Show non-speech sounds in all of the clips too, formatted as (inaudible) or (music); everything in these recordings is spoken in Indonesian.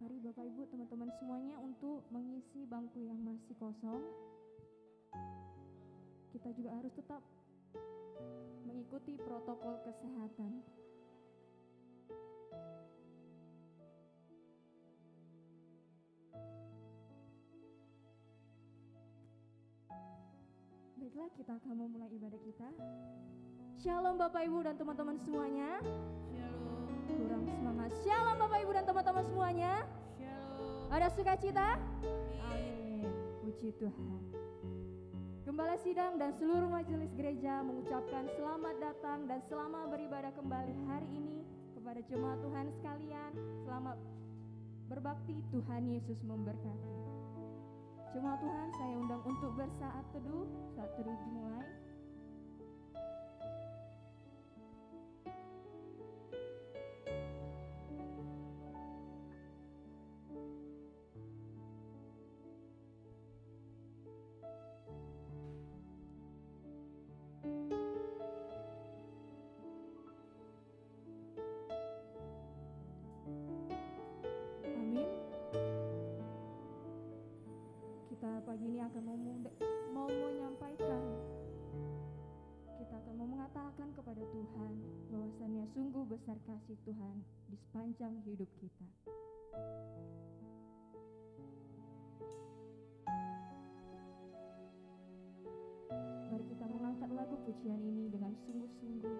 Mari Bapak Ibu teman-teman semuanya untuk mengisi bangku yang masih kosong. Kita juga harus tetap mengikuti protokol kesehatan. Baiklah, kita akan memulai ibadah kita. Shalom Bapak Ibu dan teman-teman semuanya. Shalom. Kurang semangat. Shalom Bapak Ibu dan teman-teman semuanya. Shalom. Ada sukacita? Amin. Puji Tuhan. Gembala sidang dan seluruh majelis gereja mengucapkan selamat datang dan selamat beribadah kembali hari ini kepada jemaat Tuhan sekalian. Selamat berbakti Tuhan Yesus memberkati. Jemaat Tuhan saya undang untuk bersaat teduh. Saat teduh dimulai. Ini akan mau, mau menyampaikan, kita akan mau mengatakan kepada Tuhan bahwasannya sungguh besar kasih Tuhan di sepanjang hidup kita. Mari kita mengangkat lagu pujian ini dengan sungguh-sungguh.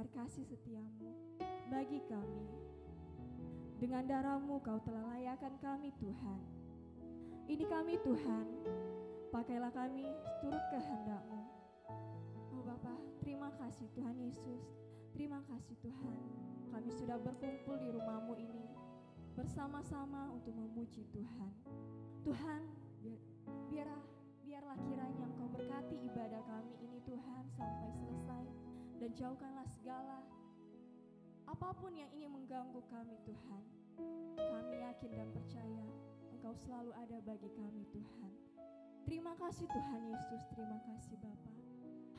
Besar kasih setiamu bagi kami. Dengan darahmu kau telah layakkan kami Tuhan. Ini kami Tuhan, pakailah kami turut kehendakmu. Oh Bapa, terima kasih Tuhan Yesus. Terima kasih Tuhan. Kami sudah berkumpul di rumahmu ini bersama-sama untuk memuji Tuhan. Tuhan, biar, biarlah, biarlah kiranya Engkau berkati ibadah kami ini Tuhan sampai selesai dan jauhkanlah segala apa pun yang ingin mengganggu kami Tuhan. Kami yakin dan percaya Engkau selalu ada bagi kami Tuhan. Terima kasih Tuhan Yesus, terima kasih Bapa.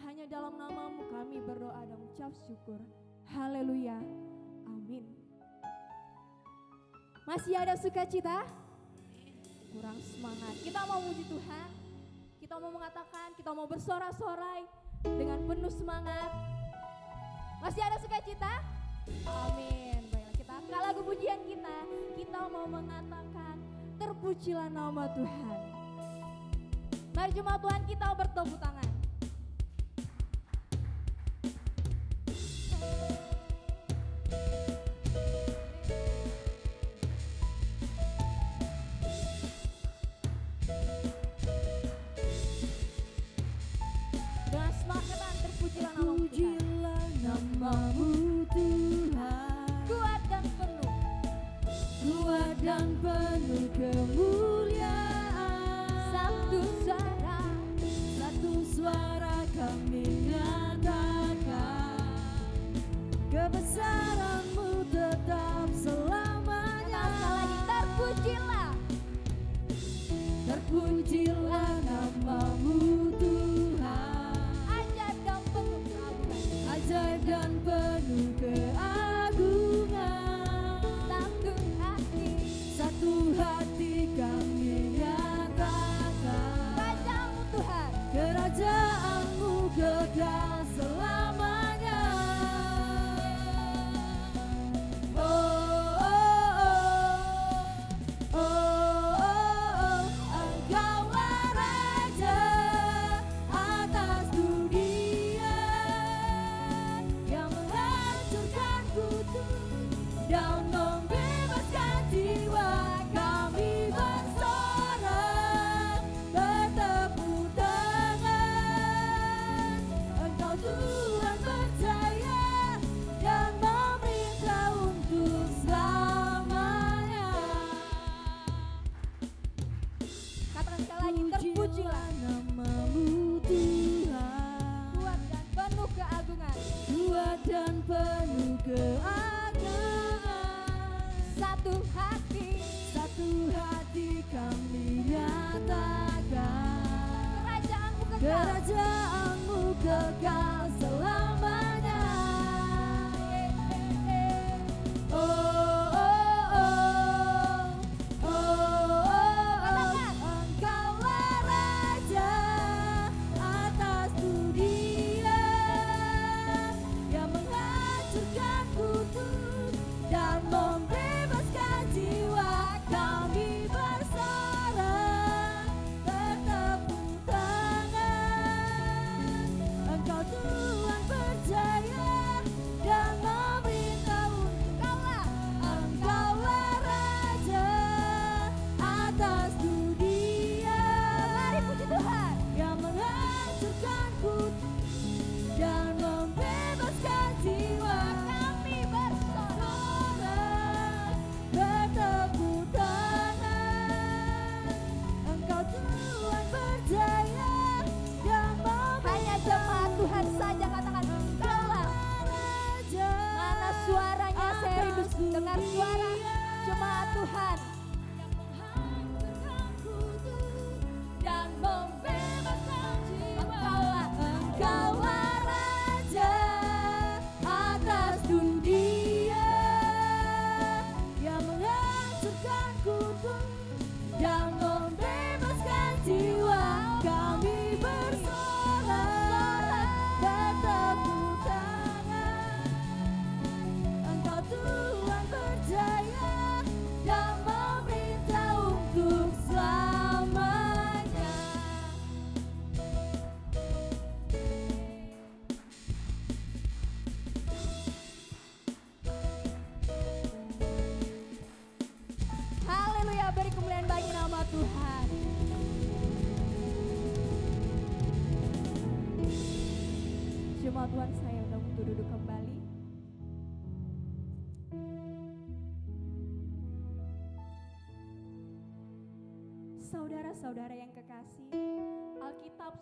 Hanya dalam namamu kami berdoa dan ucap syukur. Haleluya. Amin. Masih ada sukacita? Kurang semangat. Kita mau muji Tuhan. Kita mau mengatakan, kita mau bersorak-sorai dengan penuh semangat. Masih ada sukacita? Amin. Baiklah, kita angkat lagu pujian kita. Kita mau mengatakan, terpujilah nama Tuhan. Mari jemaat Tuhan kita bertepuk tangan.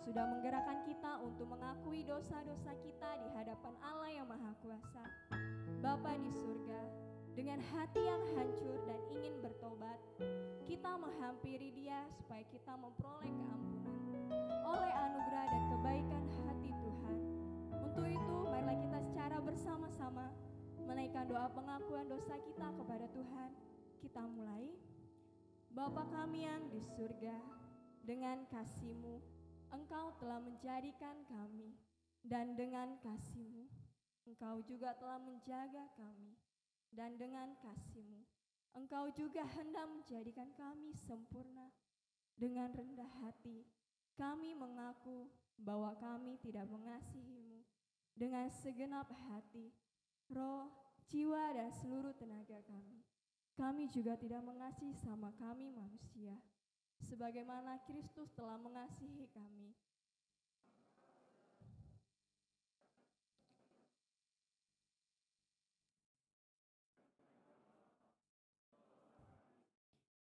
Sudah menggerakkan kita untuk mengakui dosa-dosa kita di hadapan Allah yang Maha Kuasa. Bapa di surga, dengan hati yang hancur dan ingin bertobat, kita menghampiri Dia supaya kita memperoleh keampunan oleh anugerah dan kebaikan hati Tuhan. Untuk itu, marilah kita secara bersama-sama menaikkan doa pengakuan dosa kita kepada Tuhan. Kita mulai. Bapa kami yang di surga, dengan kasih-Mu, Engkau telah menjadikan kami, dan dengan kasih-Mu, Engkau juga telah menjaga kami, dan dengan kasih-Mu, Engkau juga hendak menjadikan kami sempurna. Dengan rendah hati, kami mengaku bahwa kami tidak mengasihi-Mu. Dengan segenap hati, roh, jiwa, dan seluruh tenaga kami. Kami juga tidak mengasihi sama kami manusia, sebagaimana Kristus telah mengasihi kami.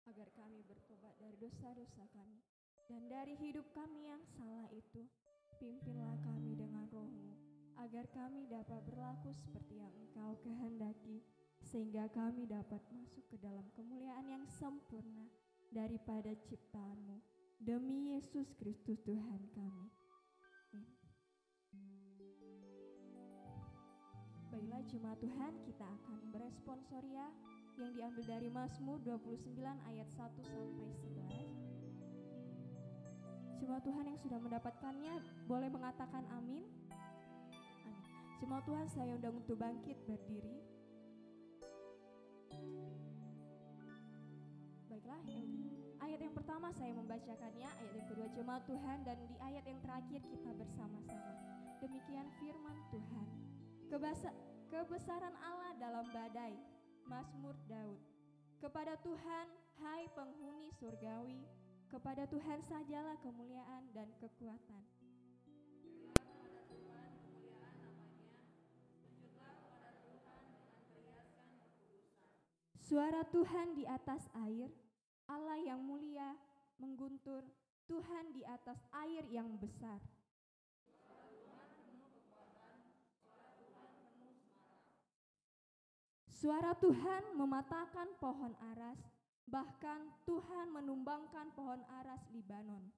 Agar kami bertobat dari dosa-dosa kami dan dari hidup kami yang salah itu, pimpinlah kami dengan rohmu, agar kami dapat berlaku seperti yang engkau kehendaki, sehingga kami dapat masuk ke dalam kemuliaan yang sempurna daripada ciptaanmu. Demi Yesus Kristus Tuhan kami. Baiklah jemaat Tuhan, kita akan beresponsoria yang diambil dari Mazmur 29 ayat 1 sampai 11. Jemaat Tuhan yang sudah mendapatkannya boleh mengatakan amin. Amin. Jemaat Tuhan saya undang untuk bangkit berdiri. Baiklah, ayat yang pertama saya membacakannya, ayat yang kedua jemaat Tuhan dan di ayat yang terakhir kita bersama-sama. Demikian firman Tuhan. Kebasa- kebesaran Allah dalam badai. Mazmur Daud. Kepada Tuhan, hai penghuni surgawi, kepada Tuhan sajalah kemuliaan dan kekuatan. Suara Tuhan di atas air, Allah yang mulia mengguntur Tuhan di atas air yang besar. Suara Tuhan mematahkan pohon aras, bahkan Tuhan menumbangkan pohon aras Libanon.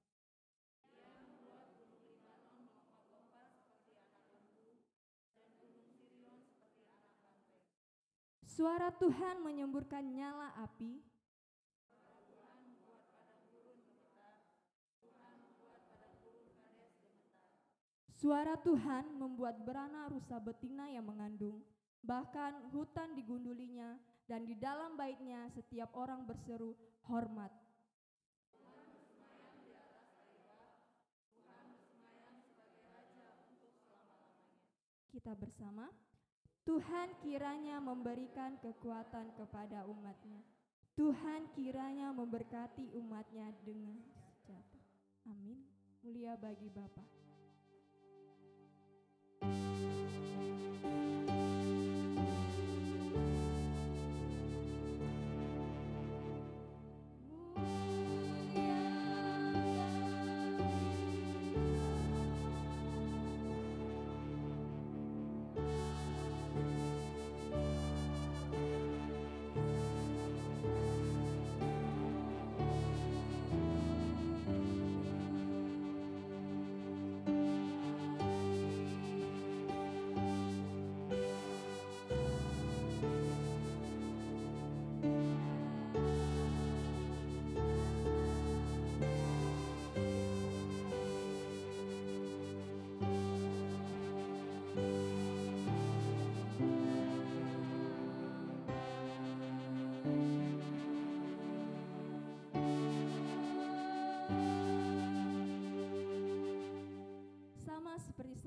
Suara Tuhan menyemburkan nyala api, Suara Tuhan membuat berana rusa betina yang mengandung. Bahkan hutan digundulinya dan di dalam baitnya setiap orang berseru hormat. Kita bersama. Tuhan kiranya memberikan kekuatan kepada umatnya. Tuhan kiranya memberkati umatnya dengan sejahtera. Amin. Mulia bagi Bapa. Sama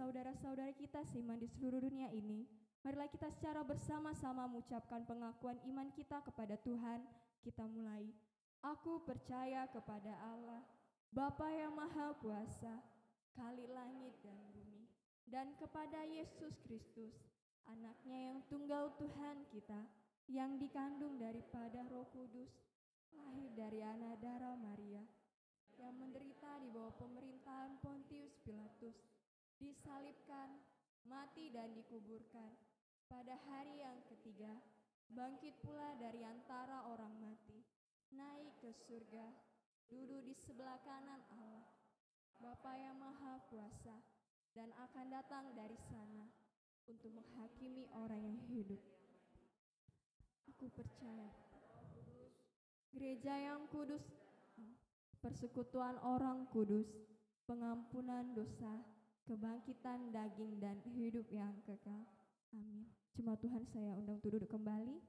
saudara-saudara kita seiman di seluruh dunia ini, marilah kita secara bersama-sama mengucapkan pengakuan iman kita kepada Tuhan. Kita mulai. Aku percaya kepada Allah, Bapa yang Maha Kuasa, Kali langit dan bumi, dan kepada Yesus Kristus, anaknya yang tunggal Tuhan kita, yang dikandung daripada roh kudus, lahir dari anak darah Maria, yang menderita di bawah pemerintahan Pontius Pilatus, disalibkan, mati dan dikuburkan. Pada hari yang ketiga, bangkit pula dari antara orang mati, naik ke surga, duduk di sebelah kanan Allah, Bapa yang Maha Kuasa, dan akan datang dari sana untuk menghakimi orang yang hidup. Aku percaya gereja yang kudus, persekutuan orang kudus, pengampunan dosa, kebangkitan daging dan hidup yang kekal. Amin. Cuma Tuhan saya undang untuk duduk kembali.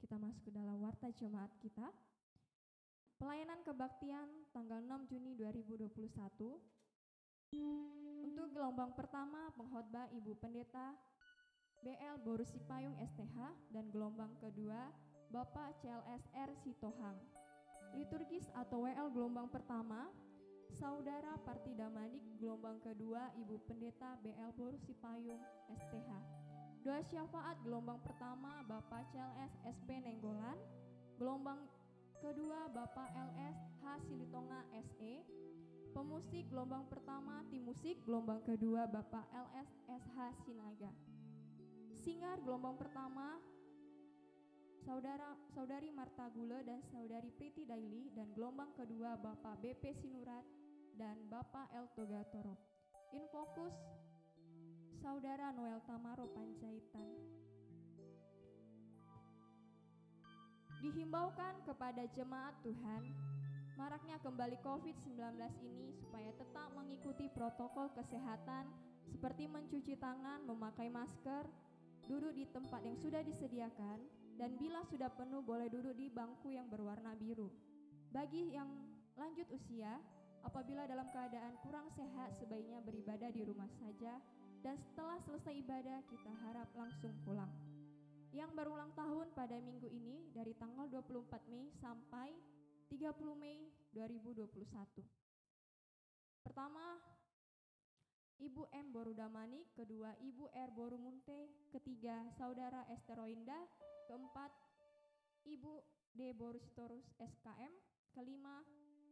Kita masuk ke dalam warta jemaat kita. Pelayanan kebaktian tanggal 6 Juni 2021. Untuk gelombang pertama pengkhotbah Ibu Pendeta BL Borusi Payung STH dan gelombang kedua Bapak CLSR Sitohang. Liturgis atau WL gelombang pertama Saudara Partida Manik gelombang kedua Ibu Pendeta BL Borusi Payung STH. Doa syafaat gelombang pertama Bapak CLS SP Nenggolan, gelombang kedua Bapak LS H Silitonga SE, pemusik gelombang pertama tim musik gelombang kedua Bapak LS SH Sinaga. Singar gelombang pertama Saudara Saudari Marta Gule dan Saudari Priti Daily dan gelombang kedua Bapak BP Sinurat dan Bapak El Togatoro. Infokus Saudara Noel Tamaro Panjaitan. Dihimbaukan kepada jemaat Tuhan, maraknya kembali COVID-19 ini supaya tetap mengikuti protokol kesehatan seperti mencuci tangan, memakai masker, duduk di tempat yang sudah disediakan, dan bila sudah penuh boleh duduk di bangku yang berwarna biru. Bagi yang lanjut usia, apabila dalam keadaan kurang sehat sebaiknya beribadah di rumah saja dan setelah selesai ibadah kita harap langsung pulang. Yang berulang tahun pada minggu ini dari tanggal 24 Mei sampai 30 Mei 2021. Pertama, Ibu M. Borudamani, kedua Ibu R. Borumunte, ketiga Saudara Esteroinda, keempat Ibu D. Borusitorus SKM, kelima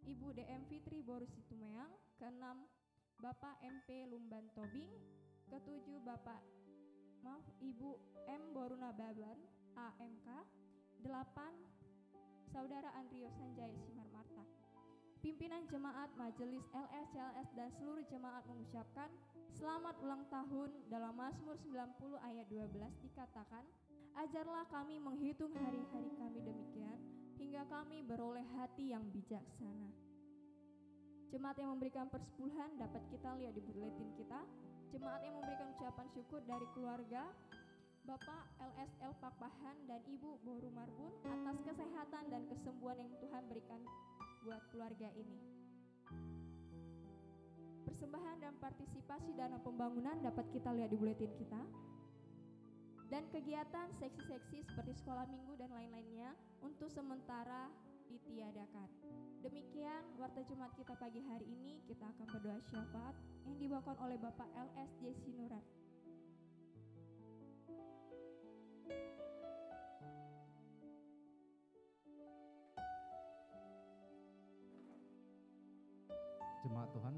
Ibu DM Fitri Borusitumeang, keenam Bapak MP Lumban Tobing, ketujuh Bapak maaf Ibu M. Boruna Baban AMK, delapan Saudara Andrio Sanjaya Simar Marta. Pimpinan jemaat Majelis LS, CLS dan seluruh jemaat mengucapkan selamat ulang tahun dalam Mazmur 90 ayat 12 dikatakan, Ajarlah kami menghitung hari-hari kami demikian, hingga kami beroleh hati yang bijaksana. Jemaat yang memberikan persepuluhan dapat kita lihat di buletin kita. Jemaat yang memberikan ucapan syukur dari keluarga, Bapak LSL Pakpahan dan Ibu Boru Marbun atas kesehatan dan kesembuhan yang Tuhan berikan buat keluarga ini. Persembahan dan partisipasi dana pembangunan dapat kita lihat di buletin kita. Dan kegiatan seksi-seksi seperti sekolah minggu dan lain-lainnya untuk sementara ditiadakan. Demikian warta Jumat kita pagi hari ini kita akan berdoa syafaat yang dibawakan oleh Bapak LSJ Sinurat. Jemaat Tuhan,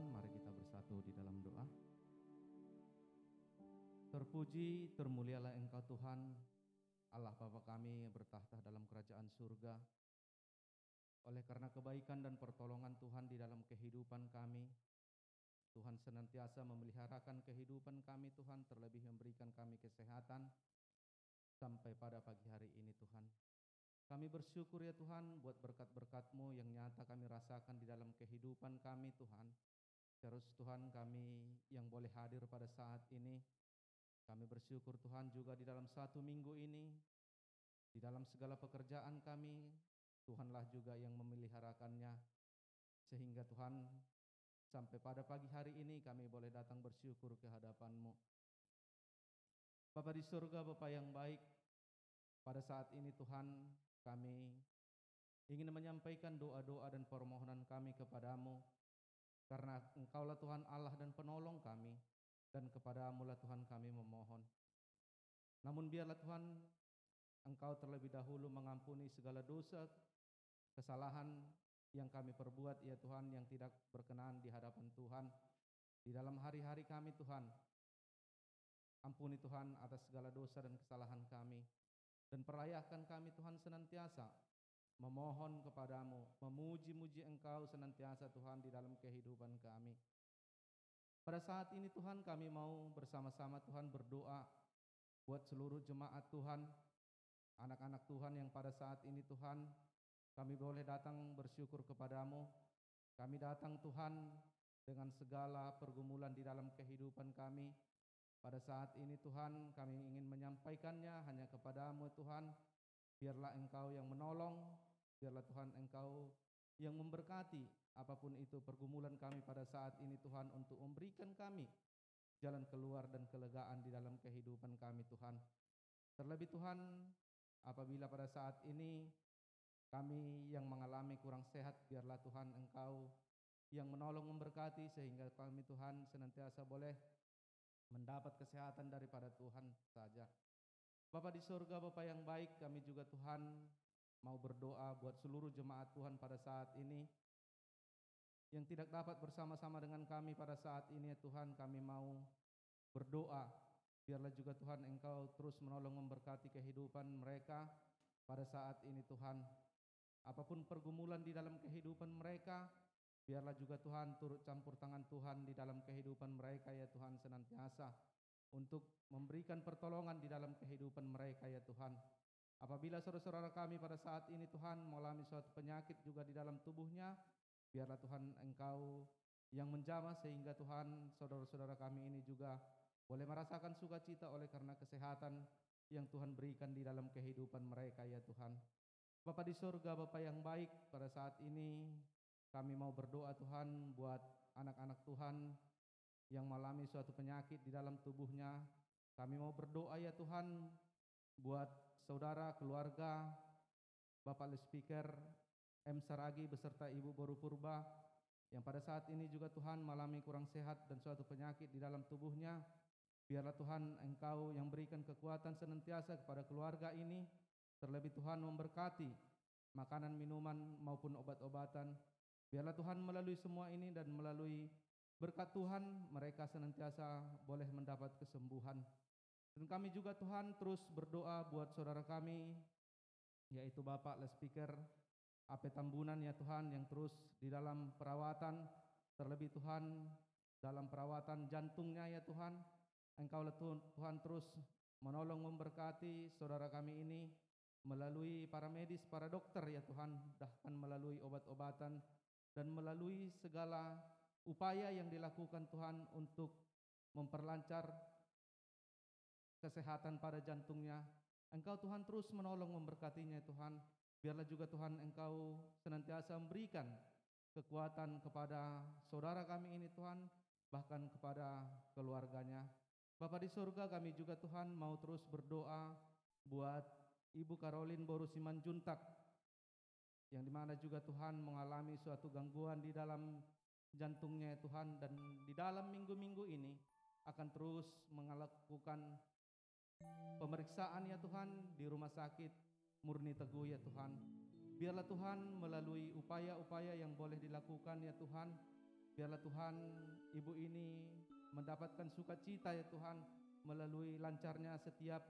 Terpuji, termulialah Engkau Tuhan, Allah Bapa kami bertahta dalam kerajaan surga. Oleh karena kebaikan dan pertolongan Tuhan di dalam kehidupan kami, Tuhan senantiasa memeliharakan kehidupan kami Tuhan, terlebih memberikan kami kesehatan sampai pada pagi hari ini Tuhan. Kami bersyukur ya Tuhan buat berkat-berkat-Mu yang nyata kami rasakan di dalam kehidupan kami Tuhan. Terus Tuhan kami yang boleh hadir pada saat ini, kami bersyukur Tuhan juga di dalam satu minggu ini, di dalam segala pekerjaan kami, Tuhanlah juga yang memeliharakannya. Sehingga Tuhan sampai pada pagi hari ini kami boleh datang bersyukur ke hadapan-Mu. Bapa di surga, Bapa yang baik, pada saat ini Tuhan kami ingin menyampaikan doa-doa dan permohonan kami kepadamu. Karena engkaulah Tuhan Allah dan penolong kami, dan kepadamu lah Tuhan kami memohon. Namun biarlah Tuhan Engkau terlebih dahulu mengampuni segala dosa, kesalahan yang kami perbuat ya Tuhan yang tidak berkenan di hadapan Tuhan. Di dalam hari-hari kami Tuhan, ampuni Tuhan atas segala dosa dan kesalahan kami. Dan perayahkan kami Tuhan senantiasa memohon kepadamu, memuji-muji Engkau senantiasa Tuhan di dalam kehidupan kami. Pada saat ini Tuhan kami mau bersama-sama Tuhan berdoa buat seluruh jemaat Tuhan, anak-anak Tuhan yang pada saat ini Tuhan kami boleh datang bersyukur kepadamu. Kami datang Tuhan dengan segala pergumulan di dalam kehidupan kami. Pada saat ini Tuhan kami ingin menyampaikannya hanya kepadamu Tuhan. Biarlah Engkau yang menolong, biarlah Tuhan Engkau yang memberkati apa pun itu pergumulan kami pada saat ini Tuhan untuk memberikan kami jalan keluar dan kelegaan di dalam kehidupan kami Tuhan. Terlebih Tuhan, apabila pada saat ini kami yang mengalami kurang sehat, biarlah Tuhan Engkau yang menolong memberkati sehingga kami Tuhan senantiasa boleh mendapat kesehatan daripada Tuhan saja. Bapak di surga, Bapak yang baik, kami juga Tuhan mau berdoa buat seluruh jemaat Tuhan pada saat ini yang tidak dapat bersama-sama dengan kami pada saat ini ya Tuhan kami mau berdoa. Biarlah juga Tuhan Engkau terus menolong memberkati kehidupan mereka pada saat ini Tuhan. Apa pun pergumulan di dalam kehidupan mereka biarlah juga Tuhan turut campur tangan Tuhan di dalam kehidupan mereka ya Tuhan senantiasa untuk memberikan pertolongan di dalam kehidupan mereka ya Tuhan. Apabila saudara-saudara kami pada saat ini Tuhan mengalami suatu penyakit juga di dalam tubuhnya, biarlah Tuhan Engkau yang menjamah sehingga Tuhan saudara-saudara kami ini juga boleh merasakan sukacita oleh karena kesehatan yang Tuhan berikan di dalam kehidupan mereka ya Tuhan. Bapa di surga, Bapa yang baik, pada saat ini kami mau berdoa Tuhan buat anak-anak Tuhan yang mengalami suatu penyakit di dalam tubuhnya. Kami mau berdoa ya Tuhan buat saudara, keluarga, Bapak Speaker, M. Saragi beserta Ibu Boru Purba yang pada saat ini juga Tuhan mengalami kurang sehat dan suatu penyakit di dalam tubuhnya. Biarlah Tuhan Engkau yang berikan kekuatan senantiasa kepada keluarga ini, terlebih Tuhan memberkati makanan, minuman maupun obat-obatan. Biarlah Tuhan melalui semua ini dan melalui berkat Tuhan mereka senantiasa boleh mendapat kesembuhan. Dan kami juga Tuhan terus berdoa buat saudara kami, yaitu Bapak Le Speaker, AP Tambunan ya Tuhan yang terus di dalam perawatan, terlebih Tuhan dalam perawatan jantungnya ya Tuhan. Engkau Tuhan, terus menolong memberkati saudara kami ini melalui para medis, para dokter ya Tuhan, bahkan melalui obat-obatan dan melalui segala upaya yang dilakukan Tuhan untuk memperlancar kesehatan pada jantungnya. Engkau Tuhan terus menolong memberkatinya Tuhan. Biarlah juga Tuhan Engkau senantiasa memberikan kekuatan kepada saudara kami ini Tuhan, bahkan kepada keluarganya. Bapa di surga kami juga Tuhan mau terus berdoa buat Ibu Karolin Boru Simanjuntak yang di mana juga Tuhan mengalami suatu gangguan di dalam jantungnya ya Tuhan dan di dalam minggu-minggu ini akan terus melakukan pemeriksaan ya Tuhan di rumah sakit murni teguh ya Tuhan. Biarlah Tuhan melalui upaya-upaya yang boleh dilakukan ya Tuhan. Biarlah Tuhan ibu ini mendapatkan sukacita ya Tuhan melalui lancarnya setiap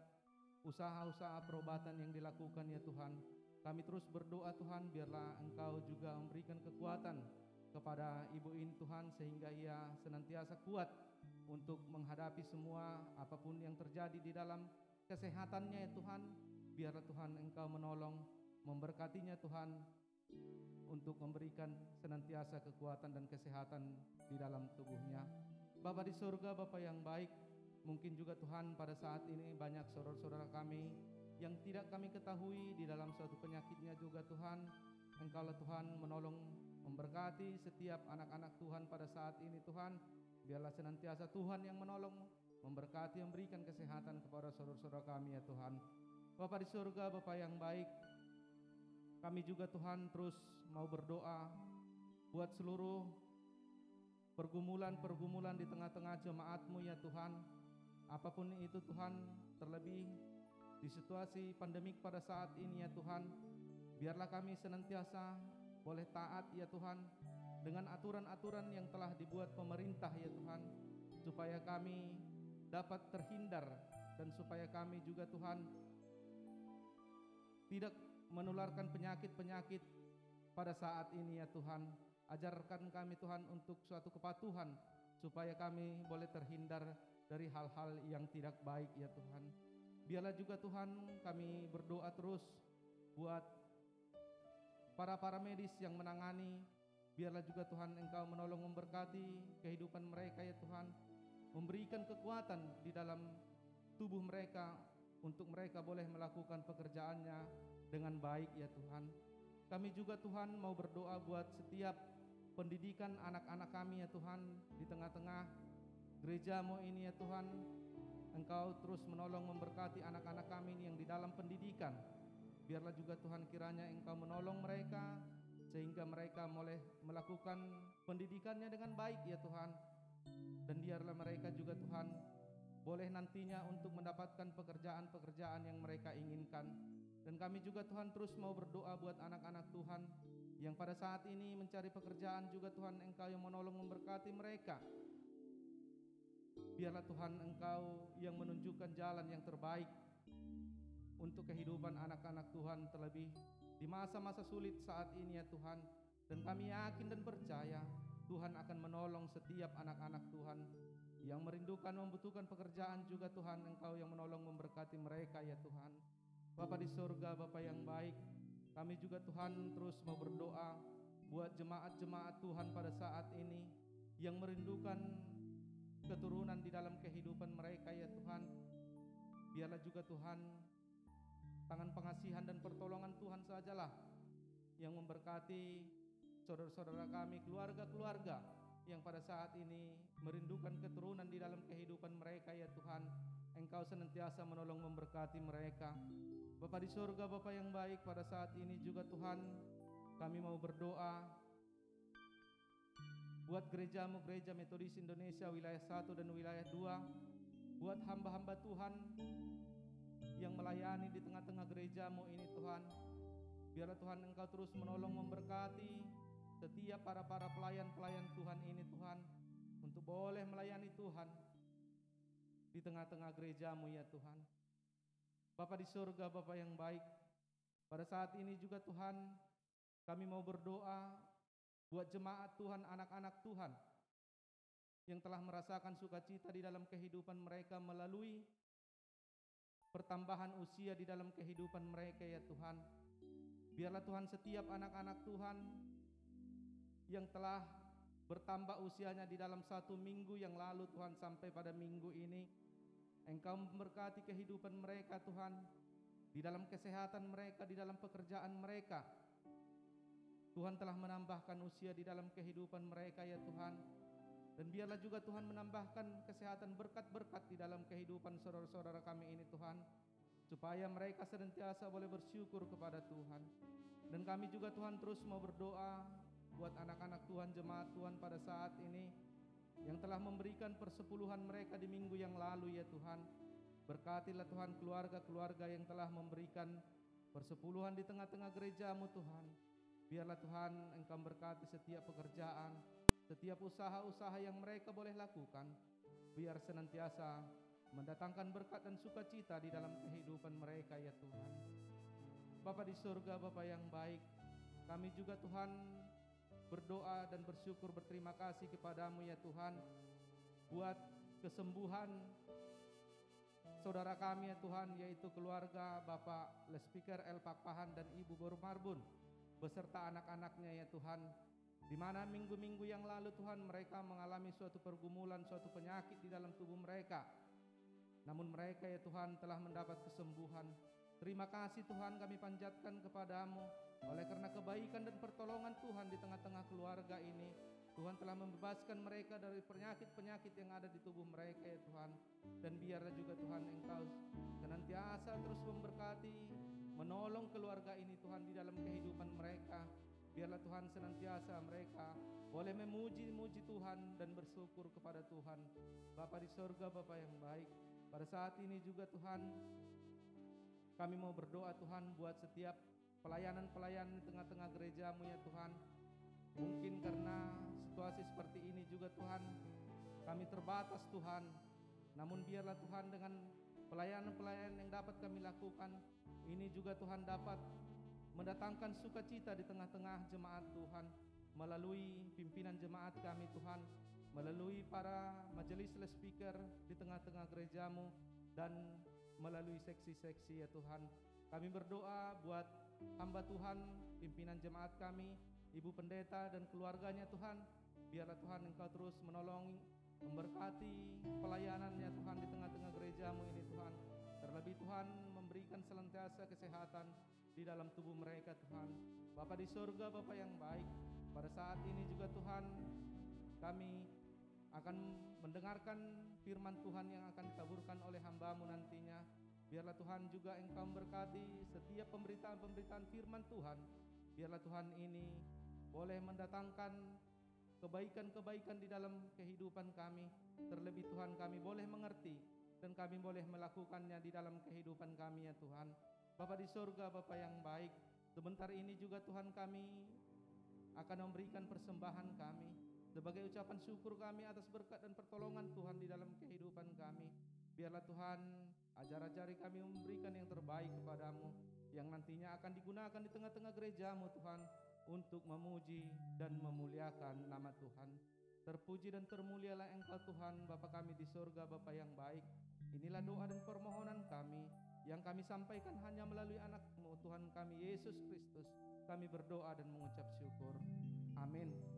usaha-usaha perobatan yang dilakukan ya Tuhan. Kami terus berdoa Tuhan biarlah Engkau juga memberikan kekuatan kepada ibu ini Tuhan sehingga ia senantiasa kuat untuk menghadapi semua apa pun yang terjadi di dalam kesehatannya ya Tuhan. Biarlah Tuhan Engkau menolong, memberkatinya Tuhan untuk memberikan senantiasa kekuatan dan kesehatan di dalam tubuhnya. Bapa di surga, Bapa yang baik, mungkin juga Tuhan pada saat ini banyak saudara-saudara kami yang tidak kami ketahui di dalam suatu penyakitnya juga Tuhan. Engkaulah Tuhan menolong memberkati setiap anak-anak Tuhan pada saat ini Tuhan. Biarlah senantiasa Tuhan yang menolong, memberkati, memberikan kesehatan kepada saudara-saudara kami ya Tuhan. Bapa di surga, Bapa yang baik, kami juga Tuhan terus mau berdoa buat seluruh pergumulan-pergumulan di tengah-tengah jemaatmu ya Tuhan. Apa pun itu Tuhan, terlebih di situasi pandemik pada saat ini ya Tuhan, biarlah kami senantiasa boleh taat ya Tuhan dengan aturan-aturan yang telah dibuat pemerintah ya Tuhan, supaya kami dapat terhindar dan supaya kami juga Tuhan tidak menularkan penyakit-penyakit pada saat ini ya Tuhan. Ajarkan kami Tuhan untuk suatu kepatuhan supaya kami boleh terhindar dari hal-hal yang tidak baik ya Tuhan. Biarlah juga Tuhan kami berdoa terus buat para para medis yang menangani. Biarlah juga Tuhan Engkau menolong memberkati kehidupan mereka ya Tuhan. Memberikan kekuatan di dalam tubuh mereka untuk mereka boleh melakukan pekerjaannya dengan baik ya Tuhan. Kami juga Tuhan mau berdoa buat setiap pendidikan anak-anak kami ya Tuhan di tengah-tengah gerejamu ini ya Tuhan. Engkau terus menolong memberkati anak-anak kami ini yang di dalam pendidikan. Biarlah juga Tuhan kiranya Engkau menolong mereka sehingga mereka boleh melakukan pendidikannya dengan baik ya Tuhan. Dan biarlah mereka juga Tuhan boleh nantinya untuk mendapatkan pekerjaan-pekerjaan yang mereka inginkan. Dan kami juga Tuhan terus mau berdoa buat anak-anak Tuhan yang pada saat ini mencari pekerjaan juga Tuhan Engkau yang menolong memberkati mereka. Biarlah Tuhan Engkau yang menunjukkan jalan yang terbaik untuk kehidupan anak-anak Tuhan terlebih di masa-masa sulit saat ini ya Tuhan. Dan kami yakin dan percaya Tuhan akan menolong setiap anak-anak Tuhan yang merindukan membutuhkan pekerjaan juga Tuhan Engkau yang menolong memberkati mereka ya Tuhan. Bapa di surga, Bapa yang baik, kami juga Tuhan terus mau berdoa buat jemaat-jemaat Tuhan pada saat ini yang merindukan keturunan di dalam kehidupan mereka ya Tuhan. Biarlah juga Tuhan tangan pengasihan dan pertolongan Tuhan sajalah yang memberkati saudara-saudara kami, keluarga-keluarga yang pada saat ini merindukan keturunan di dalam kehidupan mereka ya Tuhan. Engkau senantiasa menolong memberkati mereka. Bapa di surga, Bapa yang baik pada saat ini juga Tuhan, kami mau berdoa buat gerejamu, gereja metodis Indonesia wilayah 1 dan wilayah 2, buat hamba-hamba Tuhan yang melayani di tengah-tengah gerejamu ini Tuhan. Biarlah Tuhan Engkau terus menolong memberkati setiap para-para pelayan-pelayan Tuhan ini Tuhan untuk boleh melayani Tuhan di tengah-tengah gerejamu ya Tuhan. Bapa di surga, Bapa yang baik, pada saat ini juga Tuhan Kami mau berdoa buat jemaat Tuhan, anak-anak Tuhan yang telah merasakan sukacita di dalam kehidupan mereka melalui pertambahan usia di dalam kehidupan mereka ya Tuhan. Biarlah Tuhan setiap anak-anak Tuhan yang telah bertambah usianya di dalam satu minggu yang lalu Tuhan sampai pada minggu ini Engkau memberkati kehidupan mereka Tuhan di dalam kesehatan mereka, di dalam pekerjaan mereka. Tuhan telah menambahkan usia di dalam kehidupan mereka ya Tuhan. Dan biarlah juga Tuhan menambahkan kesehatan berkat-berkat di dalam kehidupan saudara-saudara kami ini Tuhan. Supaya mereka senantiasa boleh bersyukur kepada Tuhan. Dan kami juga Tuhan terus mau berdoa buat anak-anak Tuhan, jemaat Tuhan pada saat ini. Yang telah memberikan persepuluhan mereka di minggu yang lalu ya Tuhan. Berkatilah Tuhan keluarga-keluarga yang telah memberikan persepuluhan di tengah-tengah gerejamu Tuhan. Biarlah Tuhan Engkau berkati setiap pekerjaan, setiap usaha-usaha yang mereka boleh lakukan, biar senantiasa mendatangkan berkat dan sukacita di dalam kehidupan mereka ya Tuhan. Bapa di surga, Bapa yang baik, kami juga Tuhan berdoa dan bersyukur berterima kasih kepadamu ya Tuhan buat kesembuhan saudara kami ya Tuhan yaitu keluarga Bapak Lespiker El Pakpahan dan Ibu Boru Marbun beserta anak-anaknya ya Tuhan di mana minggu-minggu yang lalu Tuhan mereka mengalami suatu pergumulan, suatu penyakit di dalam tubuh mereka. Namun mereka ya Tuhan telah mendapat kesembuhan. Terima kasih Tuhan kami panjatkan kepadamu oleh karena kebaikan dan pertolongan Tuhan di tengah-tengah keluarga ini. Tuhan telah membebaskan mereka dari penyakit-penyakit yang ada di tubuh mereka ya Tuhan. Dan biarlah juga Tuhan Engkau senantiasa terus memberkati, menolong keluarga ini Tuhan di dalam kehidupan mereka. Biarlah Tuhan senantiasa mereka boleh memuji-muji Tuhan dan bersyukur kepada Tuhan. Bapa di sorga, Bapa yang baik. Pada saat ini juga Tuhan, kami mau berdoa Tuhan buat setiap pelayanan-pelayanan di tengah-tengah gerejamu ya Tuhan. Mungkin karena situasi seperti ini juga Tuhan, kami terbatas Tuhan. Namun biarlah Tuhan dengan pelayanan-pelayanan yang dapat kami lakukan, ini juga Tuhan dapat mendatangkan sukacita di tengah-tengah jemaat Tuhan melalui pimpinan jemaat kami Tuhan melalui para majelis speaker di tengah-tengah gerejamu dan melalui seksi-seksi ya Tuhan kami berdoa buat hamba Tuhan pimpinan jemaat kami ibu pendeta dan keluarganya Tuhan biarlah Tuhan engkau terus menolong memberkati pelayanannya Tuhan di tengah-tengah gerejamu ini Tuhan terlebih Tuhan memberikan senantiasa kesehatan di dalam tubuh mereka Tuhan. Bapa di surga, Bapa yang baik, pada saat ini juga Tuhan kami akan mendengarkan firman Tuhan yang akan ditaburkan oleh hambamu nantinya. Biarlah Tuhan juga engkau memberkati setiap pemberitaan-pemberitaan firman Tuhan. Biarlah Tuhan ini boleh mendatangkan kebaikan-kebaikan di dalam kehidupan kami. Terlebih Tuhan kami boleh mengerti dan kami boleh melakukannya di dalam kehidupan kami ya Tuhan. Bapa di surga, Bapa yang baik, sebentar ini juga Tuhan kami akan memberikan persembahan kami sebagai ucapan syukur kami atas berkat dan pertolongan Tuhan di dalam kehidupan kami. Biarlah Tuhan ajar-ajari kami memberikan yang terbaik kepadamu yang nantinya akan digunakan di tengah-tengah gerejamu Tuhan untuk memuji dan memuliakan nama Tuhan. Terpuji dan termulialah Engkau Tuhan, Bapa kami di surga, Bapa yang baik. Inilah doa dan permohonan kami yang kami sampaikan hanya melalui anakmu Tuhan kami Yesus Kristus. Kami berdoa dan mengucap syukur. Amin.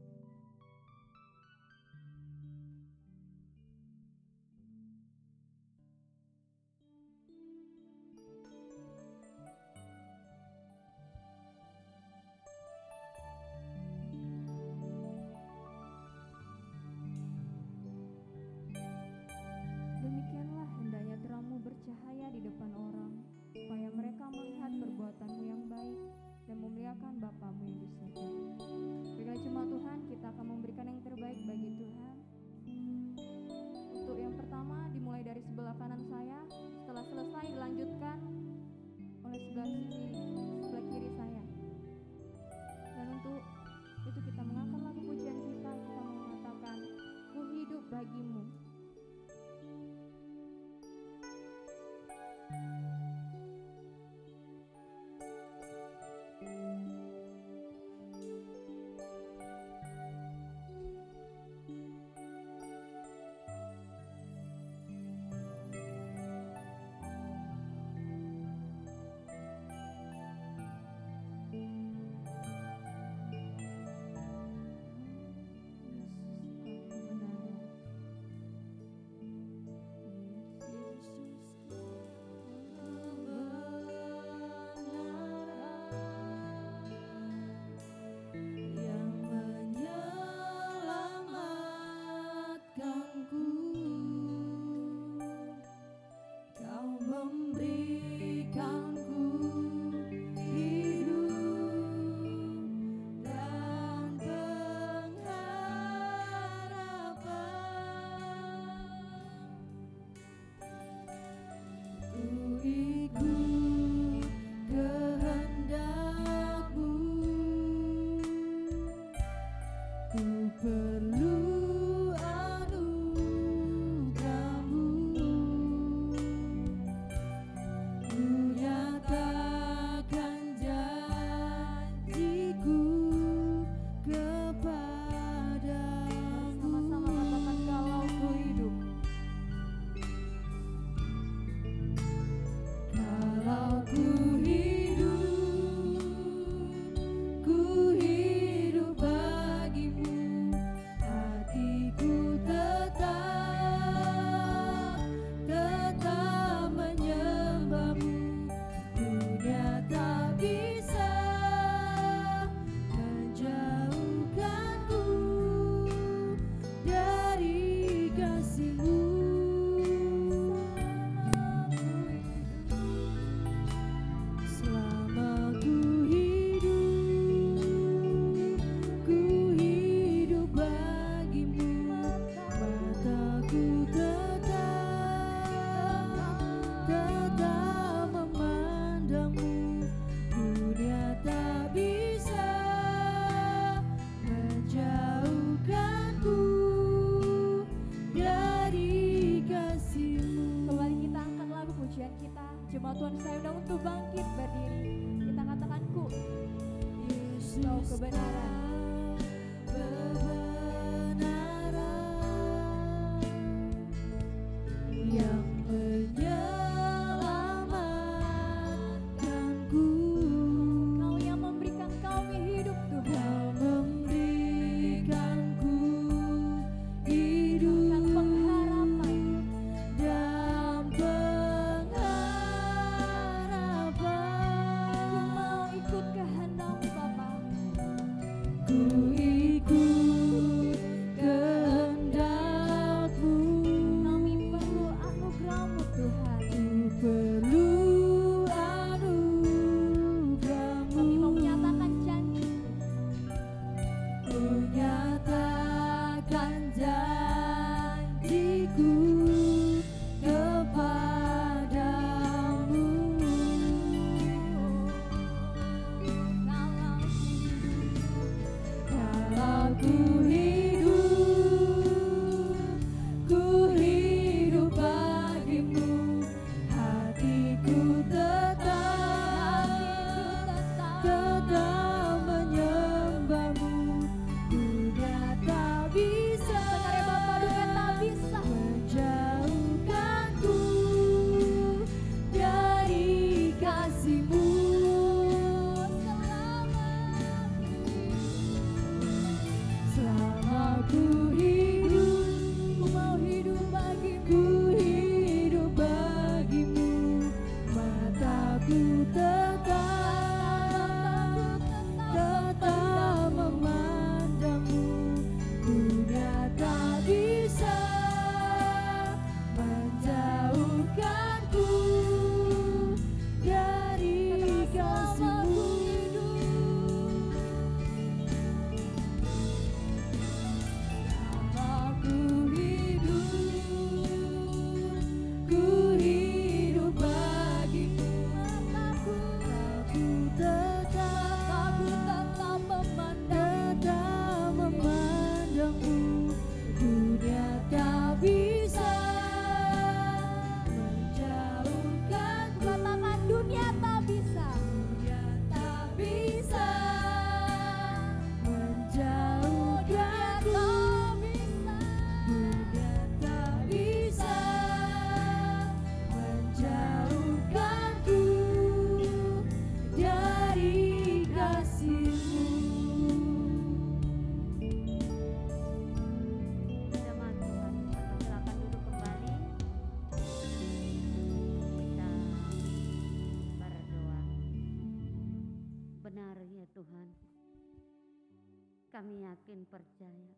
Percaya.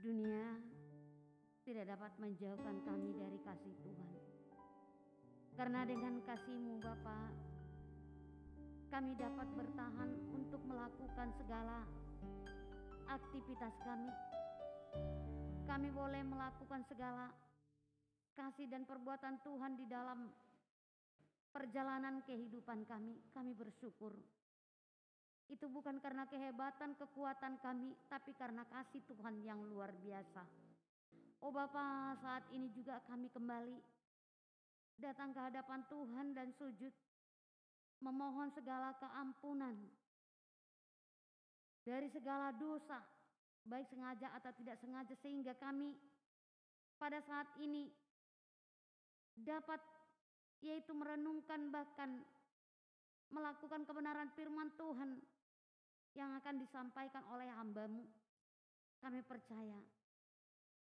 Dunia tidak dapat menjauhkan kami dari kasih Tuhan. Karena dengan kasih-Mu Bapa, kami dapat bertahan untuk melakukan segala aktivitas kami kami boleh melakukan segala kasih dan perbuatan Tuhan di dalam perjalanan kehidupan kami. Kami bersyukur. Itu bukan karena kehebatan, kekuatan kami, tapi karena kasih Tuhan yang luar biasa. Oh Bapa, saat ini juga kami kembali datang ke hadapan Tuhan dan sujud memohon segala keampunan dari segala dosa, baik sengaja atau tidak sengaja, sehingga kami pada saat ini dapat yaitu merenungkan bahkan melakukan kebenaran firman Tuhan yang akan disampaikan oleh hambamu. Kami percaya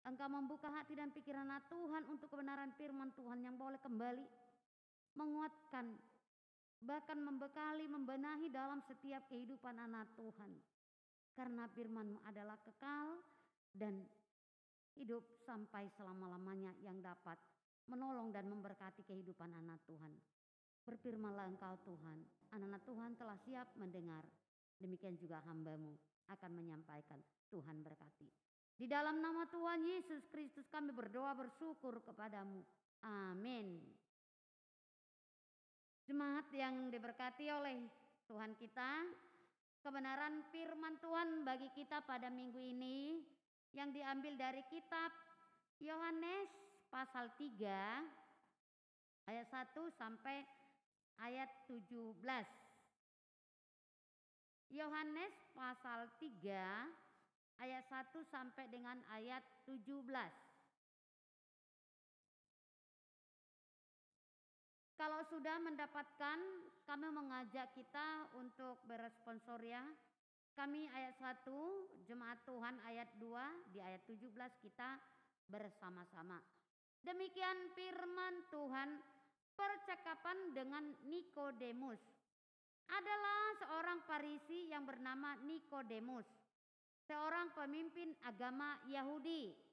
Engkau membuka hati dan pikiran Tuhan untuk kebenaran firman Tuhan yang boleh kembali menguatkan bahkan membekali, membenahi dalam setiap kehidupan anak Tuhan. Karena firman-Mu adalah kekal dan hidup sampai selama-lamanya yang dapat menolong dan memberkati kehidupan anak Tuhan. Berfirmanlah engkau Tuhan, anak-anak Tuhan telah siap mendengar. Demikian juga hambamu akan menyampaikan Tuhan berkati. Di dalam nama Tuhan Yesus Kristus kami berdoa bersyukur kepadamu. Amin. Jemaat yang diberkati oleh Tuhan kita, kebenaran firman Tuhan bagi kita pada minggu ini yang diambil dari kitab Yohanes pasal 3 ayat 1 sampai ayat 17. Yohanes pasal 3 ayat 1 sampai dengan ayat 17. Kalau sudah mendapatkan, kami mengajak kita untuk beresponsor ya. Kami ayat 1, Jemaat Tuhan ayat 2, di ayat 17 kita bersama-sama. Demikian firman Tuhan percakapan dengan Nikodemus. Adalah seorang Farisi yang bernama Nikodemus, seorang pemimpin agama Yahudi.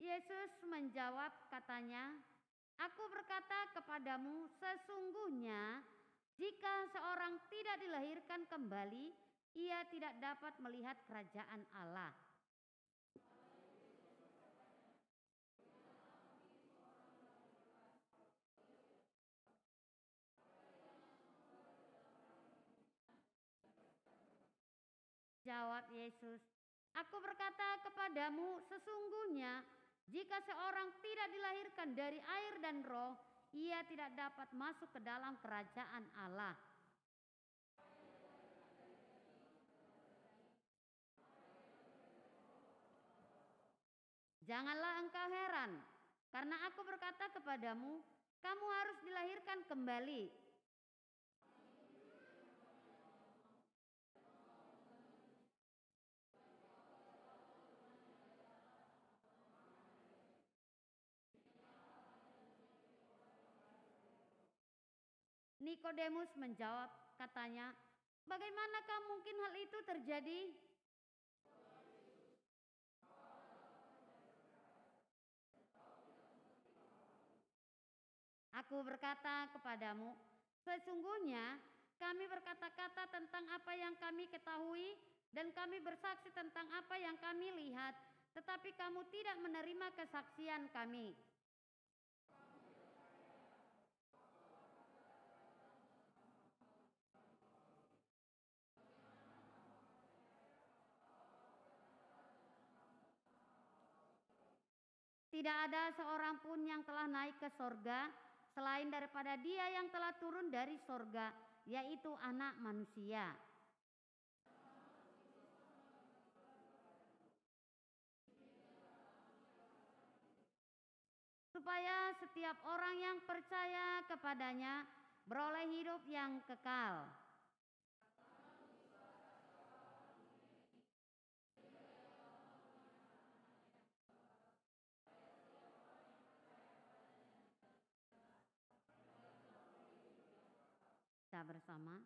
Yesus menjawab katanya, Aku berkata kepadamu sesungguhnya jika seorang tidak dilahirkan kembali, ia tidak dapat melihat kerajaan Allah. Jawab Yesus, Aku berkata kepadamu sesungguhnya jika seorang tidak dilahirkan dari air dan roh, ia tidak dapat masuk ke dalam kerajaan Allah. Janganlah engkau heran, karena aku berkata kepadamu, kamu harus dilahirkan kembali. Nikodemus menjawab, katanya, "Bagaimanakah mungkin hal itu terjadi?" Aku berkata kepadamu, sesungguhnya kami berkata-kata tentang apa yang kami ketahui dan kami bersaksi tentang apa yang kami lihat, tetapi kamu tidak menerima kesaksian kami. Tidak ada seorang pun yang telah naik ke sorga selain daripada dia yang telah turun dari sorga, yaitu anak manusia. Supaya setiap orang yang percaya kepadanya beroleh hidup yang kekal. Kita bersama.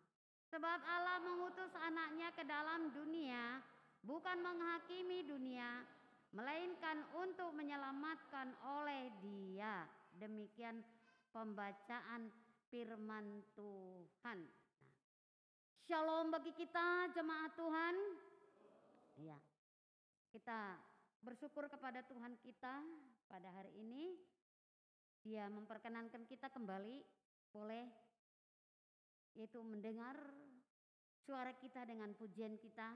Sebab Allah mengutus anaknya ke dalam dunia bukan menghakimi dunia, melainkan untuk menyelamatkan oleh dia. Demikian pembacaan firman Tuhan. Nah, shalom bagi kita jemaat Tuhan. Ya, kita bersyukur kepada Tuhan kita pada hari ini. Dia memperkenankan kita kembali boleh yaitu mendengar suara kita dengan pujian kita,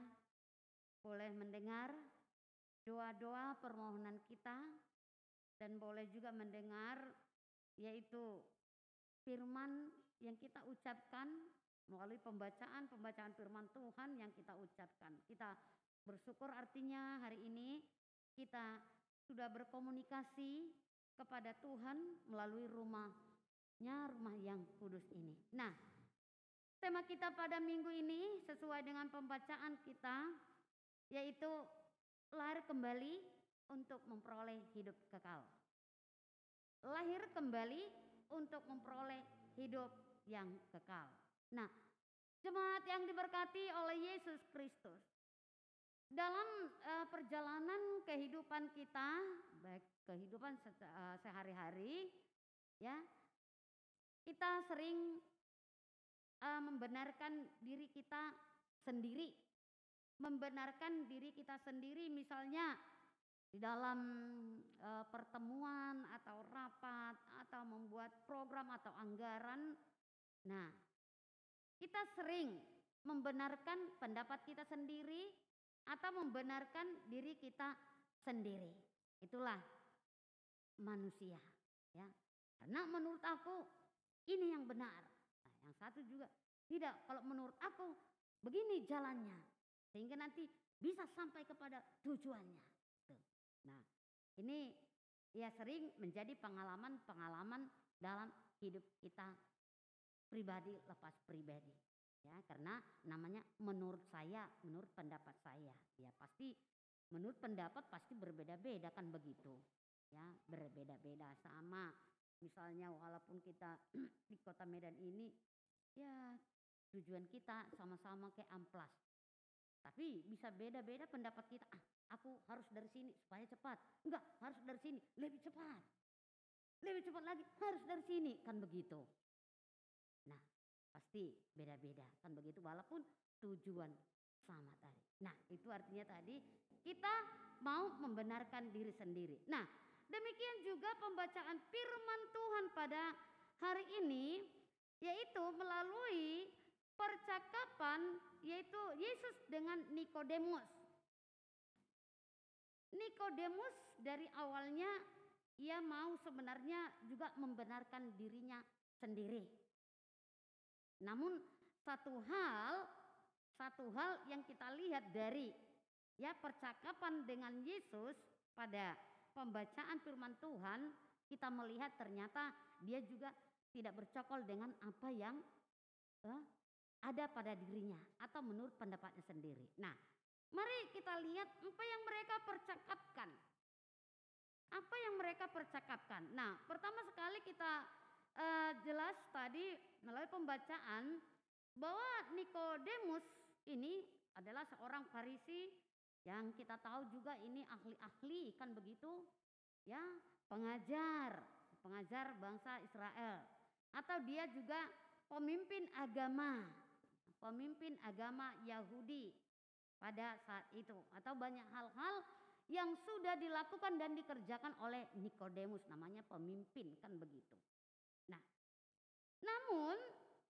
boleh mendengar doa-doa permohonan kita, dan boleh juga mendengar yaitu firman yang kita ucapkan melalui pembacaan-pembacaan firman Tuhan yang kita ucapkan. Kita bersyukur artinya hari ini kita sudah berkomunikasi kepada Tuhan melalui rumahnya, rumah yang kudus ini. Nah, Tema kita pada minggu ini sesuai dengan pembacaan kita yaitu lahir kembali untuk memperoleh hidup kekal. Lahir kembali untuk memperoleh hidup yang kekal. Nah, jemaat yang diberkati oleh Yesus Kristus. Dalam uh, perjalanan kehidupan kita, baik kehidupan uh, sehari-hari, ya, kita sering uh, membenarkan diri kita sendiri, membenarkan diri kita sendiri, misalnya di dalam eh, pertemuan atau rapat atau membuat program atau anggaran. Nah, kita sering membenarkan pendapat kita sendiri atau membenarkan diri kita sendiri. Itulah manusia, ya. Karena menurut aku ini yang benar. Yang satu juga tidak. Kalau menurut aku begini jalannya, sehingga nanti bisa sampai kepada tujuannya. Nah, ini ya sering menjadi pengalaman-pengalaman dalam hidup kita pribadi lepas pribadi. Ya, karena namanya menurut saya, menurut pendapat saya. Ya, pasti menurut pendapat pasti berbeda-beda kan begitu. Ya, berbeda-beda sama misalnya walaupun kita (clears throat) di kota Medan ini ya tujuan kita sama-sama ke amplas. Tapi bisa beda-beda pendapat kita. Ah, aku harus dari sini supaya cepat. Enggak, harus dari sini lebih cepat. Lebih cepat lagi harus dari sini kan begitu. Nah, pasti beda-beda kan begitu walaupun tujuan sama tadi. Nah, itu artinya tadi kita mau membenarkan diri sendiri. Nah, demikian juga pembacaan firman Tuhan pada hari ini yaitu melalui percakapan yaitu Yesus dengan Nikodemus. Nikodemus dari awalnya ia mau sebenarnya juga membenarkan dirinya sendiri. Namun satu hal satu hal yang kita lihat dari ya percakapan dengan Yesus pada pembacaan firman Tuhan kita melihat ternyata dia juga tidak bercokol dengan apa yang eh, ada pada dirinya atau menurut pendapatnya sendiri. Nah, mari kita lihat apa yang mereka percakapkan. Apa yang mereka percakapkan. Nah, pertama sekali kita eh, jelas tadi melalui pembacaan bahwa Nikodemus ini adalah seorang Farisi yang kita tahu juga ini ahli-ahli kan begitu ya pengajar pengajar bangsa Israel atau dia juga pemimpin agama pemimpin agama Yahudi pada saat itu atau banyak hal-hal yang sudah dilakukan dan dikerjakan oleh Nikodemus namanya pemimpin kan begitu. Nah, namun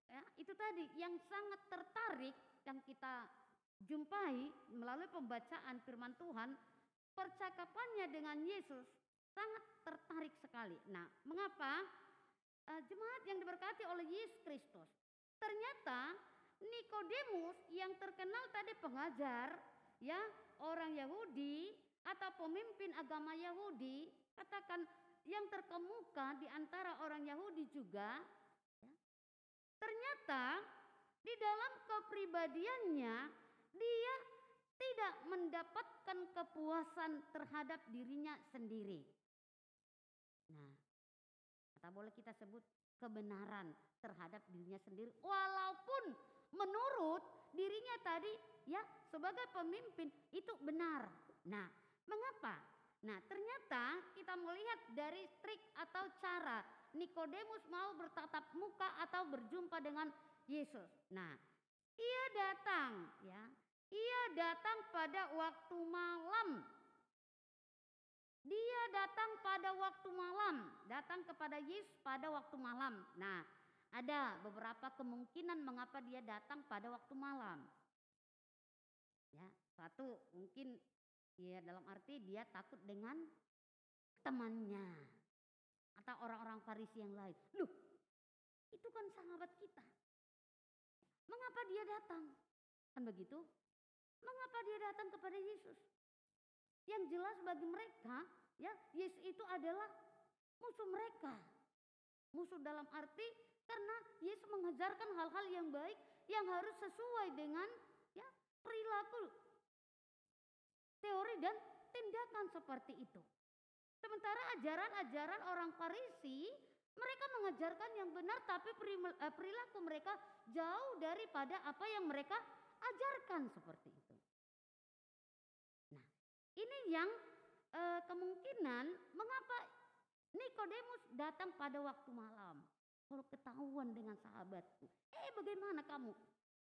ya, itu tadi yang sangat tertarik yang kita jumpai melalui pembacaan firman Tuhan, percakapannya dengan Yesus sangat tertarik sekali. Nah, mengapa uh, jemaat yang diberkati oleh Yesus Kristus? Ternyata Nikodemus yang terkenal tadi pengajar, ya orang Yahudi atau pemimpin agama Yahudi, katakan yang terkemuka di antara orang Yahudi juga, ya, ternyata di dalam kepribadiannya dia tidak mendapatkan kepuasan terhadap dirinya sendiri. Nah, kata boleh kita sebut kebenaran terhadap dirinya sendiri walaupun menurut dirinya tadi ya sebagai pemimpin itu benar. Nah, mengapa? Nah, ternyata kita melihat dari trik atau cara Nikodemus mau bertatap muka atau berjumpa dengan Yesus. Nah, ia datang ya. Ia datang pada waktu malam. Dia datang pada waktu malam, datang kepada Yesus pada waktu malam. Nah, ada beberapa kemungkinan mengapa dia datang pada waktu malam. Ya, satu mungkin ya dalam arti dia takut dengan temannya atau orang-orang Farisi yang lain. Loh, itu kan sahabat kita. Mengapa dia datang? Kan begitu? Mengapa dia datang kepada Yesus? Yang jelas bagi mereka, ya, Yesus itu adalah musuh mereka. Musuh dalam arti karena Yesus mengajarkan hal-hal yang baik yang harus sesuai dengan ya perilaku teori dan tindakan seperti itu. Sementara ajaran-ajaran orang Farisi mereka mengajarkan yang benar tapi eh, perilaku mereka jauh daripada apa yang mereka ajarkan seperti. Ini yang eh, kemungkinan mengapa Nikodemus datang pada waktu malam. Kalau ketahuan dengan sahabatku, eh bagaimana kamu?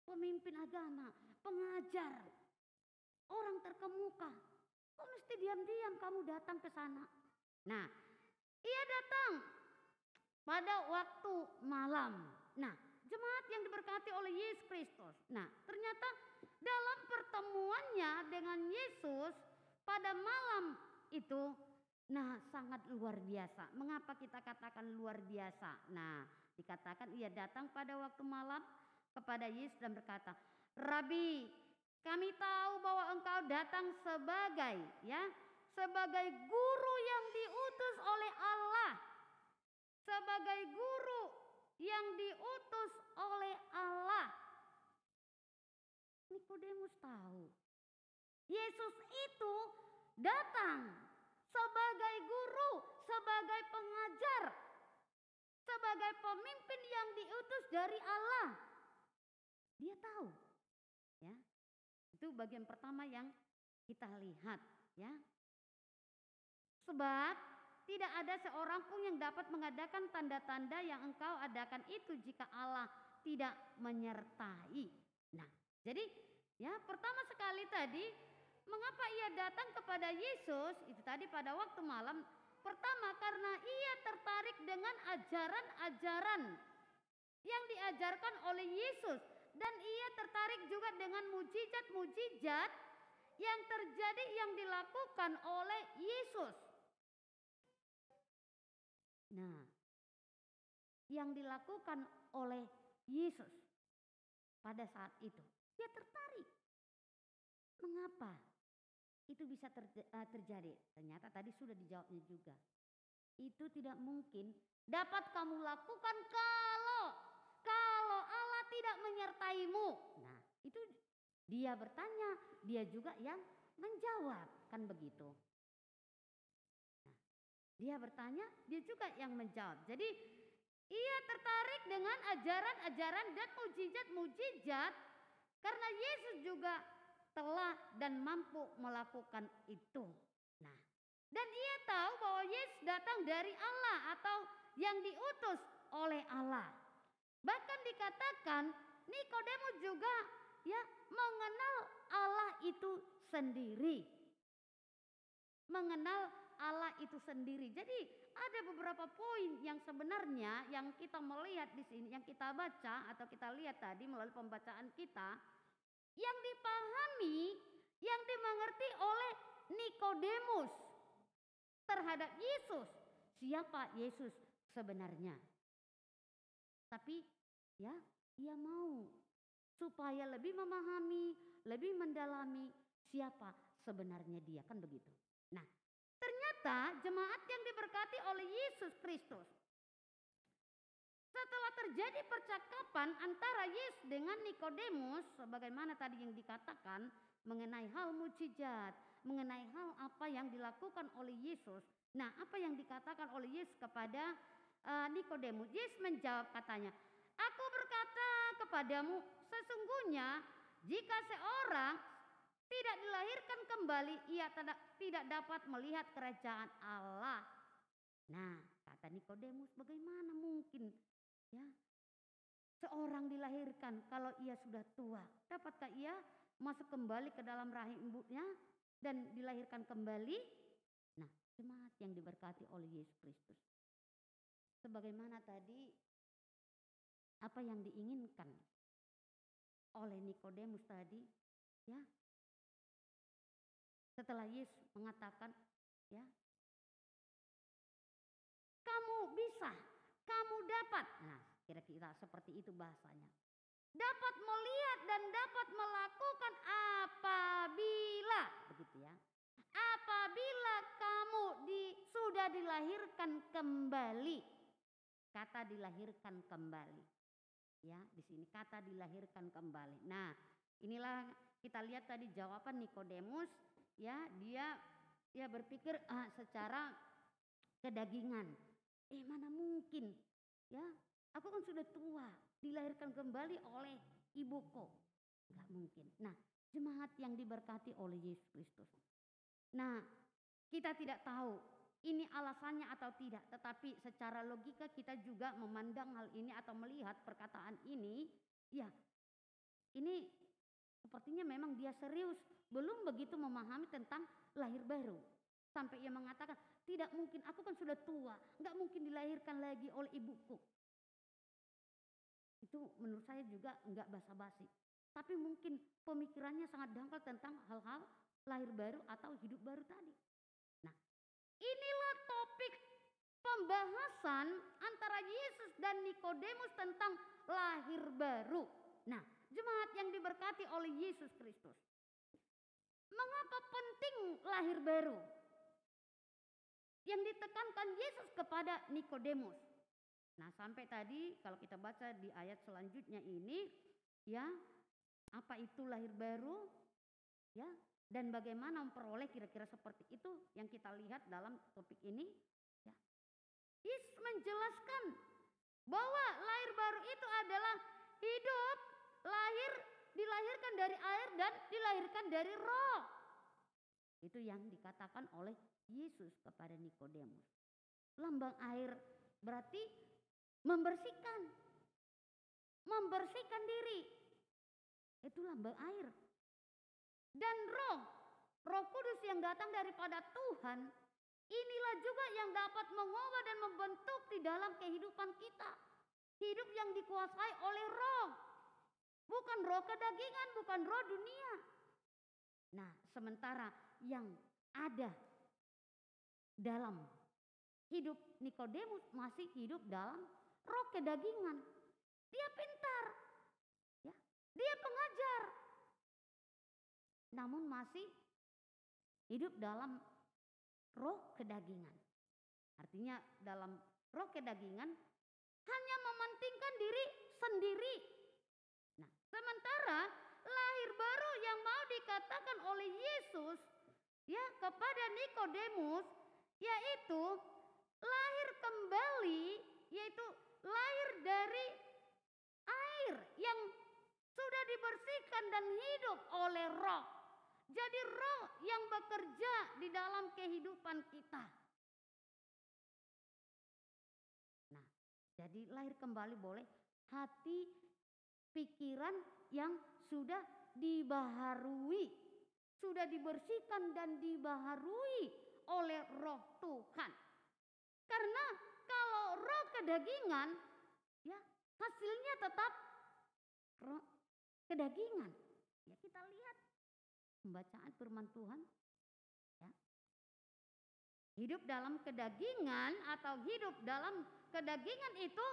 Pemimpin agama, pengajar, orang terkemuka. Kok mesti diam-diam kamu datang ke sana. Nah, ia datang pada waktu malam. Nah, jemaat yang diberkati oleh Yesus Kristus. Nah, ternyata dalam pertemuannya dengan Yesus pada malam itu, nah sangat luar biasa. Mengapa kita katakan luar biasa? Nah, dikatakan ia datang pada waktu malam kepada Yesus dan berkata, Rabi, kami tahu bahwa engkau datang sebagai ya, sebagai guru yang diutus oleh Allah. Sebagai guru yang diutus oleh Allah. Nikodemus tahu. Yesus itu datang sebagai guru, sebagai pengajar, sebagai pemimpin yang diutus dari Allah. Dia tahu. Ya. Itu bagian pertama yang kita lihat, ya. Sebab tidak ada seorang pun yang dapat mengadakan tanda-tanda yang engkau adakan itu jika Allah tidak menyertai. Nah, jadi ya pertama sekali tadi mengapa ia datang kepada Yesus itu tadi pada waktu malam pertama karena ia tertarik dengan ajaran-ajaran yang diajarkan oleh Yesus dan ia tertarik juga dengan mujizat-mujizat yang terjadi yang dilakukan oleh Yesus. Nah, yang dilakukan oleh Yesus pada saat itu, dia tertarik. Mengapa itu bisa eh, terjadi? Ternyata tadi sudah dijawabnya juga. Itu tidak mungkin dapat kamu lakukan kalau kalau Allah tidak menyertaimu. Nah, itu dia bertanya, dia juga yang menjawab, kan begitu. Nah, dia bertanya, dia juga yang menjawab. Jadi ia tertarik dengan ajaran-ajaran dan mujizat-mujizat karena Yesus juga telah dan mampu melakukan itu. Nah, dan ia tahu bahwa Yesus datang dari Allah atau yang diutus oleh Allah. Bahkan dikatakan Nikodemus juga ya mengenal Allah itu sendiri. Mengenal Allah itu sendiri. Jadi ada beberapa poin yang sebenarnya yang kita melihat di sini, yang kita baca atau kita lihat tadi melalui pembacaan kita, yang dipahami, yang dimengerti oleh Nikodemus terhadap Yesus. Siapa Yesus sebenarnya? Tapi ya, ia mau supaya lebih memahami, lebih mendalami siapa sebenarnya dia, kan begitu. Nah, ternyata jemaat yang diberkati oleh Yesus Kristus setelah terjadi percakapan antara Yesus dengan Nikodemus sebagaimana tadi yang dikatakan mengenai hal mujizat, mengenai hal apa yang dilakukan oleh Yesus. Nah, apa yang dikatakan oleh Yesus kepada uh, Nikodemus? Yesus menjawab katanya, "Aku berkata kepadamu, sesungguhnya jika seorang tidak dilahirkan kembali, ia tidak, dapat melihat kerajaan Allah." Nah, kata Nikodemus, bagaimana mungkin ya seorang dilahirkan kalau ia sudah tua? Dapatkah ia masuk kembali ke dalam rahim ibunya dan dilahirkan kembali? Nah, jemaat yang diberkati oleh Yesus Kristus. Sebagaimana tadi apa yang diinginkan oleh Nikodemus tadi, ya. Setelah Yesus mengatakan, ya, kamu bisa, kamu dapat. Nah, kira-kira seperti itu bahasanya. Dapat melihat dan dapat melakukan apabila, begitu ya. Apabila kamu di, sudah dilahirkan kembali. Kata dilahirkan kembali. Ya, di sini kata dilahirkan kembali. Nah, inilah kita lihat tadi jawaban Nikodemus, ya, dia dia berpikir ah, secara kedagingan. Eh, mana mungkin? Ya, aku kan sudah tua, dilahirkan kembali oleh ibuku. Enggak mungkin. Nah, jemaat yang diberkati oleh Yesus Kristus. Nah, kita tidak tahu ini alasannya atau tidak, tetapi secara logika kita juga memandang hal ini atau melihat perkataan ini, ya, ini sepertinya memang dia serius belum begitu memahami tentang lahir baru. Sampai ia mengatakan, tidak mungkin, aku kan sudah tua, nggak mungkin dilahirkan lagi oleh ibuku. Itu menurut saya juga nggak basa-basi. Tapi mungkin pemikirannya sangat dangkal tentang hal-hal lahir baru atau hidup baru tadi. Nah, inilah topik pembahasan antara Yesus dan Nikodemus tentang lahir baru. Nah, jemaat yang diberkati oleh Yesus Kristus. Mengapa penting lahir baru? Yang ditekankan Yesus kepada Nikodemus. Nah, sampai tadi kalau kita baca di ayat selanjutnya ini, ya, apa itu lahir baru? Ya, dan bagaimana memperoleh kira-kira seperti itu yang kita lihat dalam topik ini, ya. Yesus menjelaskan bahwa lahir baru itu adalah hidup lahir dilahirkan dari air dan dilahirkan dari roh. Itu yang dikatakan oleh Yesus kepada Nikodemus. Lambang air berarti membersihkan. Membersihkan diri. Itu lambang air. Dan roh, roh kudus yang datang daripada Tuhan, inilah juga yang dapat mengubah dan membentuk di dalam kehidupan kita. Hidup yang dikuasai oleh roh. Bukan roh kedagingan, bukan roh dunia. Nah, sementara yang ada dalam hidup Nikodemus masih hidup dalam roh kedagingan. Dia pintar. Ya, dia pengajar. Namun masih hidup dalam roh kedagingan. Artinya dalam roh kedagingan hanya mementingkan diri sendiri. Nah, sementara lahir baru yang mau dikatakan oleh Yesus ya kepada Nikodemus yaitu lahir kembali yaitu lahir dari air yang sudah dibersihkan dan hidup oleh roh. Jadi roh yang bekerja di dalam kehidupan kita. Nah, jadi lahir kembali boleh hati pikiran yang sudah dibaharui, sudah dibersihkan dan dibaharui oleh roh Tuhan. Karena kalau roh kedagingan, ya hasilnya tetap roh kedagingan. Ya kita lihat pembacaan firman Tuhan. Ya. Hidup dalam kedagingan atau hidup dalam kedagingan itu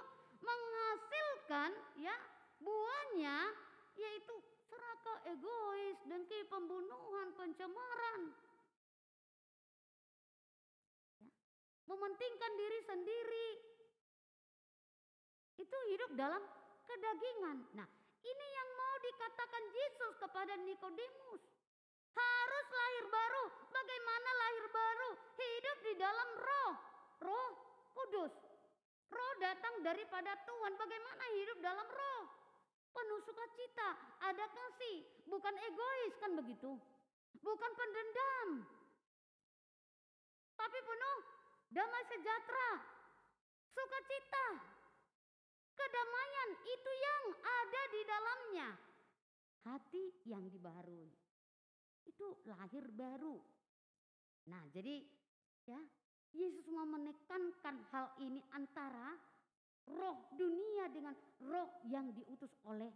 menghasilkan ya buahnya yaitu serakah egois, dengki, pembunuhan, pencemaran. Mementingkan diri sendiri. Itu hidup dalam kedagingan. Nah, ini yang mau dikatakan Yesus kepada Nikodemus. Harus lahir baru. Bagaimana lahir baru? Hidup di dalam roh. Roh kudus. Roh datang daripada Tuhan. Bagaimana hidup dalam roh? Penuh sukacita, ada kasih, bukan egois kan begitu. Bukan pendendam. Tapi penuh damai sejahtera, sukacita, kedamaian itu yang ada di dalamnya. Hati yang dibaharui. Itu lahir baru. Nah, jadi ya, Yesus mau menekankan hal ini antara roh dunia dengan roh yang diutus oleh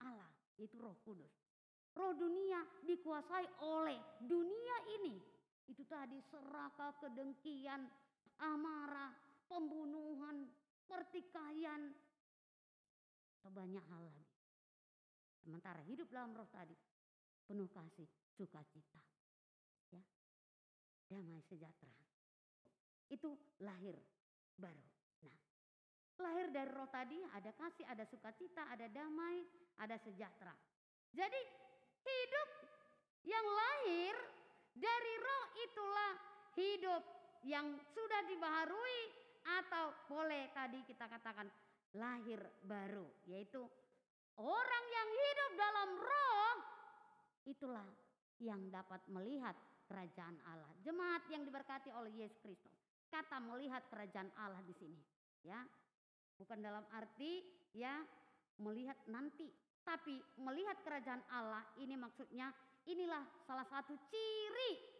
Allah, itu Roh Kudus. Roh dunia dikuasai oleh dunia ini. Itu tadi serakah, kedengkian, amarah, pembunuhan, pertikaian, atau banyak hal lagi. Sementara hidup dalam roh tadi penuh kasih, sukacita, ya, damai sejahtera. Itu lahir baru. Nah, lahir dari roh tadi ada kasih, ada sukacita, ada damai, ada sejahtera. Jadi hidup yang lahir dari roh itulah hidup yang sudah dibaharui atau boleh tadi kita katakan lahir baru yaitu orang yang hidup dalam roh itulah yang dapat melihat kerajaan Allah. Jemaat yang diberkati oleh Yesus Kristus. Kata melihat kerajaan Allah di sini, ya. Bukan dalam arti ya melihat nanti, tapi melihat kerajaan Allah ini maksudnya Inilah salah satu ciri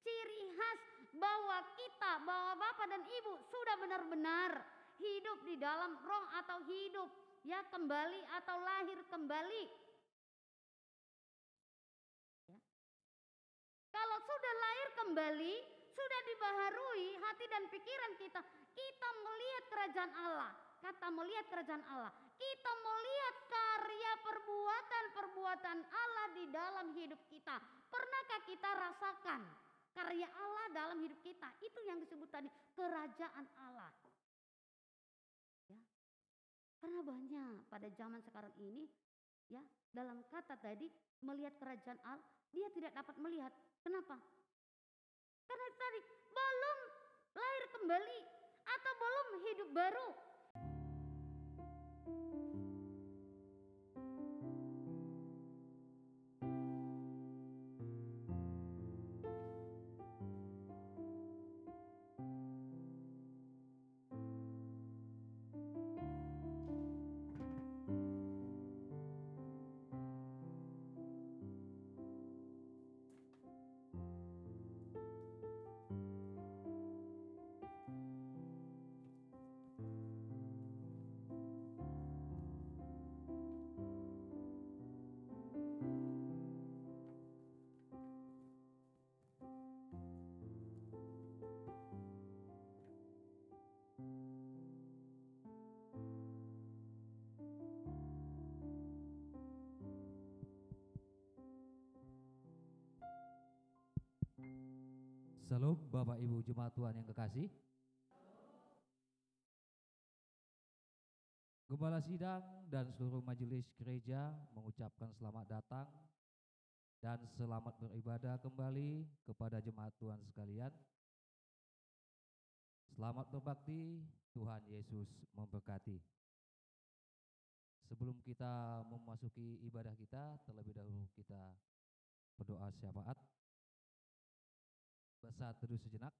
ciri khas bahwa kita, bahwa Bapak dan Ibu sudah benar-benar hidup di dalam roh atau hidup ya kembali atau lahir kembali. Ya. Kalau sudah lahir kembali, sudah dibaharui hati dan pikiran kita, kita melihat kerajaan Allah. Kata melihat kerajaan Allah, kita melihat karya perbuatan-perbuatan Allah di dalam hidup kita. Pernahkah kita rasakan karya Allah dalam hidup kita? Itu yang disebut tadi kerajaan Allah. Ya. Karena banyak pada zaman sekarang ini ya, dalam kata tadi melihat kerajaan Allah, dia tidak dapat melihat. Kenapa? Karena tadi belum lahir kembali atau belum hidup baru. thank you Salam Bapak Ibu Jemaat Tuhan yang kekasih. Gembala sidang dan seluruh majelis gereja mengucapkan selamat datang dan selamat beribadah kembali kepada jemaat Tuhan sekalian. Selamat berbakti, Tuhan Yesus memberkati. Sebelum kita memasuki ibadah kita, terlebih dahulu kita berdoa syafaat. Bersatu teduh sejenak.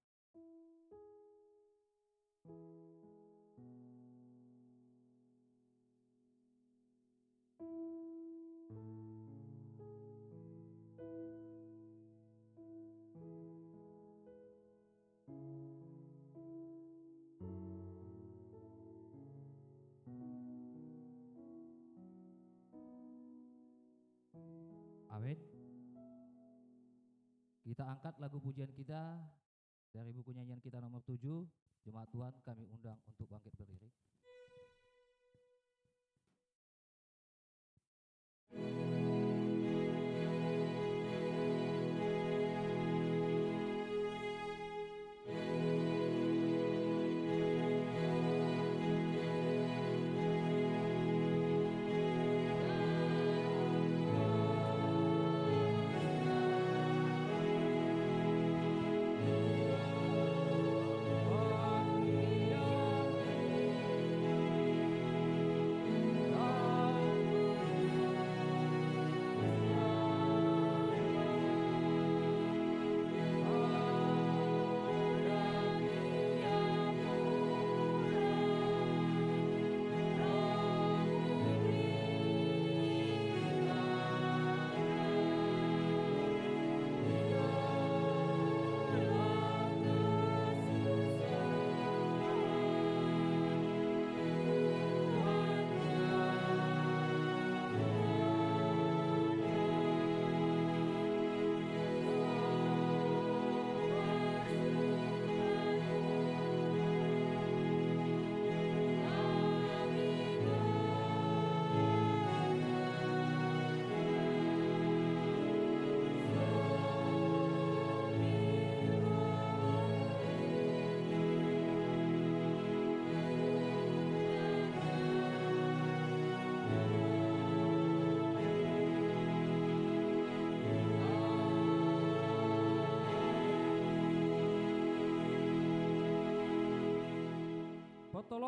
Kita angkat lagu pujian kita dari buku nyanyian kita nomor 7. Jemaat Tuhan kami undang untuk bangkit berdiri.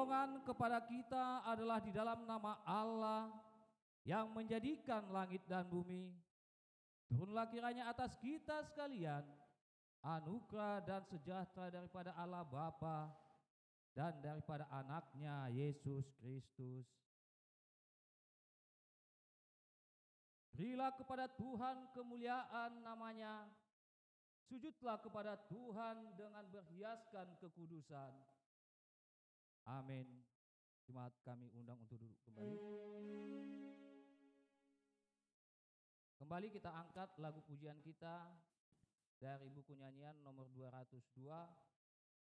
Pertolongan kepada kita adalah di dalam nama Allah yang menjadikan langit dan bumi. Turunlah kiranya atas kita sekalian anugerah dan sejahtera daripada Allah Bapa dan daripada anaknya Yesus Kristus Berilah kepada Tuhan kemuliaan namanya. Sujudlah kepada Tuhan dengan berhiaskan kekudusan. Amin. Jemaat kami undang untuk duduk kembali. Kembali kita angkat lagu pujian kita dari buku nyanyian nomor 202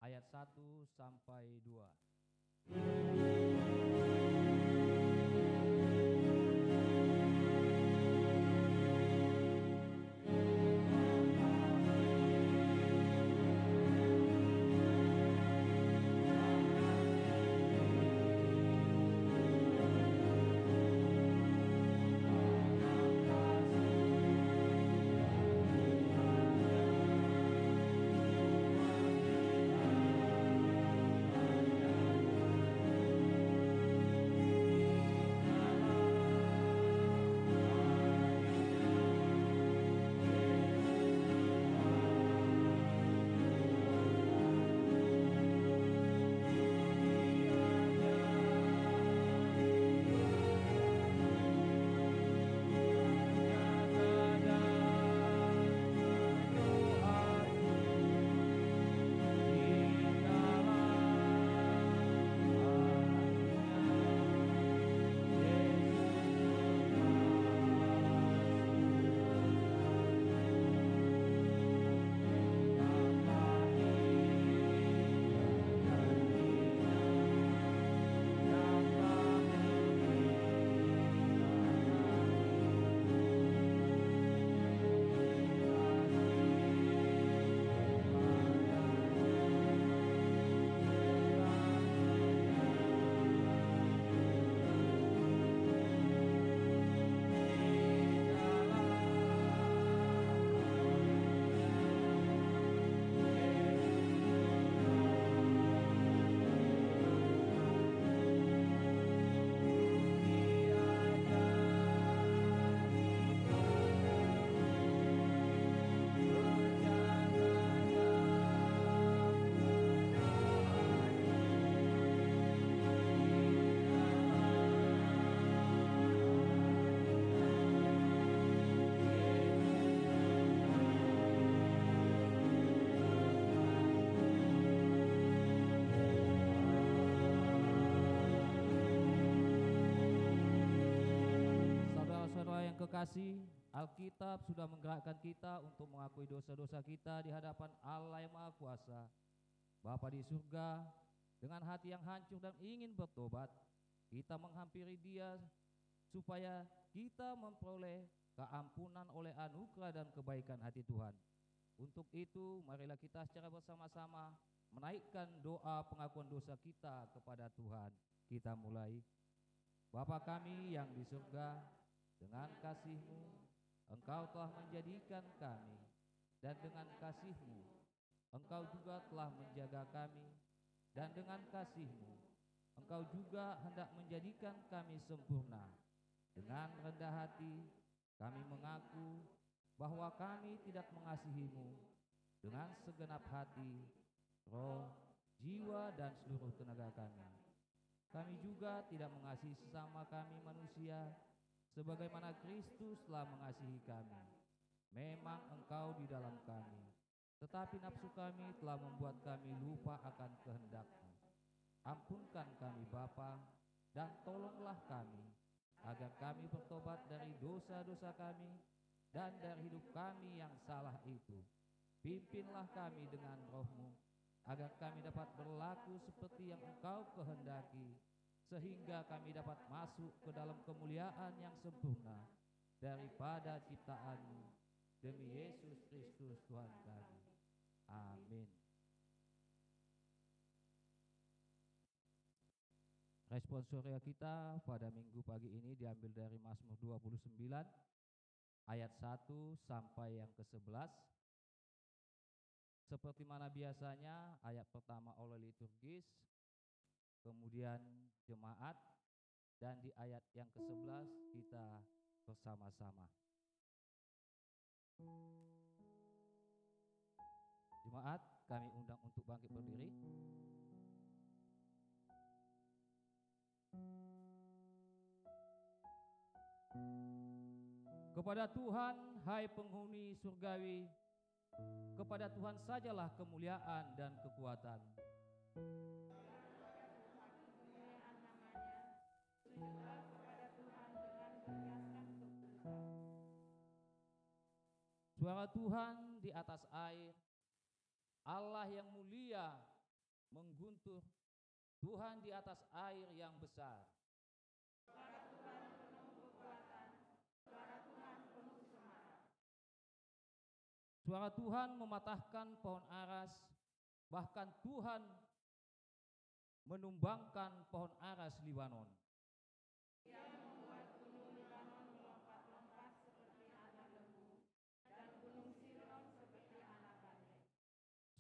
ayat 1 sampai 2. Kita untuk mengakui dosa-dosa kita di hadapan Allah yang Maha Kuasa. Bapa di surga, dengan hati yang hancur dan ingin bertobat, kita menghampiri Dia supaya kita memperoleh keampunan oleh anugerah dan kebaikan hati Tuhan. Untuk itu, marilah kita secara bersama-sama menaikkan doa pengakuan dosa kita kepada Tuhan. Kita mulai. Bapa kami yang di surga, dengan kasihmu, engkau telah menjadikan kami, dan dengan kasihmu, engkau juga telah menjaga kami, dan dengan kasihmu, engkau juga hendak menjadikan kami sempurna. Dengan rendah hati, kami mengaku bahwa kami tidak mengasihimu dengan segenap hati, roh, jiwa, dan seluruh tenaga kami. Kami juga tidak mengasihi sesama kami manusia sebagaimana Kristus telah mengasihi kami. Memang engkau di dalam kami, tetapi nafsu kami telah membuat kami lupa akan kehendakmu. Ampunkan kami Bapa, dan tolonglah kami, agar kami bertobat dari dosa-dosa kami, dan dari hidup kami yang salah itu. Pimpinlah kami dengan rohmu, agar kami dapat berlaku seperti yang engkau kehendaki, sehingga kami dapat masuk ke dalam kemuliaan yang sempurna daripada ciptaanmu demi Yesus Kristus Tuhan kami. Amin. Respon surya kita pada minggu pagi ini diambil dari Mazmur 29 ayat 1 sampai yang ke-11. Seperti mana biasanya ayat pertama oleh liturgis, kemudian jemaat, dan di ayat yang ke-11 kita bersama-sama. Jemaat, kami undang untuk bangkit berdiri. Kepada Tuhan, hai penghuni surgawi, kepada Tuhan sajalah kemuliaan dan kekuatan. Suara Tuhan di atas air, Allah yang mulia mengguntur, Tuhan di atas air yang besar. Suara Tuhan mematahkan pohon aras, bahkan Tuhan menumbangkan pohon aras Libanon.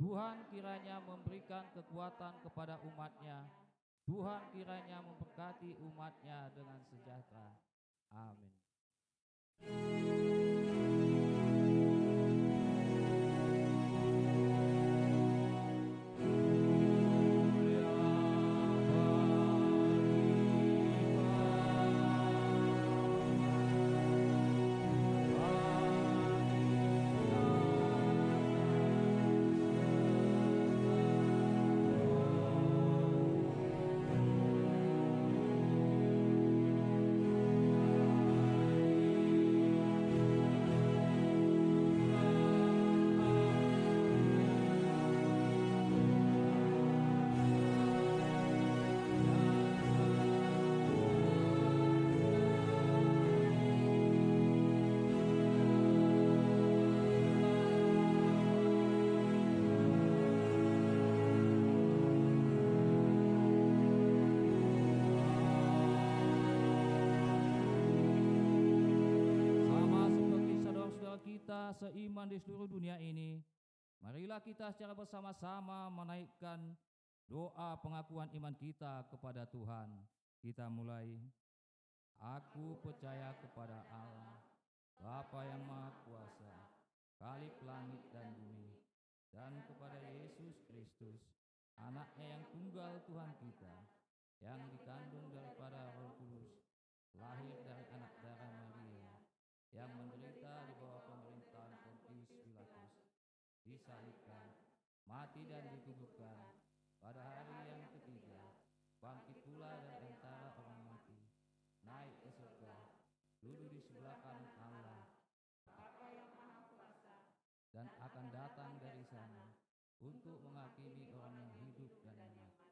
Tuhan kiranya memberikan kekuatan kepada umatnya. Tuhan kiranya memberkati umatnya dengan sejahtera. Amin. Seiman di seluruh dunia ini, marilah kita secara bersama-sama menaikkan doa pengakuan iman kita kepada Tuhan. Kita mulai. Aku percaya kepada Allah, Bapa yang Maha Kuasa, Khalik langit dan bumi, dan kepada Yesus Kristus, anaknya yang tunggal Tuhan kita, yang dikandung daripada roh kudus, lahir dari anak darah Maria, yang menderita di bawah disalibkan, mati dan dikuburkan, pada hari yang ketiga, bangkit pula dari antara orang mati, naik ke surga, duduk di sebelah kanan Allah, dan akan datang dari sana untuk menghakimi orang yang hidup dan yang mati.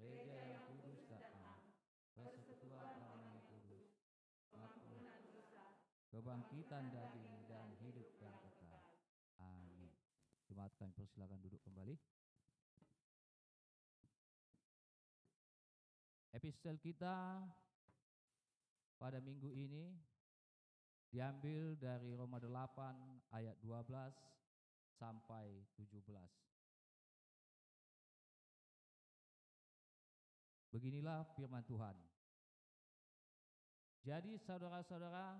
Gereja yang kudus dan am, persekutuan orang yang kudus, pengampunan kebangkitan daging dan hidup yang kekal. Amin. Kami persilakan duduk kembali. Epistel kita pada minggu ini diambil dari Roma 8 ayat 12 sampai 17. Beginilah firman Tuhan. Jadi saudara-saudara,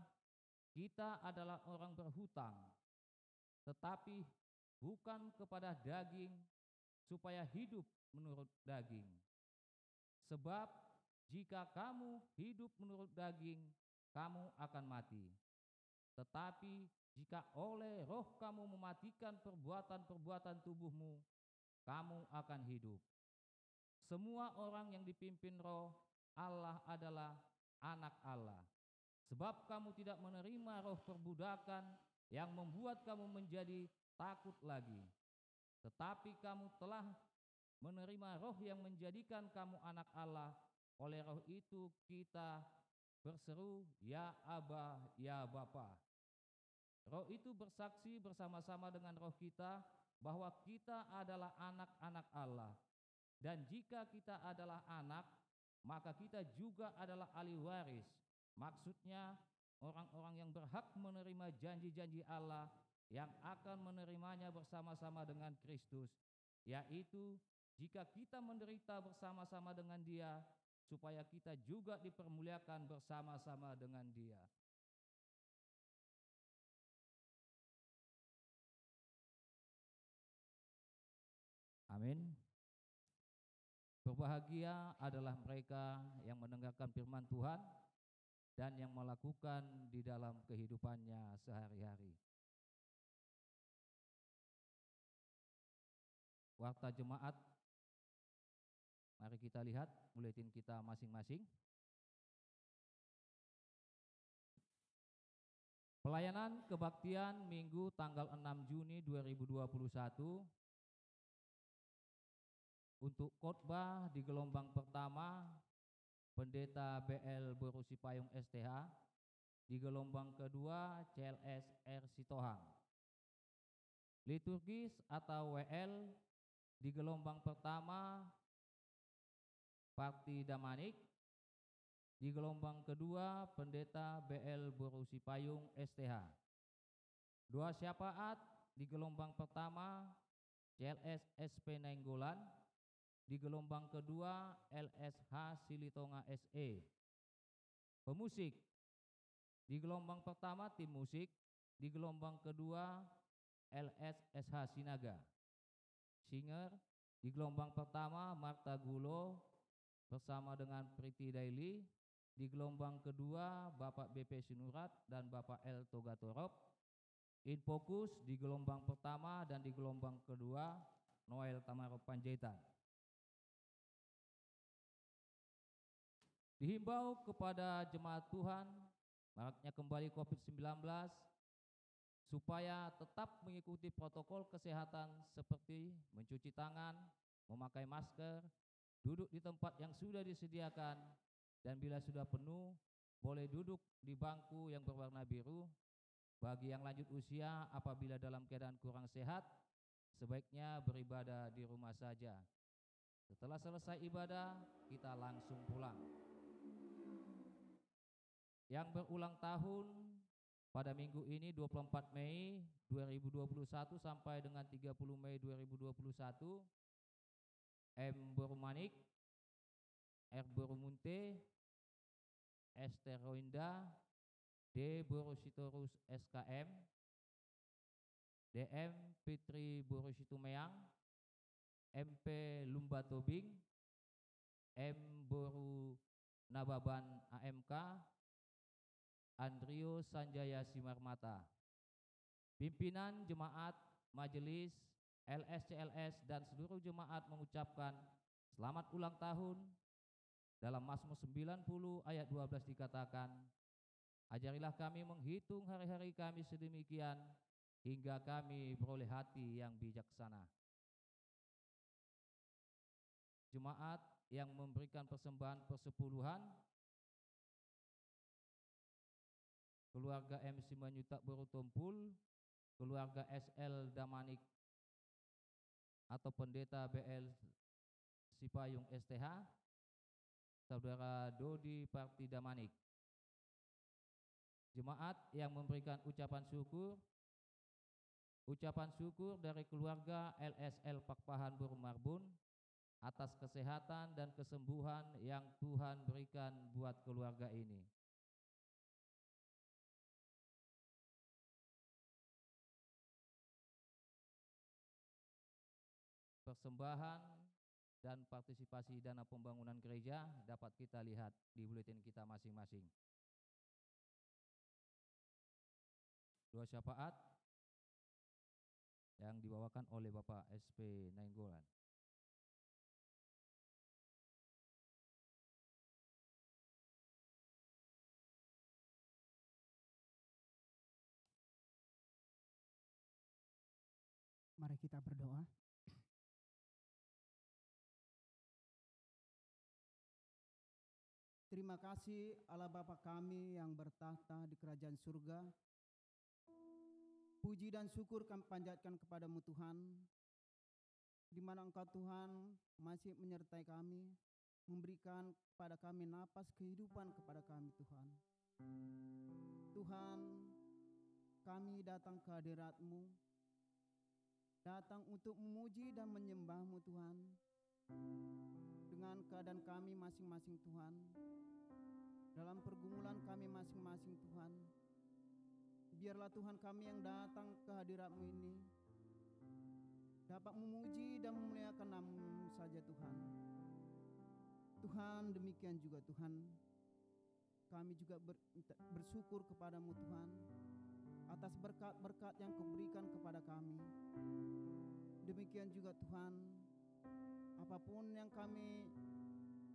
kita adalah orang berhutang, tetapi bukan kepada daging supaya hidup menurut daging. Sebab jika kamu hidup menurut daging, kamu akan mati. Tetapi jika oleh roh kamu mematikan perbuatan-perbuatan tubuhmu, kamu akan hidup. Semua orang yang dipimpin roh Allah adalah anak Allah. Sebab kamu tidak menerima roh perbudakan yang membuat kamu menjadi takut lagi. Tetapi kamu telah menerima roh yang menjadikan kamu anak Allah. Oleh roh itu kita berseru, Ya Aba, Ya Bapa. Roh itu bersaksi bersama-sama dengan roh kita bahwa kita adalah anak-anak Allah. Dan jika kita adalah anak, maka kita juga adalah ahli waris, Maksudnya orang-orang yang berhak menerima janji-janji Allah yang akan menerimanya bersama-sama dengan Kristus, yaitu jika kita menderita bersama-sama dengan Dia, supaya kita juga dipermuliakan bersama-sama dengan Dia. Amin. Berbahagia adalah mereka yang mendengarkan firman Tuhan dan yang melakukan di dalam kehidupannya sehari-hari. Warta jemaat, mari kita lihat buletin kita masing-masing. Pelayanan kebaktian Minggu tanggal 6 Juni 2021 untuk khotbah di gelombang pertama Pendeta BL Borusi Payung STH di gelombang kedua CLS R Sitohang. Liturgis atau WL di gelombang pertama Parti Damanik di gelombang kedua Pendeta BL Borusi Payung STH. Dua syafaat di gelombang pertama CLS SP Nainggolan di gelombang kedua LSH Silitonga SE. Pemusik di gelombang pertama tim musik, di gelombang kedua LSSH Sinaga. Singer di gelombang pertama Marta Gulo bersama dengan Priti Daily, di gelombang kedua Bapak BP Sinurat dan Bapak L Togatorop. Infokus di gelombang pertama dan di gelombang kedua Noel Tamarop Panjaitan. Dihimbau kepada jemaat Tuhan, maraknya kembali COVID-19, supaya tetap mengikuti protokol kesehatan seperti mencuci tangan, memakai masker, duduk di tempat yang sudah disediakan, dan bila sudah penuh, boleh duduk di bangku yang berwarna biru. Bagi yang lanjut usia, apabila dalam keadaan kurang sehat, sebaiknya beribadah di rumah saja. Setelah selesai ibadah, kita langsung pulang yang berulang tahun pada minggu ini 24 Mei 2021 sampai dengan 30 Mei 2021 M. Borumanik R. Borumunte Esteroinda D. Borositorus SKM DM Fitri Borositumeang MP Lumba Tobing M. Boru Nababan AMK Andrio Sanjaya Simarmata. Pimpinan jemaat, majelis, LSCLS dan seluruh jemaat mengucapkan selamat ulang tahun. Dalam Mazmur 90 ayat 12 dikatakan, Ajarilah kami menghitung hari-hari kami sedemikian hingga kami beroleh hati yang bijaksana. Jemaat yang memberikan persembahan persepuluhan keluarga MC Manyutak Baru Tumpul, keluarga SL Damanik atau pendeta BL Sipayung STH, saudara Dodi Parti Damanik. Jemaat yang memberikan ucapan syukur, ucapan syukur dari keluarga LSL Pakpahan Burmarbun atas kesehatan dan kesembuhan yang Tuhan berikan buat keluarga ini. Persembahan dan partisipasi dana pembangunan gereja dapat kita lihat di buletin kita masing-masing. Dua syafaat yang dibawakan oleh Bapak SP Nainggolan. Terima kasih Allah Bapa kami yang bertahta di kerajaan surga. Puji dan syukur kami panjatkan kepadamu Tuhan, di mana Engkau Tuhan masih menyertai kami, memberikan kepada kami napas kehidupan kepada kami Tuhan. Tuhan, kami datang ke hadirat-Mu, datang untuk memuji dan menyembah-Mu Tuhan, dengan keadaan kami masing-masing Tuhan, dalam pergumulan kami masing-masing Tuhan. Biarlah Tuhan kami yang datang ke hadirat-Mu ini dapat memuji dan memuliakan nama saja Tuhan. Tuhan demikian juga Tuhan. Kami juga ber- bersyukur kepadamu Tuhan atas berkat-berkat yang kau berikan kepada kami. Demikian juga Tuhan, apa pun yang kami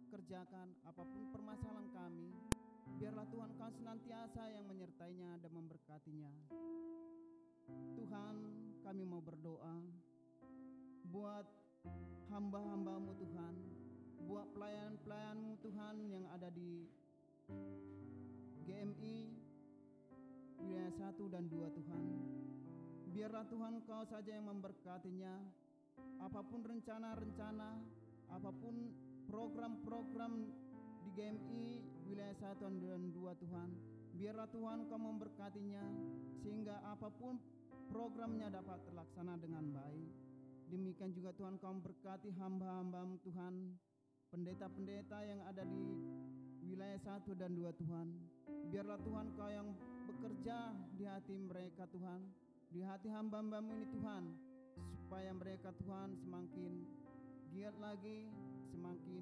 kerjakan, apa pun permasalahan kami, biarlah Tuhan kau senantiasa yang menyertainya dan memberkatinya. Tuhan, kami mau berdoa buat hamba-hambamu Tuhan, buat pelayan-pelayanmu Tuhan yang ada di GMI wilayah 1 dan 2 Tuhan. Biarlah Tuhan kau saja yang memberkatinya, apa pun rencana-rencana, apa pun program-program di GMI wilayah 1 dan 2 Tuhan. Biarlah Tuhan kau memberkatinya, sehingga apa pun programnya dapat terlaksana dengan baik. Demikian juga Tuhan kau memberkati hamba-hambamu Tuhan, pendeta-pendeta yang ada di wilayah 1 dan 2 Tuhan. Biarlah Tuhan kau yang bekerja di hati mereka Tuhan, di hati hamba-hambamu ini Tuhan, supaya mereka Tuhan semakin giat lagi, semakin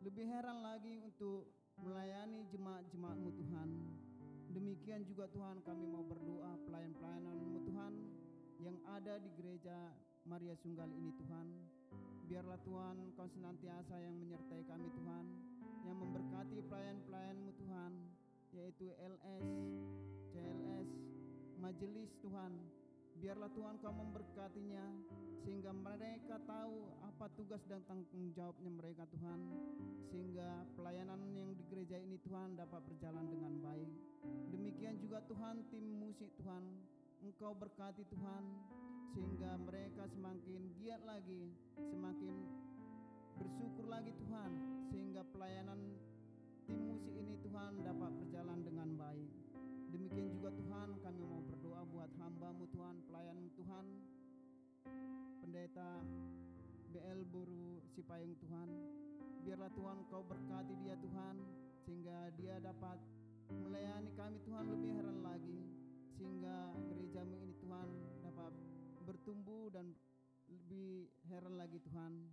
lebih heran lagi untuk melayani jemaat-jemaatmu Tuhan. Demikian juga Tuhan kami mau berdoa pelayan-pelayananmu Tuhan yang ada di gereja Maria Sunggal ini Tuhan. Biarlah Tuhan kau senantiasa yang menyertai kami Tuhan, yang memberkati pelayan-pelayanmu Tuhan, yaitu LS, CLS, majelis Tuhan. Biarlah Tuhan kau memberkatinya, sehingga mereka tahu apa tugas dan tanggung jawabnya mereka Tuhan, sehingga pelayanan yang di gereja ini Tuhan dapat berjalan dengan baik. Demikian juga Tuhan tim musik Tuhan, Engkau berkati Tuhan, sehingga mereka semakin giat lagi, semakin bersyukur lagi Tuhan, sehingga pelayanan tim musik ini Tuhan dapat berjalan dengan baik. Demikian juga Tuhan kami mau hambamu Tuhan, pelayan Tuhan, pendeta BL Buru Sipayung Tuhan. Biarlah Tuhan kau berkati dia Tuhan, sehingga dia dapat melayani kami Tuhan lebih heran lagi, sehingga gerejamu ini Tuhan dapat bertumbuh dan lebih heran lagi Tuhan.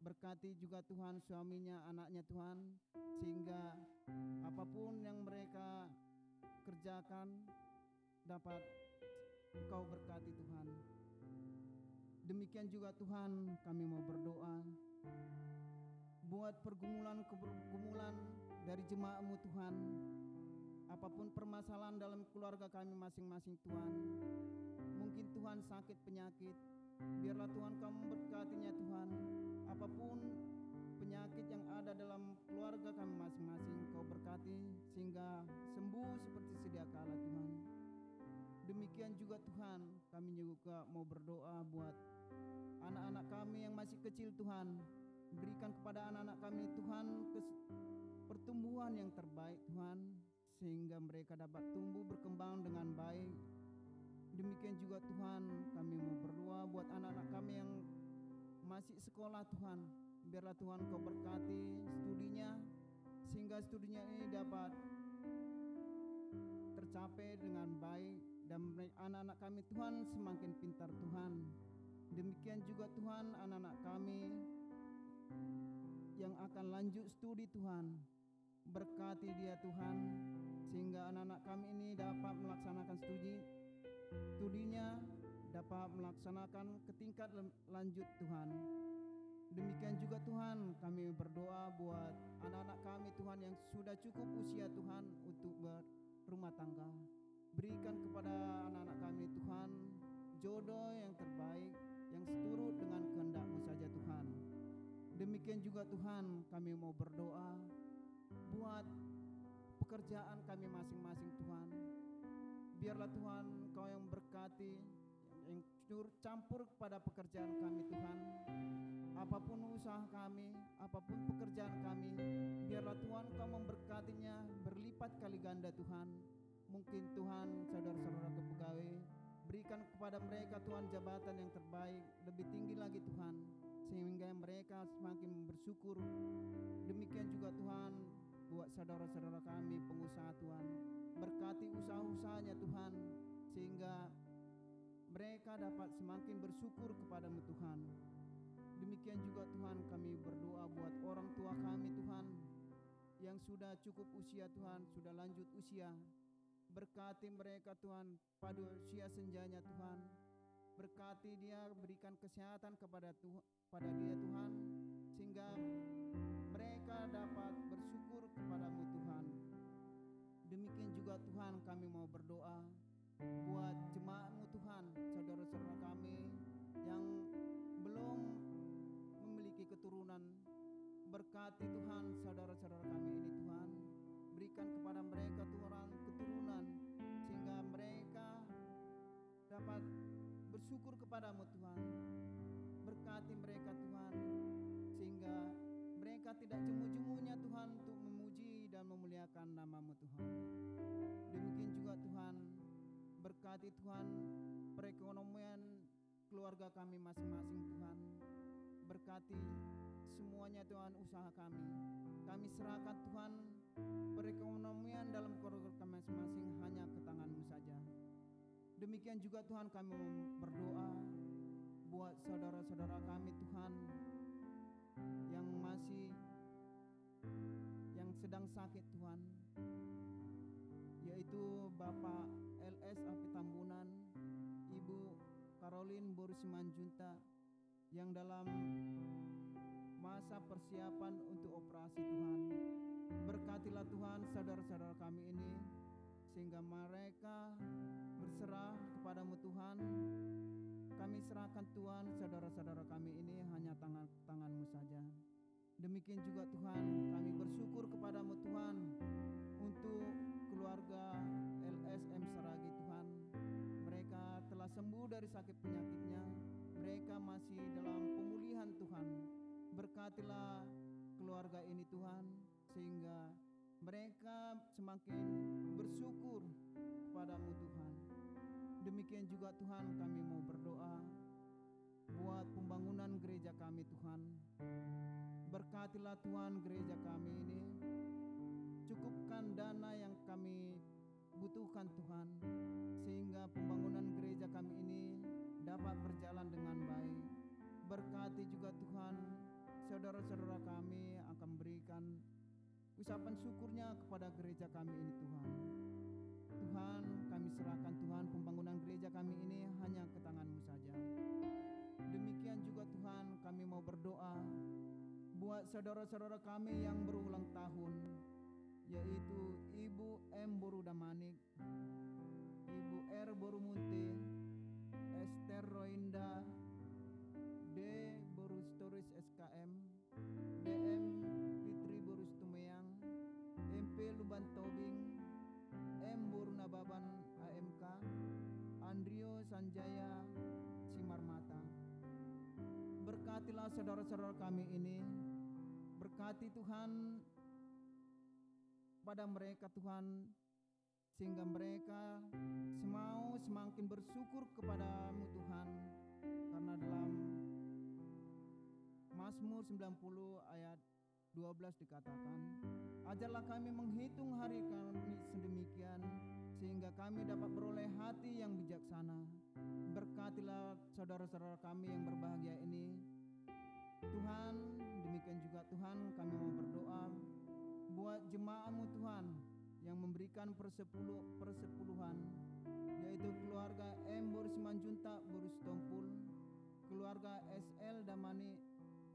Berkati juga Tuhan suaminya, anaknya Tuhan, sehingga apa pun yang mereka kerjakan dapat Engkau berkati Tuhan. Demikian juga Tuhan kami mau berdoa buat pergumulan pergumulan dari jemaatmu Tuhan. Apa pun permasalahan dalam keluarga kami masing-masing Tuhan. Mungkin Tuhan sakit penyakit. Biarlah Tuhan kamu memberkatinya Tuhan. Apa pun penyakit yang ada dalam keluarga kami masing-masing kau berkati sehingga sembuh seperti sedia kala Tuhan. Demikian juga Tuhan, kami juga mau berdoa buat anak-anak kami yang masih kecil Tuhan. Berikan kepada anak-anak kami Tuhan pertumbuhan yang terbaik Tuhan sehingga mereka dapat tumbuh berkembang dengan baik. Demikian juga Tuhan, kami mau berdoa buat anak-anak kami yang masih sekolah Tuhan. Biarlah Tuhan kau berkati studinya sehingga studinya ini dapat tercapai dengan baik dan anak-anak kami Tuhan semakin pintar Tuhan. Demikian juga Tuhan anak-anak kami yang akan lanjut studi Tuhan. Berkati dia Tuhan sehingga anak-anak kami ini dapat melaksanakan studi studinya dapat melaksanakan ke tingkat lanjut Tuhan. Demikian juga Tuhan, kami berdoa buat anak-anak kami Tuhan yang sudah cukup usia Tuhan untuk berumah tangga. Berikan kepada anak-anak kami Tuhan jodoh yang terbaik yang seturut dengan kehendak-Mu saja Tuhan. Demikian juga Tuhan, kami mau berdoa buat pekerjaan kami masing-masing Tuhan. Biarlah Tuhan Kau yang berkati, yang campur kepada pekerjaan kami Tuhan. Apa pun usaha kami, apa pun pekerjaan kami, biarlah Tuhan Kau memberkatinya berlipat kali ganda Tuhan. Mungkin Tuhan saudara-saudara pegawai berikan kepada mereka Tuhan jabatan yang terbaik, lebih tinggi lagi Tuhan. Sehingga mereka semakin bersyukur. Demikian juga Tuhan buat saudara-saudara kami pengusaha Tuhan. Berkati usaha-usahanya Tuhan. Sehingga mereka dapat semakin bersyukur kepadamu Tuhan. Demikian juga Tuhan kami berdoa buat orang tua kami Tuhan yang sudah cukup usia Tuhan, sudah lanjut usia. Berkati mereka Tuhan pada usia senjanya Tuhan. Berkati dia berikan kesehatan kepada Tuhan pada dia Tuhan sehingga mereka dapat bersyukur kepadamu Tuhan. Demikian juga Tuhan kami mau berdoa buat jemaatmu Tuhan, saudara-saudara kami yang belum memiliki keturunan. Berkati Tuhan saudara-saudara kami ini Tuhan. Berikan kepada mereka Tuhan bersyukur kepadamu Tuhan. Berkati mereka Tuhan sehingga mereka tidak jemu-jemunya Tuhan untuk memuji dan memuliakan namamu Tuhan. Demikian juga Tuhan berkati Tuhan perekonomian keluarga kami masing-masing Tuhan. Berkati semuanya Tuhan usaha kami. Kami serahkan Tuhan perekonomian dalam keluarga kami masing-masing hanya ke tanganmu saja. Demikian juga Tuhan kami berdoa buat saudara-saudara kami Tuhan yang masih yang sedang sakit Tuhan yaitu Bapak LS Api Tambunan, Ibu Caroline Boris Simanjunta yang dalam masa persiapan untuk operasi Tuhan. Berkatilah Tuhan saudara-saudara kami ini sehingga mereka berserah kepadamu Tuhan. Kami serahkan Tuhan saudara-saudara kami ini hanya tangan tanganmu saja. Demikian juga Tuhan kami bersyukur kepadamu Tuhan untuk keluarga LSM Saragi Tuhan. Mereka telah sembuh dari sakit penyakitnya. Mereka masih dalam pemulihan Tuhan. Berkatilah keluarga ini Tuhan sehingga mereka semakin bersyukur kepadamu Tuhan. Demikian juga Tuhan kami mau berdoa buat pembangunan gereja kami Tuhan. Berkatilah Tuhan gereja kami ini. Cukupkan dana yang kami butuhkan Tuhan sehingga pembangunan gereja kami ini dapat berjalan dengan baik. Berkati juga Tuhan saudara-saudara kami akan berikan ucapan syukurnya kepada gereja kami ini Tuhan. Tuhan kami serahkan buat saudara-saudara kami yang berulang tahun yaitu Ibu M. Borudamanik, Ibu R. Borumunte, Esther Roinda, D. Borustoris SKM, DM Fitri Borus Tumeyang, MP Luban Tobing, M. Borunababan AMK, Andrio Sanjaya Simarmata. Berkatilah saudara-saudara kami berkati Tuhan pada mereka Tuhan sehingga mereka semau semakin bersyukur kepadamu Tuhan karena dalam Mazmur 90 ayat 12 dikatakan ajarlah kami menghitung hari kami sedemikian sehingga kami dapat beroleh hati yang bijaksana. Berkatilah saudara-saudara kami yang berbahagia ini Tuhan demikian juga Tuhan kami mau berdoa buat jemaatmu Tuhan yang memberikan persepuluh persepuluhan yaitu keluarga M. Boris Manjunta Boris Tompul keluarga SL Damani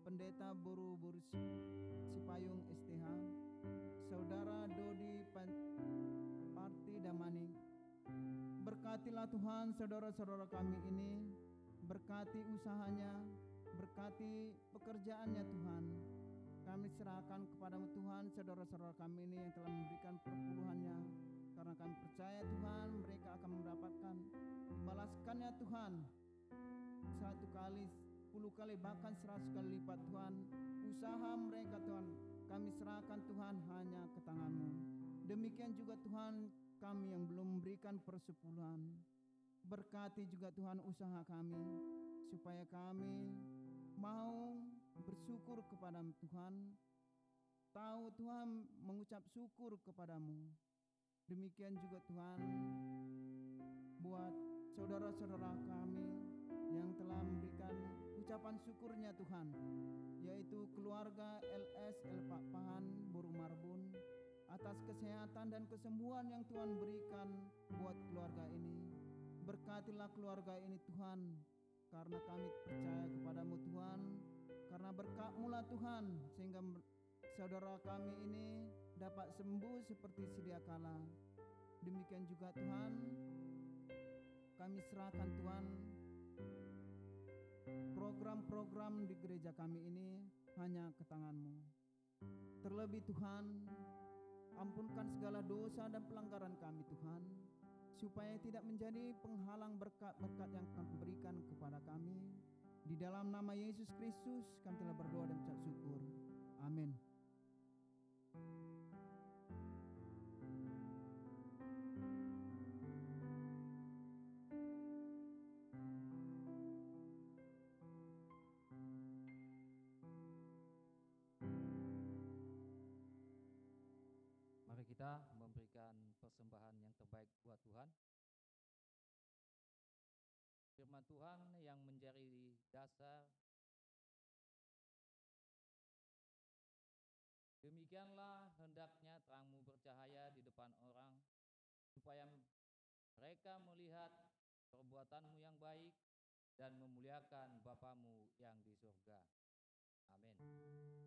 Pendeta Boru Boris Sipayung STH saudara Dodi Parti Damani. Berkatilah Tuhan saudara-saudara kami ini berkati usahanya berkati pekerjaannya Tuhan. Kami serahkan kepadamu Tuhan saudara-saudara kami ini yang telah memberikan perpuluhannya. Karena kami percaya Tuhan mereka akan mendapatkan balaskannya Tuhan. Satu kali sepuluh kali bahkan seratus kali lipat Tuhan. Usaha mereka Tuhan kami serahkan Tuhan hanya ke tanganmu. Demikian juga Tuhan kami yang belum memberikan persepuluhan. Berkati juga Tuhan usaha kami supaya kami mau bersyukur kepada Tuhan. Tahu Tuhan mengucap syukur kepadamu. Demikian juga Tuhan buat saudara-saudara kami yang telah memberikan ucapan syukurnya Tuhan yaitu keluarga LS El Pahan Burung Marbun atas kesehatan dan kesembuhan yang Tuhan berikan buat keluarga ini. Berkatilah keluarga ini Tuhan karena kami percaya kepadamu Tuhan karena berkatmu lah Tuhan sehingga saudara kami ini dapat sembuh seperti sedia kala. Demikian juga Tuhan, kami serahkan Tuhan program-program di gereja kami ini hanya ke tanganmu. Terlebih Tuhan, ampunkan segala dosa dan pelanggaran kami Tuhan, supaya tidak menjadi penghalang berkat-berkat yang kau berikan kepada kami. Di dalam nama Yesus Kristus kami telah berdoa dan ucap syukur. Amin. Mari kita memberikan persembahan yang terbaik buat Tuhan. Firman Tuhan yang menjadi dasar Demikianlah hendaknya terangmu bercahaya di depan orang, supaya mereka melihat perbuatanmu yang baik dan memuliakan Bapamu yang di surga. Amin.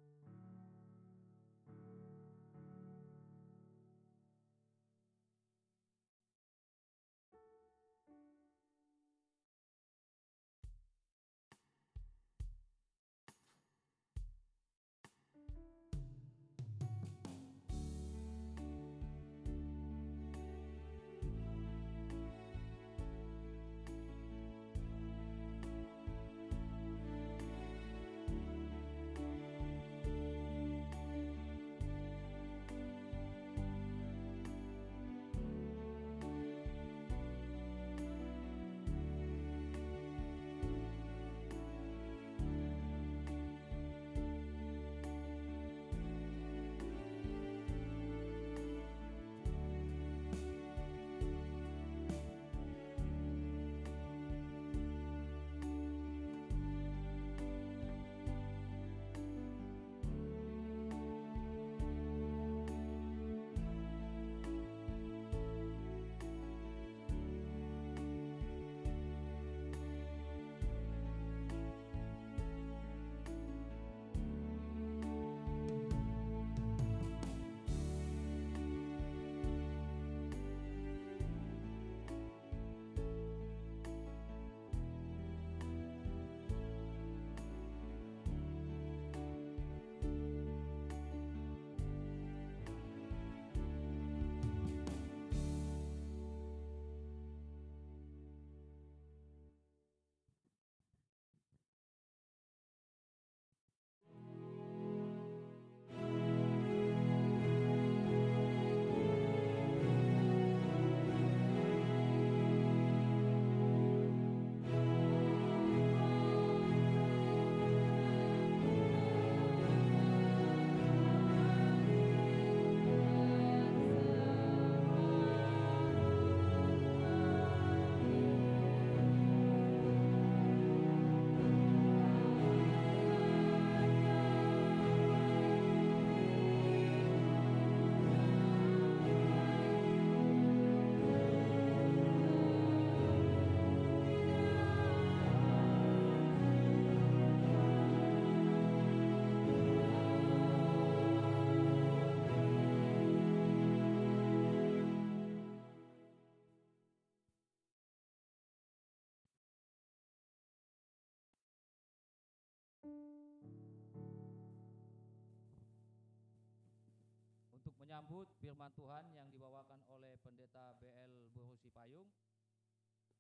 Menyambut firman Tuhan yang dibawakan oleh pendeta BL Borusi Payung,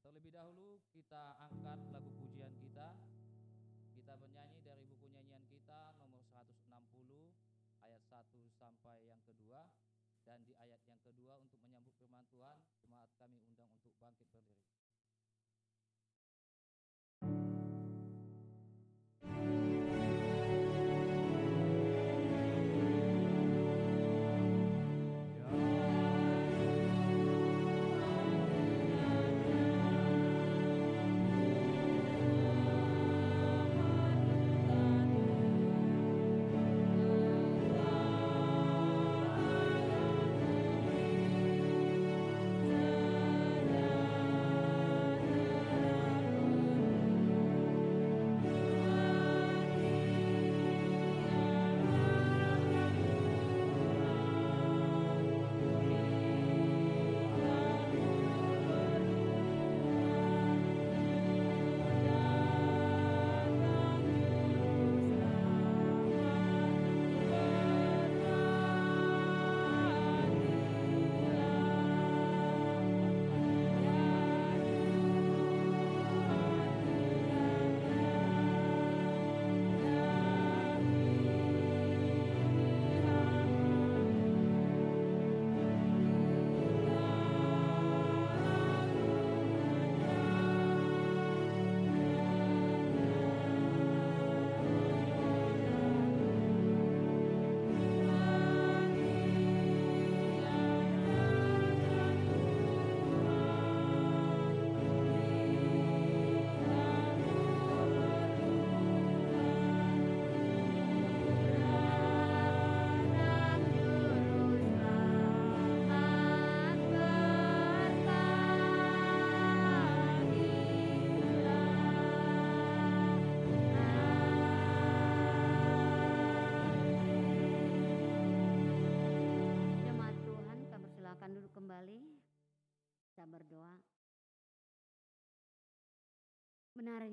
terlebih dahulu kita angkat lagu pujian kita. Kita bernyanyi dari buku nyanyian kita nomor 160 ayat 1 sampai yang kedua. Dan di ayat yang kedua untuk menyambut firman Tuhan, jemaat kami undang untuk bangkit berdiri.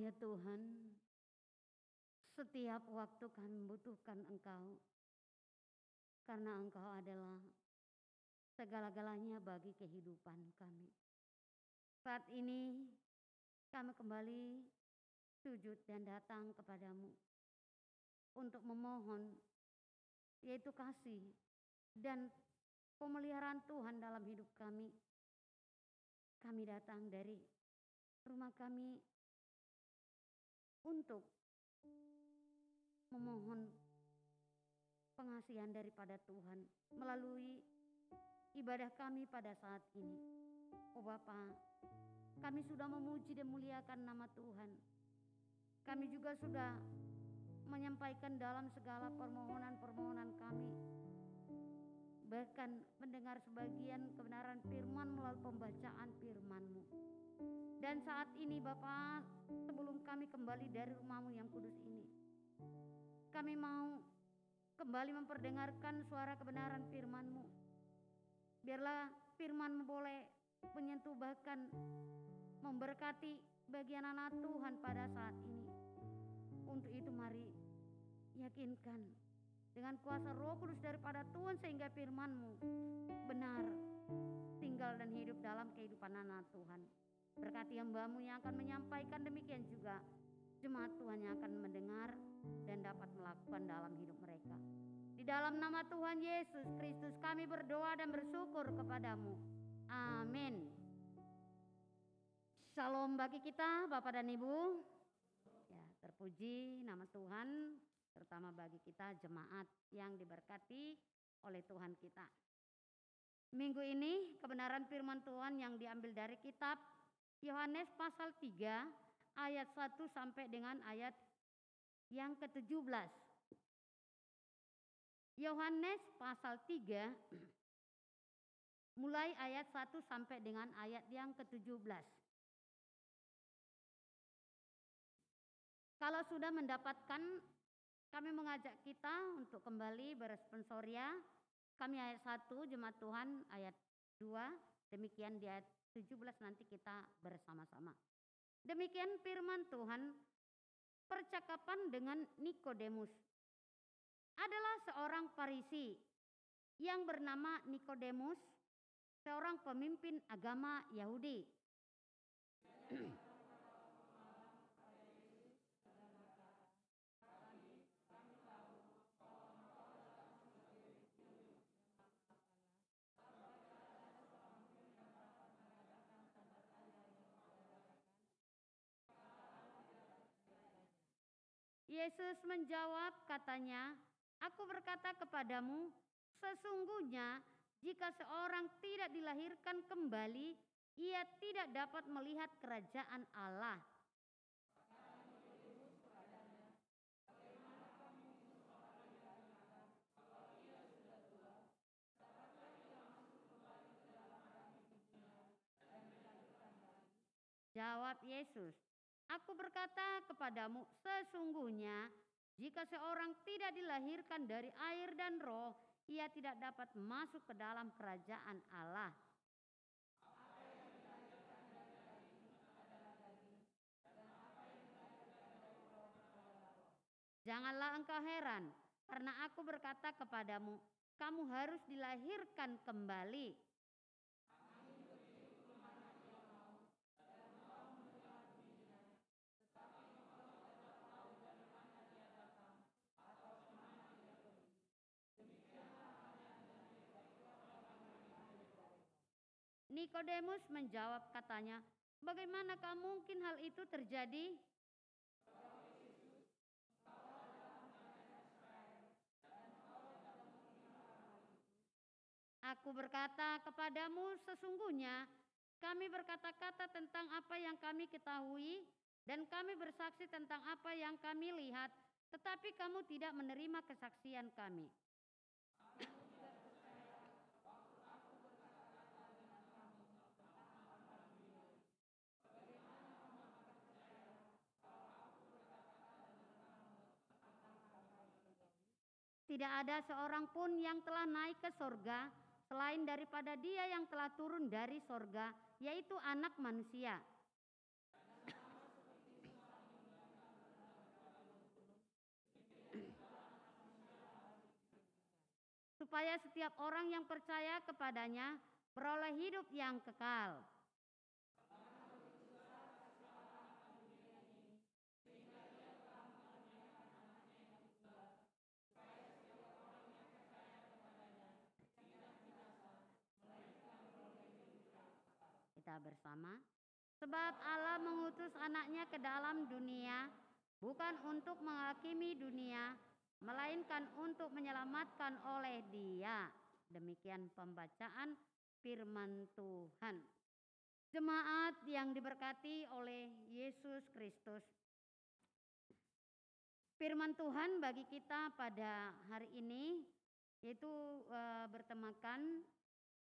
Ya Tuhan, setiap waktu kami membutuhkan Engkau. Karena Engkau adalah segala-galanya bagi kehidupan kami. Saat ini kami kembali sujud dan datang kepadamu untuk memohon yaitu kasih dan pemeliharaan Tuhan dalam hidup kami. Kami datang dari rumah kami untuk memohon pengasihan daripada Tuhan melalui ibadah kami pada saat ini. Oh Bapa, kami sudah memuji dan muliakan nama Tuhan. Kami juga sudah menyampaikan dalam segala permohonan-permohonan kami bahkan mendengar sebagian kebenaran firman melalui pembacaan firman-Mu. Dan saat ini Bapak, sebelum kami kembali dari rumahmu yang kudus ini, kami mau kembali memperdengarkan suara kebenaran firman-Mu. Biarlah firman-Mu boleh menyentuh bahkan memberkati bagian anak Tuhan pada saat ini. Untuk itu mari yakinkan dengan kuasa roh kudus daripada Tuhan sehingga firman-Mu benar tinggal dan hidup dalam kehidupan anak Tuhan. Berkati hambamu yang akan menyampaikan demikian juga jemaat Tuhan yang akan mendengar dan dapat melakukan dalam hidup mereka. Di dalam nama Tuhan Yesus Kristus kami berdoa dan bersyukur kepadamu. Amin. Shalom bagi kita Bapak dan Ibu. Ya, terpuji nama Tuhan terutama bagi kita jemaat yang diberkati oleh Tuhan kita. Minggu ini kebenaran firman Tuhan yang diambil dari kitab Yohanes pasal 3 ayat 1 sampai dengan ayat yang ke-17. Yohanes pasal 3 (clears throat) mulai ayat 1 sampai dengan ayat yang ke-17. Kalau sudah mendapatkan kami mengajak kita untuk kembali beresponsoria. Kami ayat 1 jemaat Tuhan ayat 2 demikian di ayat 17 nanti kita bersama-sama. Demikian firman Tuhan percakapan dengan Nikodemus adalah seorang Farisi yang bernama Nikodemus, seorang pemimpin agama Yahudi. (clears throat) Yesus menjawab katanya, Aku berkata kepadamu, sesungguhnya jika seorang tidak dilahirkan kembali, ia tidak dapat melihat kerajaan Allah. Jawab Yesus, Aku berkata kepadamu, sesungguhnya jika seorang tidak dilahirkan dari air dan roh, ia tidak dapat masuk ke dalam kerajaan Allah. Janganlah engkau heran, karena aku berkata kepadamu, kamu harus dilahirkan kembali. Nikodemus menjawab katanya, "Bagaimanakah mungkin hal itu terjadi?" Aku berkata kepadamu, sesungguhnya kami berkata-kata tentang apa yang kami ketahui, dan kami bersaksi tentang apa yang kami lihat, tetapi kamu tidak menerima kesaksian kami. Tidak ada seorang pun yang telah naik ke sorga selain daripada dia yang telah turun dari sorga, yaitu anak manusia. Supaya setiap orang yang percaya kepadanya beroleh hidup yang kekal. Kita bersama. Sebab Allah mengutus anaknya ke dalam dunia bukan untuk menghakimi dunia, melainkan untuk menyelamatkan oleh dia. Demikian pembacaan firman Tuhan. Jemaat yang diberkati oleh Yesus Kristus. Firman Tuhan bagi kita pada hari ini yaitu e, bertemakan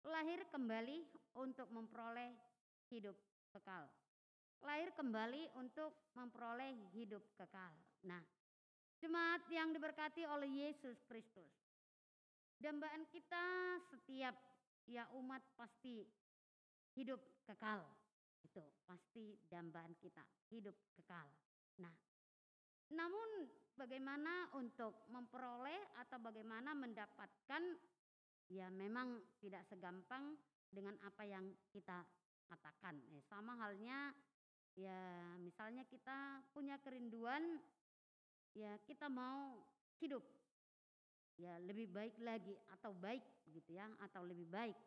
lahir kembali untuk memperoleh hidup kekal. Lahir kembali untuk memperoleh hidup kekal. Nah, jemaat yang diberkati oleh Yesus Kristus. Dambaan kita setiap ya umat pasti hidup kekal. Itu pasti dambaan kita, hidup kekal. Nah, namun bagaimana untuk memperoleh atau bagaimana mendapatkan ya memang tidak segampang dengan apa yang kita katakan. Ya, sama halnya ya misalnya kita punya kerinduan ya kita mau hidup ya lebih baik lagi atau baik gitu ya atau lebih baik.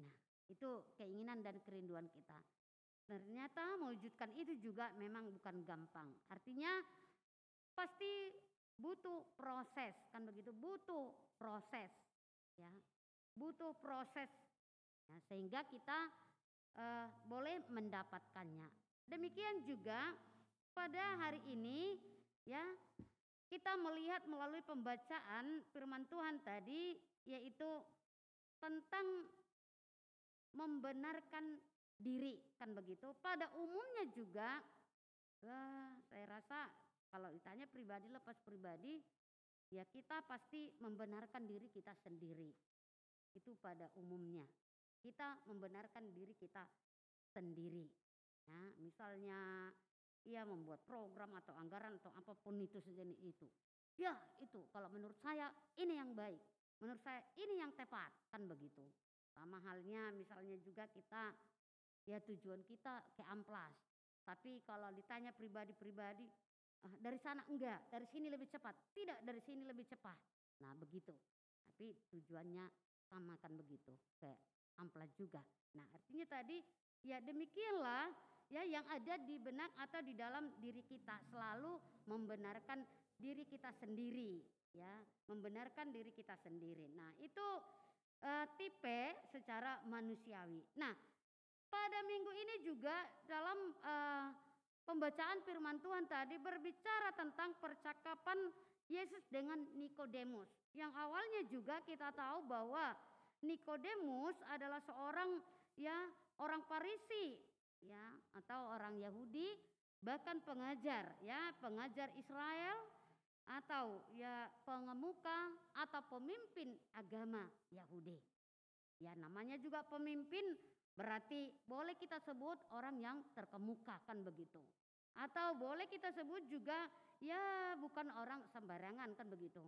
Nah, itu keinginan dan kerinduan kita. Ternyata mewujudkan itu juga memang bukan gampang. Artinya pasti butuh proses kan begitu, butuh proses ya. Butuh proses ya, sehingga kita uh, boleh mendapatkannya. Demikian juga pada hari ini ya kita melihat melalui pembacaan firman Tuhan tadi yaitu tentang membenarkan diri kan begitu. Pada umumnya juga wah, saya rasa kalau ditanya pribadi lepas pribadi ya kita pasti membenarkan diri kita sendiri. Itu pada umumnya. Kita membenarkan diri kita sendiri. Ya, misalnya ia membuat program atau anggaran atau apa pun itu sejenis itu. Ya, itu kalau menurut saya ini yang baik. Menurut saya ini yang tepat, kan begitu. Sama halnya misalnya juga kita ya tujuan kita ke amplas. Tapi kalau ditanya pribadi-pribadi, ah, dari sana enggak, dari sini lebih cepat. Tidak, dari sini lebih cepat. Nah, begitu. Tapi tujuannya sama kan begitu, ke amplas juga. Nah, artinya tadi ya demikianlah ya yang ada di benak atau di dalam diri kita. Selalu membenarkan diri kita sendiri ya. Membenarkan diri kita sendiri. Nah itu eh, tipe secara manusiawi. Nah pada minggu ini juga dalam eh, pembacaan firman Tuhan tadi berbicara tentang percakapan Yesus dengan Nikodemus. Yang awalnya juga kita tahu bahwa Nikodemus adalah seorang ya orang Farisi ya atau orang Yahudi bahkan pengajar ya pengajar Israel atau ya pengemuka atau pemimpin agama Yahudi. Ya namanya juga pemimpin berarti boleh kita sebut orang yang terkemuka kan begitu. Atau boleh kita sebut juga ya bukan orang sembarangan kan begitu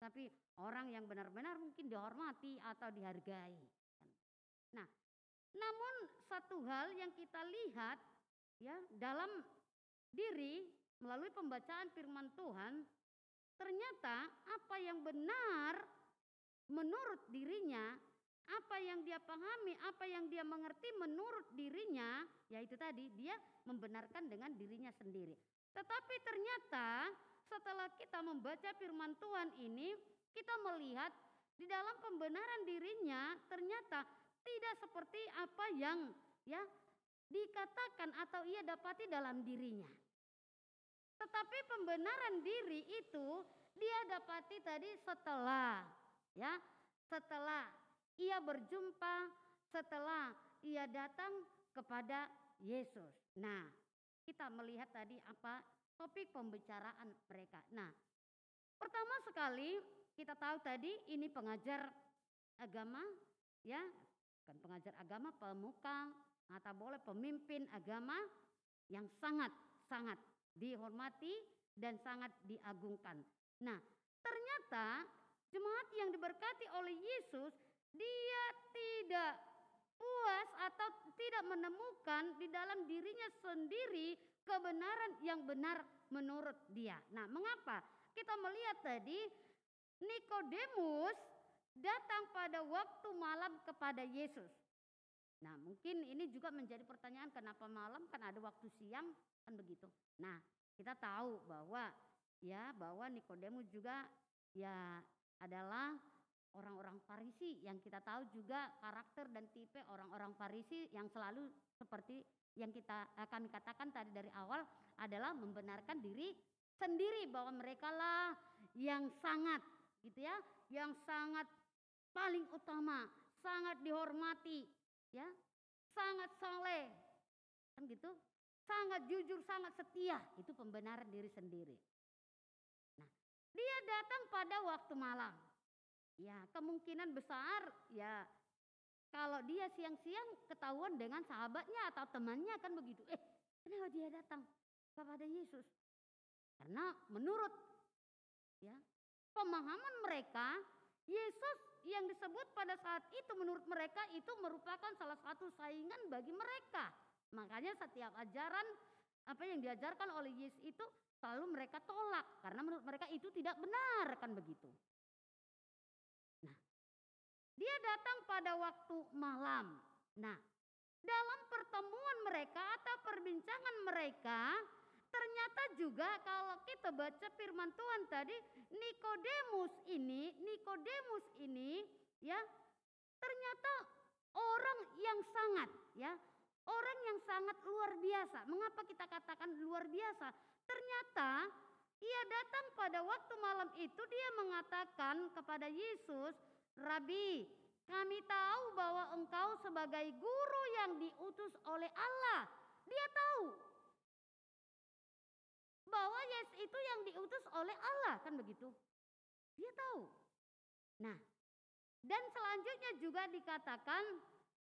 tapi orang yang benar-benar mungkin dihormati atau dihargai nah namun satu hal yang kita lihat ya dalam diri melalui pembacaan firman Tuhan ternyata apa yang benar menurut dirinya apa yang dia pahami, apa yang dia mengerti menurut dirinya, yaitu tadi dia membenarkan dengan dirinya sendiri. Tetapi ternyata setelah kita membaca firman Tuhan ini, kita melihat di dalam pembenaran dirinya ternyata tidak seperti apa yang ya dikatakan atau ia dapati dalam dirinya. Tetapi pembenaran diri itu dia dapati tadi setelah ya, setelah ia berjumpa, setelah ia datang kepada Yesus. Nah, kita melihat tadi apa topik pembicaraan mereka. Nah, pertama sekali kita tahu tadi ini pengajar agama ya, kan pengajar agama, pemuka atau boleh pemimpin agama yang sangat sangat dihormati dan sangat diagungkan. Nah, ternyata jemaat yang diberkati oleh Yesus dia tidak puas atau tidak menemukan di dalam dirinya sendiri kebenaran yang benar menurut dia. Nah, mengapa? Kita melihat tadi Nikodemus datang pada waktu malam kepada Yesus. Nah, mungkin ini juga menjadi pertanyaan kenapa malam kan ada waktu siang kan begitu. Nah, kita tahu bahwa ya bahwa Nikodemus juga ya adalah orang-orang Farisi yang kita tahu juga karakter dan tipe orang-orang Farisi yang selalu seperti yang kita eh, kami katakan tadi dari awal adalah membenarkan diri sendiri bahwa mereka lah yang sangat gitu ya, yang sangat paling utama, sangat dihormati, ya, sangat soleh, kan gitu, sangat jujur, sangat setia, itu pembenaran diri sendiri. Nah, dia datang pada waktu malam, Ya, kemungkinan besar ya kalau dia siang-siang ketahuan dengan sahabatnya atau temannya kan begitu. Eh, kenapa dia datang kepada Yesus? Karena menurut ya pemahaman mereka Yesus yang disebut pada saat itu menurut mereka itu merupakan salah satu saingan bagi mereka. Makanya setiap ajaran apa yang diajarkan oleh Yesus itu selalu mereka tolak karena menurut mereka itu tidak benar kan begitu. Dia datang pada waktu malam. Nah, dalam pertemuan mereka atau perbincangan mereka, ternyata juga kalau kita baca firman Tuhan tadi, Nikodemus ini, Nikodemus ini ya, ternyata orang yang sangat ya, orang yang sangat luar biasa. Mengapa kita katakan luar biasa? Ternyata ia datang pada waktu malam itu dia mengatakan kepada Yesus, Rabi, kami tahu bahwa engkau sebagai guru yang diutus oleh Allah. Dia tahu bahwa Yesus itu yang diutus oleh Allah, kan begitu? Dia tahu. Nah, dan selanjutnya juga dikatakan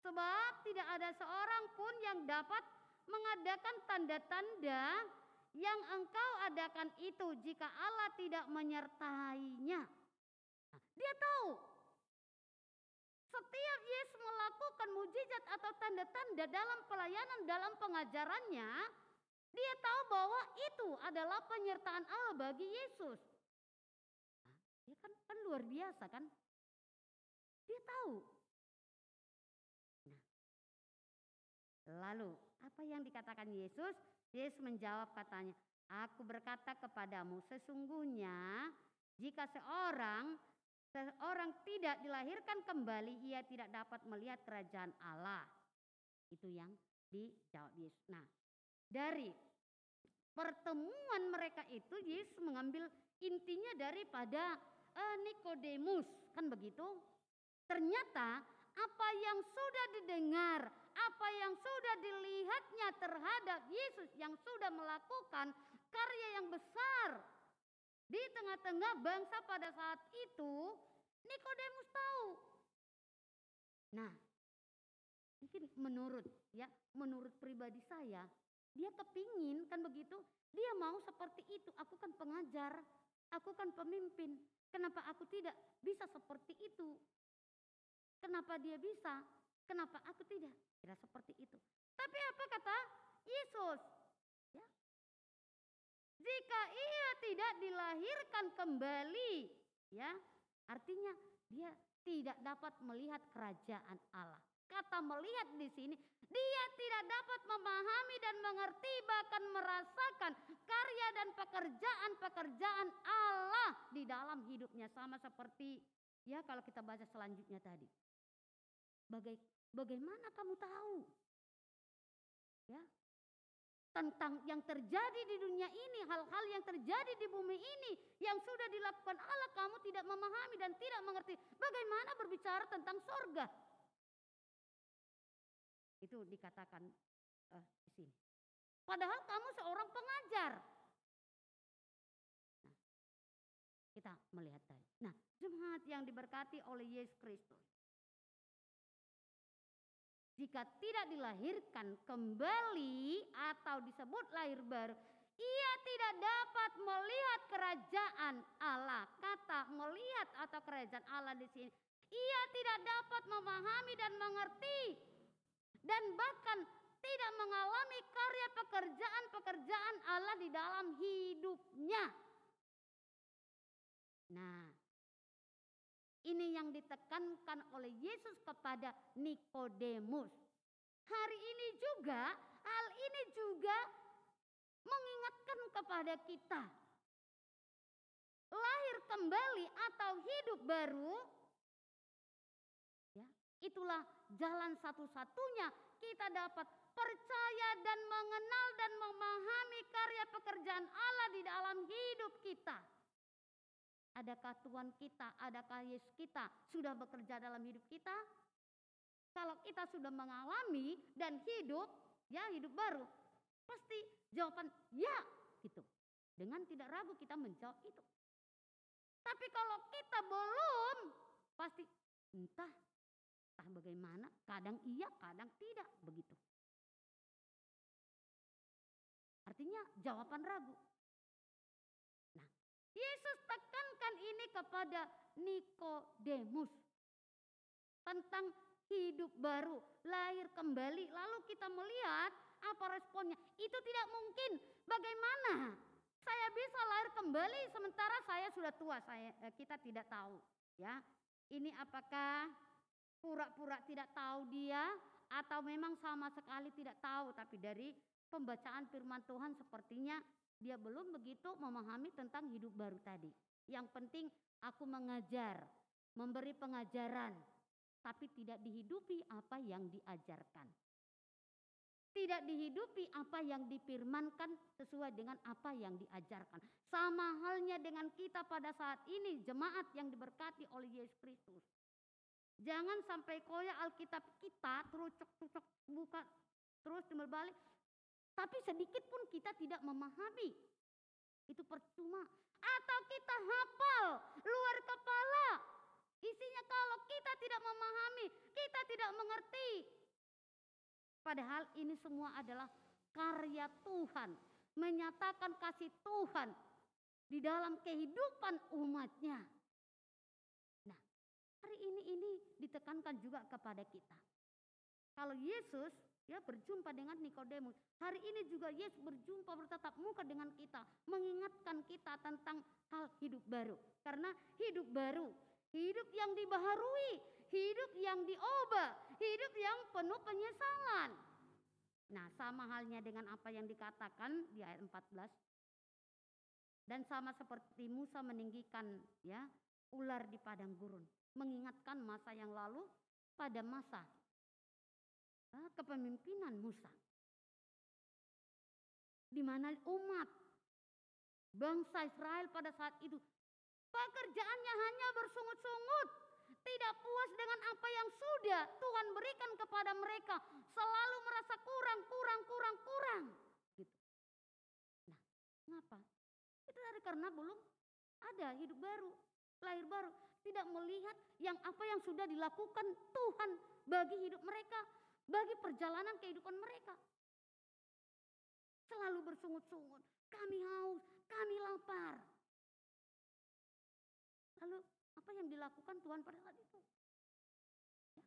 sebab tidak ada seorang pun yang dapat mengadakan tanda-tanda yang engkau adakan itu jika Allah tidak menyertainya. Nah, dia tahu setiap Yesus melakukan mujizat atau tanda-tanda dalam pelayanan, dalam pengajarannya, dia tahu bahwa itu adalah penyertaan Allah bagi Yesus. Ya kan, kan luar biasa kan? Dia tahu. Nah, lalu Apa yang dikatakan Yesus? Yesus menjawab katanya, Aku berkata kepadamu, sesungguhnya jika seorang seorang tidak dilahirkan kembali, ia tidak dapat melihat kerajaan Allah. Itu yang dijawab Yesus. Nah, dari pertemuan mereka itu Yesus mengambil intinya daripada eh, Nikodemus, kan begitu? Ternyata apa yang sudah didengar, apa yang sudah dilihatnya terhadap Yesus yang sudah melakukan karya yang besar di tengah-tengah bangsa pada saat itu, Nikodemus tahu. Nah, mungkin menurut ya, menurut pribadi saya, dia kepingin kan begitu, dia mau seperti itu. Aku kan pengajar, aku kan pemimpin. Kenapa aku tidak bisa seperti itu? Kenapa dia bisa? Kenapa aku tidak? Tidak seperti itu. Tapi apa kata Yesus? Ya. Jika ia tidak dilahirkan kembali, ya, artinya dia tidak dapat melihat kerajaan Allah. Kata melihat di sini, dia tidak dapat memahami dan mengerti bahkan merasakan karya dan pekerjaan-pekerjaan Allah di dalam hidupnya sama seperti ya kalau kita baca selanjutnya tadi. Baga bagaimana kamu tahu? Ya. Tentang yang terjadi di dunia ini, hal-hal yang terjadi di bumi ini yang sudah dilakukan Allah, kamu tidak memahami dan tidak mengerti. Bagaimana berbicara tentang sorga? Itu dikatakan uh, di sini. Padahal kamu seorang pengajar. Nah, kita melihat tadi. Nah, jemaat yang diberkati oleh Yesus Kristus. Jika tidak dilahirkan kembali atau disebut lahir baru, ia tidak dapat melihat kerajaan Allah. Kata melihat atau kerajaan Allah di sini, ia tidak dapat memahami dan mengerti dan bahkan tidak mengalami karya pekerjaan-pekerjaan Allah di dalam hidupnya. Nah, ini yang ditekankan oleh Yesus kepada Nikodemus. Hari ini juga, hal ini juga mengingatkan kepada kita. Lahir kembali atau hidup baru, ya, itulah jalan satu-satunya kita dapat percaya dan mengenal dan memahami karya pekerjaan Allah di dalam hidup kita. Adakah Tuhan kita, adakah Yesus kita sudah bekerja dalam hidup kita? Kalau kita sudah mengalami dan hidup, ya hidup baru, pasti jawaban ya gitu. Dengan tidak ragu kita menjawab itu. Tapi kalau kita belum, pasti entah entah bagaimana, kadang iya, kadang tidak begitu. Artinya jawaban ragu. Yesus tekankan ini kepada Nikodemus tentang hidup baru, lahir kembali. Lalu kita melihat apa responnya. Itu tidak mungkin. Bagaimana saya bisa lahir kembali sementara saya sudah tua? Saya eh, kita tidak tahu, ya. Ini apakah pura-pura tidak tahu dia atau memang sama sekali tidak tahu tapi dari pembacaan firman Tuhan sepertinya dia belum begitu memahami tentang hidup baru tadi. Yang penting aku mengajar, memberi pengajaran, tapi tidak dihidupi apa yang diajarkan. Tidak dihidupi apa yang difirmankan sesuai dengan apa yang diajarkan. Sama halnya dengan kita pada saat ini, jemaat yang diberkati oleh Yesus Kristus. Jangan sampai koya Alkitab kita terucuk-terucuk buka terus berbalik tapi sedikit pun kita tidak memahami. Itu percuma. Atau kita hafal luar kepala. Isinya kalau kita tidak memahami, kita tidak mengerti. Padahal ini semua adalah karya Tuhan. Menyatakan kasih Tuhan di dalam kehidupan umatnya. Nah, hari ini ini ditekankan juga kepada kita. Kalau Yesus ya berjumpa dengan Nikodemus. Hari ini juga Yesus berjumpa bertatap muka dengan kita, mengingatkan kita tentang hal hidup baru. Karena hidup baru, hidup yang dibaharui, hidup yang diubah, hidup yang penuh penyesalan. Nah, sama halnya dengan apa yang dikatakan di ayat 14. Dan sama seperti Musa meninggikan ya ular di padang gurun, mengingatkan masa yang lalu pada masa kepemimpinan Musa. Di mana umat bangsa Israel pada saat itu pekerjaannya hanya bersungut-sungut, tidak puas dengan apa yang sudah Tuhan berikan kepada mereka, selalu merasa kurang, kurang, kurang, kurang. Gitu. Nah, mengapa? Itu dari karena belum ada hidup baru, lahir baru, tidak melihat yang apa yang sudah dilakukan Tuhan bagi hidup mereka, bagi perjalanan kehidupan mereka. Selalu bersungut-sungut, kami haus, kami lapar. Lalu apa yang dilakukan Tuhan pada saat itu? Ya.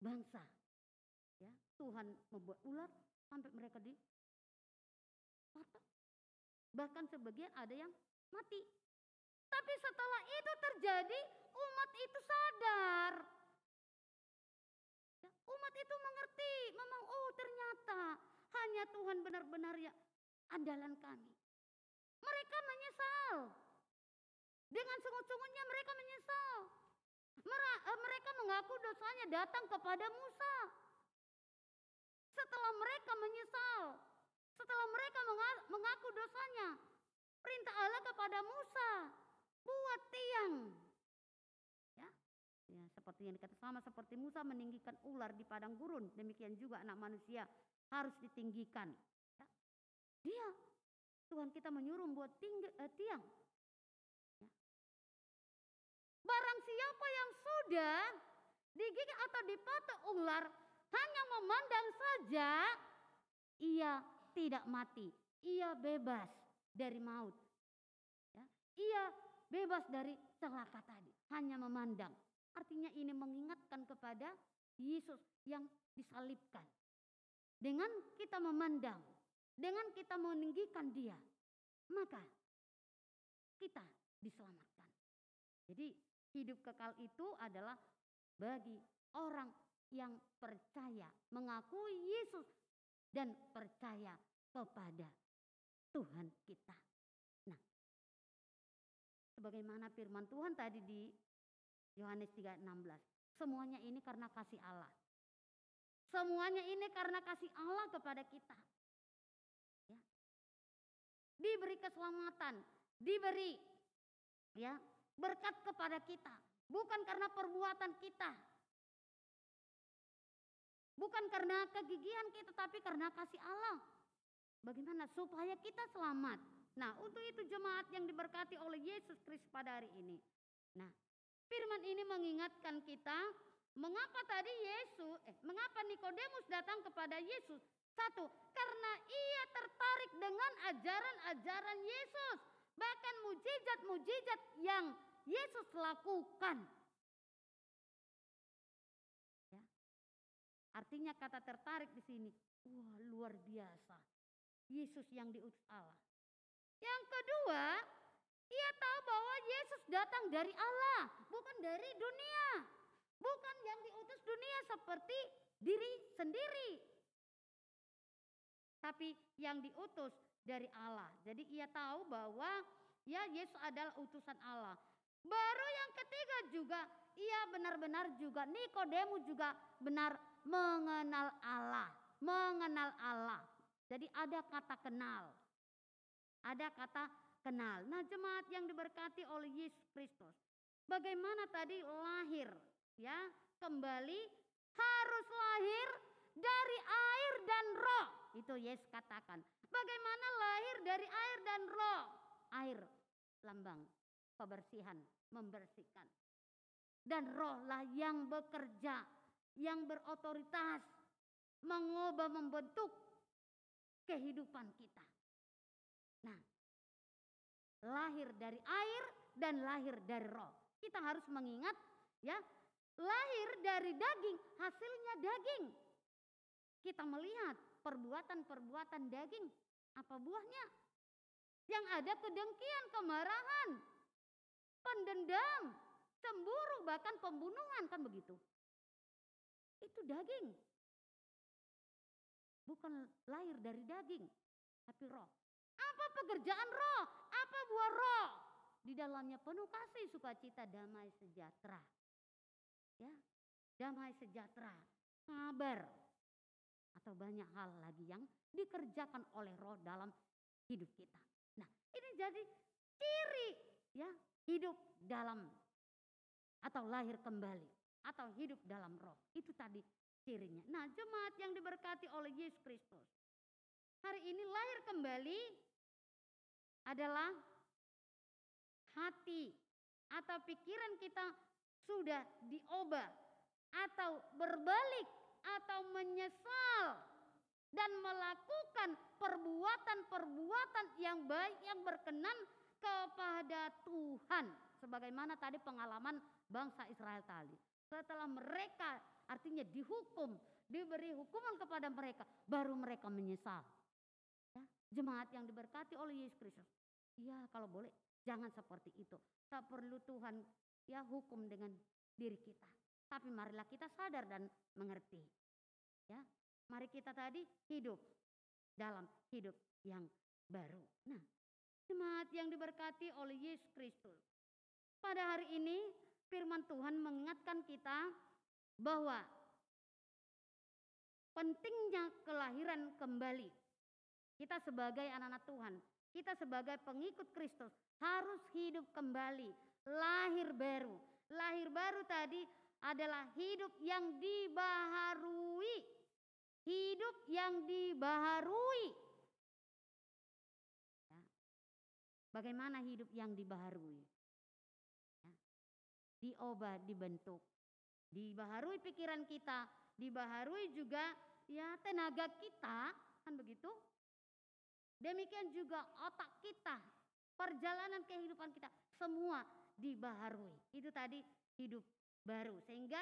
Bangsa, ya Tuhan membuat ular sampai mereka di patok. Bahkan sebagian ada yang mati. Tapi setelah itu terjadi, umat itu sadar. Umat itu mengerti, memang oh ternyata hanya Tuhan benar-benar ya andalan kami. Mereka menyesal. Dengan sungut-sungutnya mereka menyesal. Eh, Mereka mengaku dosanya datang kepada Musa. Setelah mereka menyesal, setelah mereka menga- mengaku dosanya, perintah Allah kepada Musa, buat tiang. Ya, seperti yang dikatakan sama seperti Musa meninggikan ular di padang gurun, demikian juga anak manusia harus ditinggikan. Ya. Dia Tuhan kita menyuruh buat tinggi, eh, tiang. Ya. Barang siapa yang sudah digigit atau dipatok ular hanya memandang saja, ia tidak mati, ia bebas dari maut. Ya. Ia bebas dari celaka tadi, hanya memandang. Artinya ini mengingatkan kepada Yesus yang disalibkan. Dengan kita memandang, dengan kita meninggikan dia, maka kita diselamatkan. Jadi hidup kekal itu adalah bagi orang yang percaya, mengakui Yesus dan percaya kepada Tuhan kita. Nah, sebagaimana firman Tuhan tadi di Yohanes 3:16, semuanya ini karena kasih Allah. Semuanya ini karena kasih Allah kepada kita. Ya. Diberi keselamatan, diberi ya berkat kepada kita, bukan karena perbuatan kita. Bukan karena kegigihan kita, tapi karena kasih Allah. Bagaimana supaya kita selamat? Nah, untuk itu jemaat yang diberkati oleh Yesus Kristus pada hari ini. Nah, firman ini mengingatkan kita mengapa tadi Yesus, eh, mengapa Nikodemus datang kepada Yesus? Satu, karena ia tertarik dengan ajaran-ajaran Yesus, bahkan mujizat-mujizat yang Yesus lakukan. Ya. Artinya kata tertarik di sini, wah luar biasa. Yesus yang diutus Allah. Yang kedua, ia tahu bahwa Yesus datang dari Allah, bukan dari dunia. Bukan yang diutus dunia seperti diri sendiri. Tapi yang diutus dari Allah. Jadi ia tahu bahwa ya Yesus adalah utusan Allah. Baru yang ketiga juga ia benar-benar juga Nikodemus juga benar mengenal Allah, mengenal Allah. Jadi ada kata kenal. Ada kata kenal. Nah, jemaat yang diberkati oleh Yesus Kristus. Bagaimana tadi lahir ya, kembali harus lahir dari air dan roh. Itu Yesus katakan. Bagaimana lahir dari air dan roh? Air lambang kebersihan, membersihkan. Dan rohlah yang bekerja, yang berotoritas, mengubah, membentuk kehidupan kita. Nah, lahir dari air dan lahir dari roh. Kita harus mengingat ya, lahir dari daging, hasilnya daging. Kita melihat perbuatan-perbuatan daging, apa buahnya? Yang ada kedengkian, kemarahan, pendendam, cemburu, bahkan pembunuhan kan begitu. Itu daging. bukan lahir dari daging, tapi roh. Apa pekerjaan roh? Apa buah roh? Di dalamnya penuh kasih, sukacita, damai, sejahtera. Ya, damai sejahtera, sabar, atau banyak hal lagi yang dikerjakan oleh roh dalam hidup kita. Nah, ini jadi ciri ya hidup dalam atau lahir kembali atau hidup dalam roh. Itu tadi cirinya. Nah, jemaat yang diberkati oleh Yesus Kristus. Hari ini lahir kembali adalah hati atau pikiran kita sudah diubah atau berbalik atau menyesal dan melakukan perbuatan-perbuatan yang baik yang berkenan kepada Tuhan. Sebagaimana tadi pengalaman bangsa Israel tadi. Setelah mereka artinya dihukum diberi hukuman kepada mereka baru mereka menyesal jemaat yang diberkati oleh Yesus Kristus. Ya kalau boleh jangan seperti itu. Tak perlu Tuhan ya hukum dengan diri kita. Tapi marilah kita sadar dan mengerti. Ya mari kita tadi hidup dalam hidup yang baru. Nah jemaat yang diberkati oleh Yesus Kristus. Pada hari ini firman Tuhan mengingatkan kita bahwa pentingnya kelahiran kembali. Kita sebagai anak-anak Tuhan, kita sebagai pengikut Kristus harus hidup kembali, lahir baru. Lahir baru tadi adalah hidup yang dibaharui. Hidup yang dibaharui. Ya. Bagaimana hidup yang dibaharui? Ya. Diubah, dibentuk. Dibaharui pikiran kita, dibaharui juga ya tenaga kita, kan begitu? Demikian juga otak kita, perjalanan kehidupan kita, semua dibaharui. Itu tadi hidup baru sehingga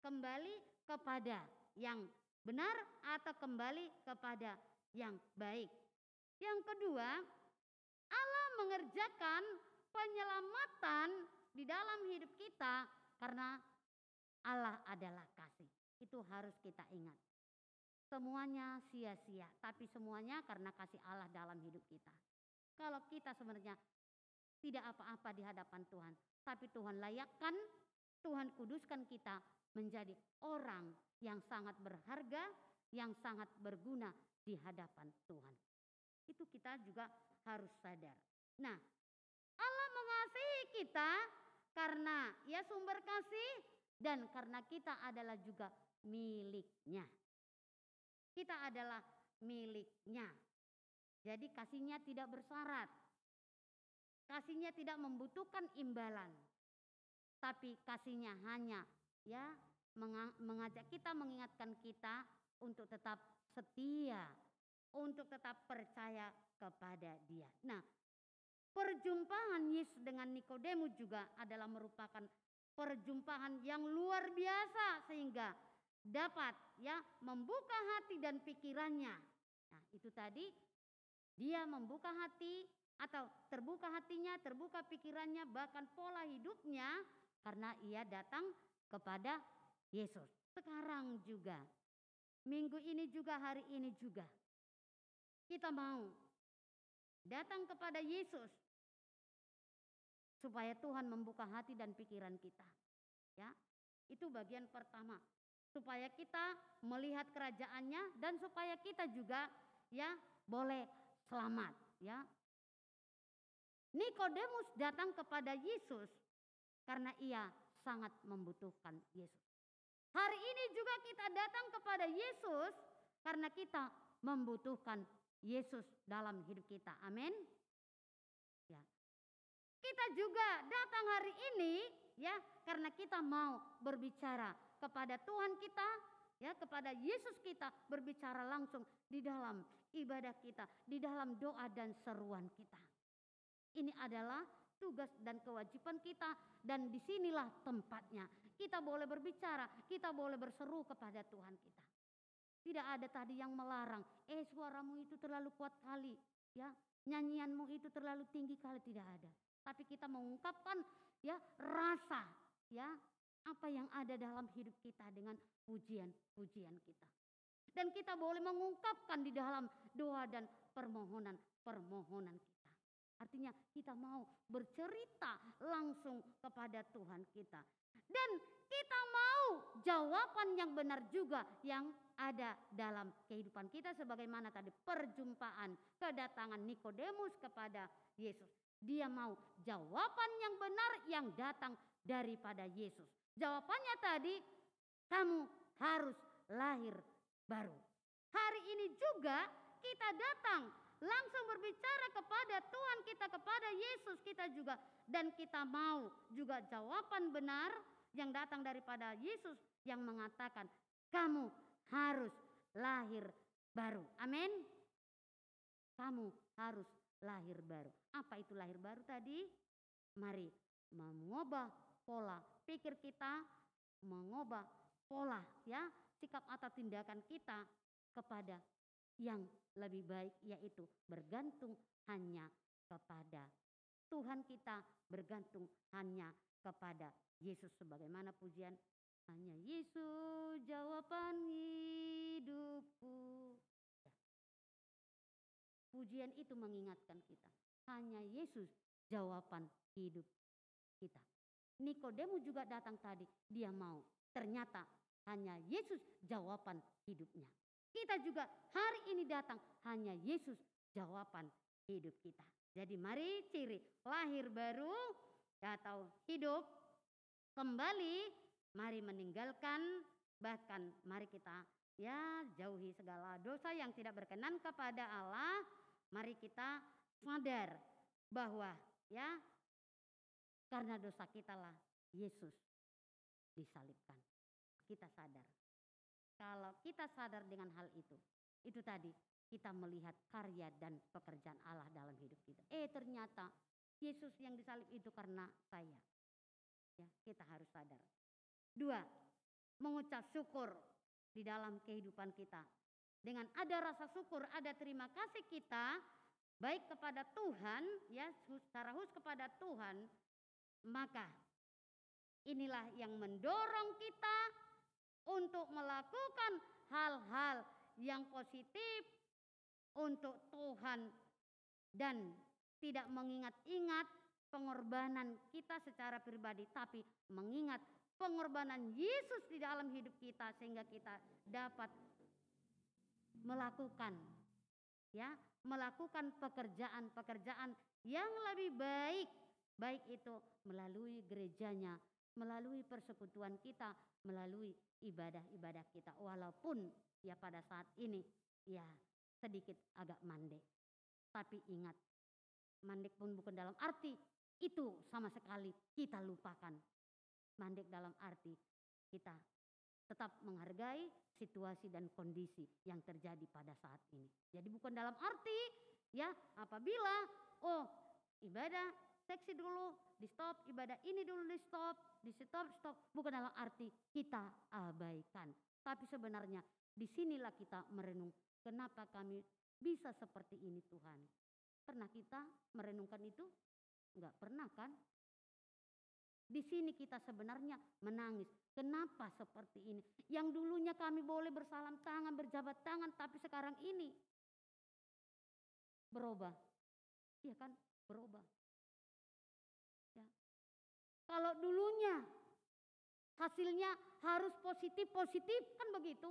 kembali kepada yang benar atau kembali kepada yang baik. Yang kedua, Allah mengerjakan penyelamatan di dalam hidup kita karena Allah adalah kasih. Itu harus kita ingat. Semuanya sia-sia, tapi semuanya karena kasih Allah dalam hidup kita. Kalau kita sebenarnya tidak apa-apa di hadapan Tuhan, tapi Tuhan layakkan, Tuhan kuduskan kita menjadi orang yang sangat berharga, yang sangat berguna di hadapan Tuhan. Itu kita juga harus sadar. Nah, Allah mengasihi kita karena ya sumber kasih dan karena kita adalah juga miliknya. Kita adalah miliknya. Jadi kasihnya tidak bersyarat. Kasihnya tidak membutuhkan imbalan. Tapi kasihnya hanya ya mengajak kita mengingatkan kita untuk tetap setia, untuk tetap percaya kepada Dia. Nah, perjumpaan Yesus dengan Nikodemus juga adalah merupakan perjumpaan yang luar biasa sehingga dapat ya membuka hati dan pikirannya. Nah, itu tadi dia membuka hati atau terbuka hatinya, terbuka pikirannya, bahkan pola hidupnya karena ia datang kepada Yesus. Sekarang juga, minggu ini juga, hari ini juga, kita mau datang kepada Yesus supaya Tuhan membuka hati dan pikiran kita. Ya, itu bagian pertama supaya kita melihat kerajaannya dan supaya kita juga ya boleh selamat ya. Nikodemus datang kepada Yesus karena ia sangat membutuhkan Yesus. Hari ini juga kita datang kepada Yesus karena kita membutuhkan Yesus dalam hidup kita. Amin. Ya. Kita juga datang hari ini ya karena kita mau berbicara kepada Tuhan kita, ya kepada Yesus kita berbicara langsung di dalam ibadah kita, di dalam doa dan seruan kita. Ini adalah tugas dan kewajiban kita dan di sinilah tempatnya. Kita boleh berbicara, kita boleh berseru kepada Tuhan kita. Tidak ada tadi yang melarang, eh suaramu itu terlalu kuat kali, ya nyanyianmu itu terlalu tinggi kali tidak ada. Tapi kita mengungkapkan ya rasa, ya apa yang ada dalam hidup kita dengan pujian-pujian kita. Dan kita boleh mengungkapkan di dalam doa dan permohonan-permohonan kita. Artinya kita mau bercerita langsung kepada Tuhan kita. Dan kita mau jawaban yang benar juga yang ada dalam kehidupan kita sebagaimana tadi perjumpaan kedatangan Nikodemus kepada Yesus. Dia mau jawaban yang benar yang datang daripada Yesus. Jawabannya tadi kamu harus lahir baru. Hari ini juga kita datang langsung berbicara kepada Tuhan kita, kepada Yesus kita juga. Dan kita mau juga jawaban benar yang datang daripada Yesus yang mengatakan kamu harus lahir baru. Amin. Kamu harus lahir baru. Apa itu lahir baru tadi? Mari mengubah pola pikir kita, mengubah pola ya sikap atau tindakan kita kepada yang lebih baik yaitu bergantung hanya kepada Tuhan kita, bergantung hanya kepada Yesus sebagaimana pujian hanya Yesus jawaban hidupku. Ya. Pujian itu mengingatkan kita. Hanya Yesus jawaban hidup kita. Nikodemus juga datang tadi. Dia mau. Ternyata hanya Yesus jawaban hidupnya. Kita juga hari ini datang hanya Yesus jawaban hidup kita. Jadi mari ciri lahir baru atau hidup kembali, mari meninggalkan bahkan mari kita ya jauhi segala dosa yang tidak berkenan kepada Allah. Mari kita sadar bahwa ya karena dosa kita lah Yesus disalibkan. Kita sadar. Kalau kita sadar dengan hal itu, itu tadi kita melihat karya dan pekerjaan Allah dalam hidup kita. Eh ternyata Yesus yang disalib itu karena saya. Ya, kita harus sadar. Dua, mengucap syukur di dalam kehidupan kita. Dengan ada rasa syukur, ada terima kasih kita baik kepada Tuhan, ya secara khusus kepada Tuhan, maka inilah yang mendorong kita untuk melakukan hal-hal yang positif untuk Tuhan dan tidak mengingat-ingat pengorbanan kita secara pribadi tapi mengingat pengorbanan Yesus di dalam hidup kita sehingga kita dapat melakukan ya melakukan pekerjaan-pekerjaan yang lebih baik baik itu melalui gerejanya melalui persekutuan kita melalui ibadah-ibadah kita. Walaupun ya pada saat ini ya sedikit agak mandek. Tapi ingat mandek pun bukan dalam arti itu sama sekali kita lupakan. Mandek dalam arti kita tetap menghargai situasi dan kondisi yang terjadi pada saat ini. Jadi bukan dalam arti ya apabila oh ibadah seksi dulu di stop, ibadah ini dulu di stop, di stop, stop. Bukan dalam arti kita abaikan. Tapi sebenarnya di sinilah kita merenung kenapa kami bisa seperti ini Tuhan. Pernah kita merenungkan itu? Enggak pernah kan? Di sini kita sebenarnya menangis. Kenapa seperti ini? Yang dulunya kami boleh bersalam tangan, berjabat tangan, tapi sekarang ini berubah. Iya kan? Berubah. Kalau dulunya hasilnya harus positif-positif kan begitu.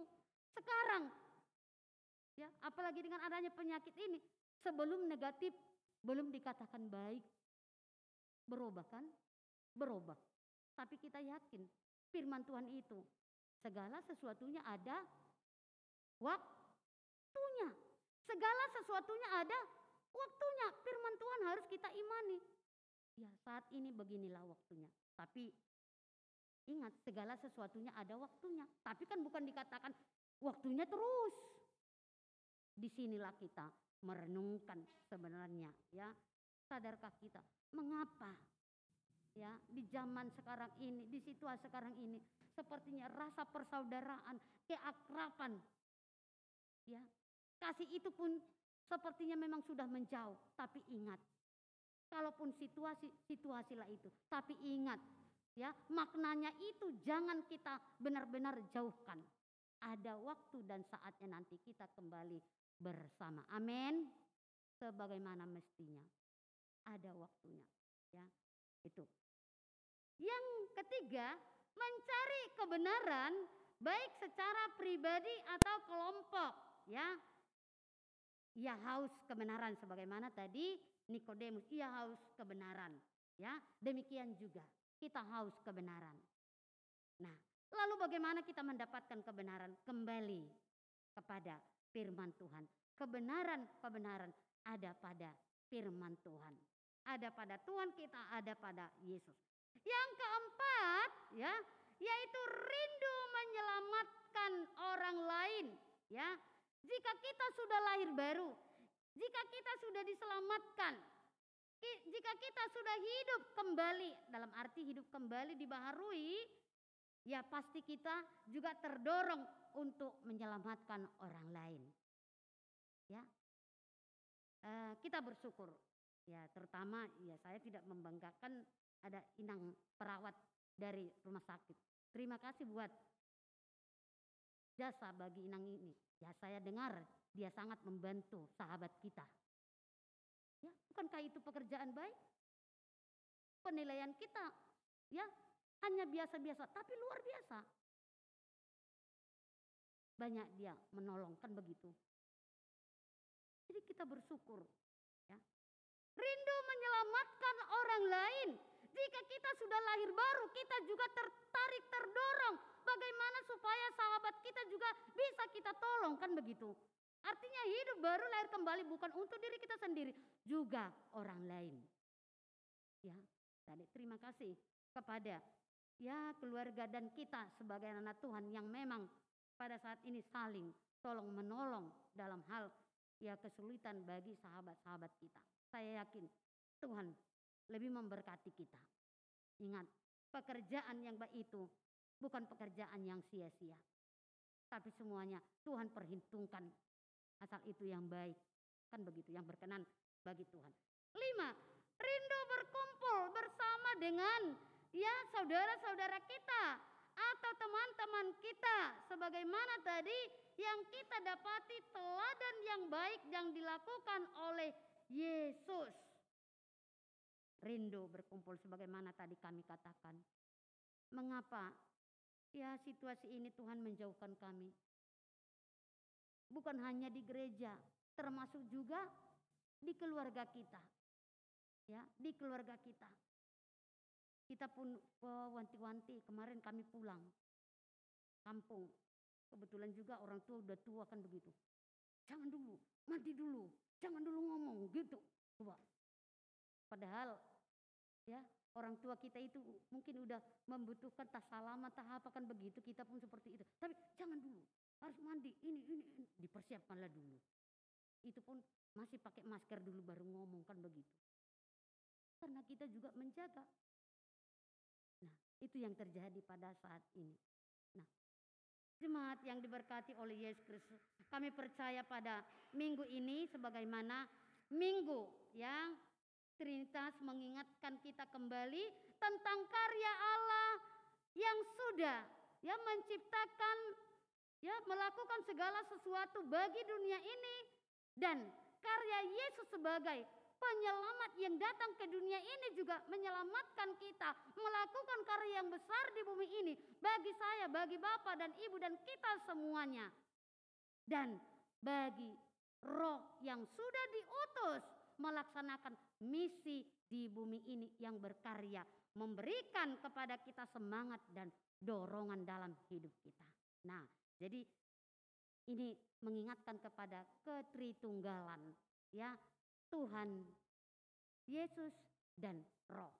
Sekarang ya, apalagi dengan adanya penyakit ini, sebelum negatif belum dikatakan baik. Berubah kan? berubah. Tapi kita yakin firman Tuhan itu segala sesuatunya ada waktunya. Segala sesuatunya ada waktunya. Firman Tuhan harus kita imani. Ya saat ini beginilah waktunya. Tapi ingat segala sesuatunya ada waktunya. Tapi kan bukan dikatakan waktunya terus. Di sinilah kita merenungkan sebenarnya ya. Sadarkah kita mengapa ya di zaman sekarang ini, di situasi sekarang ini sepertinya rasa persaudaraan, keakraban ya. Kasih itu pun sepertinya memang sudah menjauh, tapi ingat kalaupun situasi situasilah itu, tapi ingat ya, maknanya itu jangan kita benar-benar jauhkan. ada waktu dan saatnya nanti kita kembali bersama. Amin. Sebagaimana mestinya. Ada waktunya, ya. Itu. Yang ketiga, mencari kebenaran baik secara pribadi atau kelompok, ya. Ia haus kebenaran sebagaimana tadi Nikodemus, ia haus kebenaran, ya. Demikian juga kita haus kebenaran. Nah, lalu bagaimana kita mendapatkan kebenaran kembali kepada firman Tuhan? Kebenaran-kebenaran ada pada firman Tuhan. Ada pada Tuhan kita, ada pada Yesus. Yang keempat, ya, yaitu rindu menyelamatkan orang lain, ya. Jika kita sudah lahir baru, jika kita sudah diselamatkan, jika kita sudah hidup kembali, dalam arti hidup kembali dibaharui, ya pasti kita juga terdorong untuk menyelamatkan orang lain. Ya, Eh, kita bersyukur, ya terutama ya saya tidak membanggakan ada inang perawat dari rumah sakit. Terima kasih buat jasa bagi inang ini. Ya saya dengar dia sangat membantu sahabat kita. Ya, bukankah itu pekerjaan baik? Penilaian kita ya hanya biasa-biasa tapi luar biasa. Banyak dia menolong kan begitu. Jadi kita bersyukur ya. Rindu menyelamatkan orang lain. Jika kita sudah lahir baru, kita juga tertarik, terdorong. Bagaimana supaya sahabat kita juga bisa kita tolong, kan begitu. Artinya hidup baru lahir kembali bukan untuk diri kita sendiri, juga orang lain. Ya, tadi terima kasih kepada ya keluarga dan kita sebagai anak Tuhan yang memang pada saat ini saling tolong menolong dalam hal ya kesulitan bagi sahabat-sahabat kita. Saya yakin Tuhan lebih memberkati kita. Ingat, pekerjaan yang baik itu bukan pekerjaan yang sia-sia. Tapi semuanya Tuhan perhitungkan asal itu yang baik. Kan begitu, yang berkenan bagi Tuhan. Lima, rindu berkumpul bersama dengan ya saudara-saudara kita atau teman-teman kita sebagaimana tadi yang kita dapati teladan yang baik yang dilakukan oleh Yesus. Rindu berkumpul sebagaimana tadi kami katakan. Mengapa ya situasi ini Tuhan menjauhkan kami? Bukan hanya di gereja, termasuk juga di keluarga kita. Ya, di keluarga kita. Kita pun oh, wanti-wanti kemarin kami pulang kampung. Kebetulan juga orang tua udah tua kan begitu. Jangan dulu, mandi dulu, jangan dulu ngomong gitu. Coba. Padahal ya orang tua kita itu mungkin udah membutuhkan tas salaman, apa kan begitu. Kita pun seperti itu. Tapi jangan dulu, harus mandi. Ini, ini, ini. dipersiapkanlah dulu. Itu pun masih pakai masker dulu baru ngomong kan begitu. Karena kita juga menjaga Nah, itu yang terjadi pada saat ini. Nah, jemaat yang diberkati oleh Yesus Kristus, kami percaya pada minggu ini sebagaimana minggu yang Trinitas mengingatkan kita kembali tentang karya Allah yang sudah ya menciptakan ya melakukan segala sesuatu bagi dunia ini dan karya Yesus sebagai penyelamat yang datang ke dunia ini juga menyelamatkan kita, melakukan karya yang besar di bumi ini bagi saya, bagi Bapak dan Ibu dan kita semuanya. Dan bagi roh yang sudah diutus melaksanakan misi di bumi ini yang berkarya, memberikan kepada kita semangat dan dorongan dalam hidup kita. Nah, jadi ini mengingatkan kepada ketritunggalan ya Tuhan, Yesus dan Roh.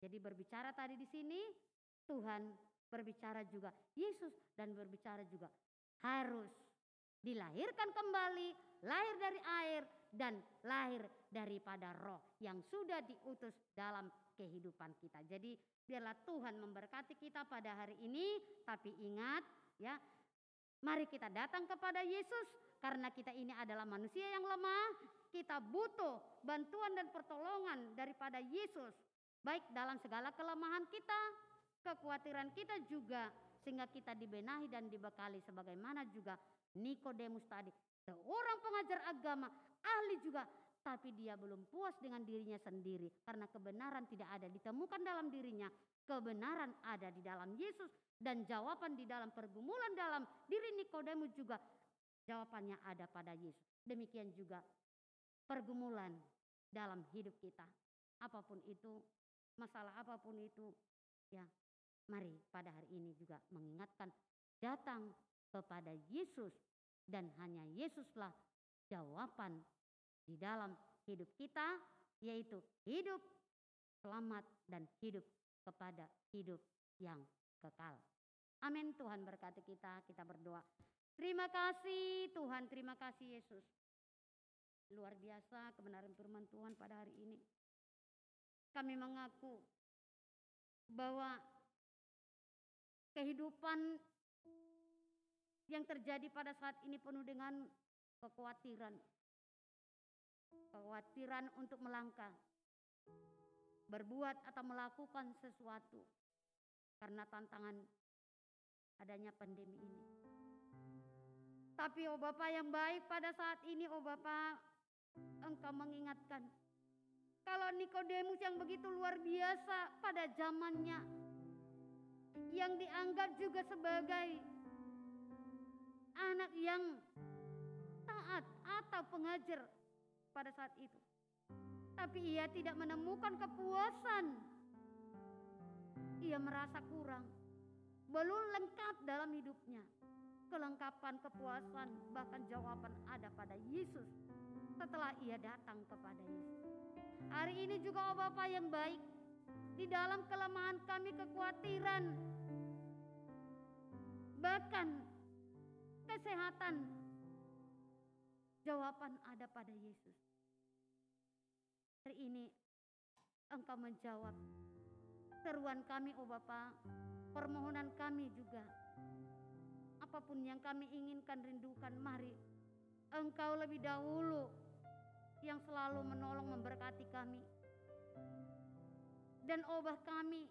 Jadi berbicara tadi di sini Tuhan berbicara juga Yesus dan berbicara juga harus dilahirkan kembali, lahir dari air dan lahir daripada roh yang sudah diutus dalam kehidupan kita. Jadi biarlah Tuhan memberkati kita pada hari ini, tapi ingat ya, mari kita datang kepada Yesus karena kita ini adalah manusia yang lemah, kita butuh bantuan dan pertolongan daripada Yesus, baik dalam segala kelemahan kita, kekhawatiran kita juga sehingga kita dibenahi dan dibekali sebagaimana juga Nikodemus tadi. Seorang pengajar agama, ahli juga, tapi dia belum puas dengan dirinya sendiri karena kebenaran tidak ada ditemukan dalam dirinya. Kebenaran ada di dalam Yesus dan jawaban di dalam pergumulan dalam diri Nikodemus juga jawabannya ada pada Yesus. Demikian juga pergumulan dalam hidup kita. Apa pun itu, masalah apa pun itu, ya mari pada hari ini juga mengingatkan datang kepada Yesus dan hanya Yesuslah jawaban di dalam hidup kita yaitu hidup selamat dan hidup kepada hidup yang kekal. Amin Tuhan berkati kita, kita berdoa. Terima kasih Tuhan, terima kasih Yesus. Luar biasa kebenaran firman Tuhan pada hari ini. Kami mengaku bahwa kehidupan yang terjadi pada saat ini penuh dengan kekhawatiran. Kekhawatiran untuk melangkah, berbuat atau melakukan sesuatu karena tantangan adanya pandemi ini. Tapi oh Bapak yang baik pada saat ini oh Bapak engkau mengingatkan kalau Nikodemus yang begitu luar biasa pada zamannya yang dianggap juga sebagai anak yang taat atau pengajar pada saat itu. Tapi ia tidak menemukan kepuasan. Ia merasa kurang. Belum lengkap dalam hidupnya. Kelengkapan kepuasan bahkan jawaban ada pada Yesus setelah ia datang kepada Yesus. Hari ini juga oh Bapak yang baik. Di dalam kelemahan kami kekhawatiran. Bahkan kesehatan. Jawaban ada pada Yesus. Hari ini engkau menjawab seruan kami oh Bapa, permohonan kami juga. Apa pun yang kami inginkan rindukan mari engkau lebih dahulu yang selalu menolong memberkati kami. Dan obah kami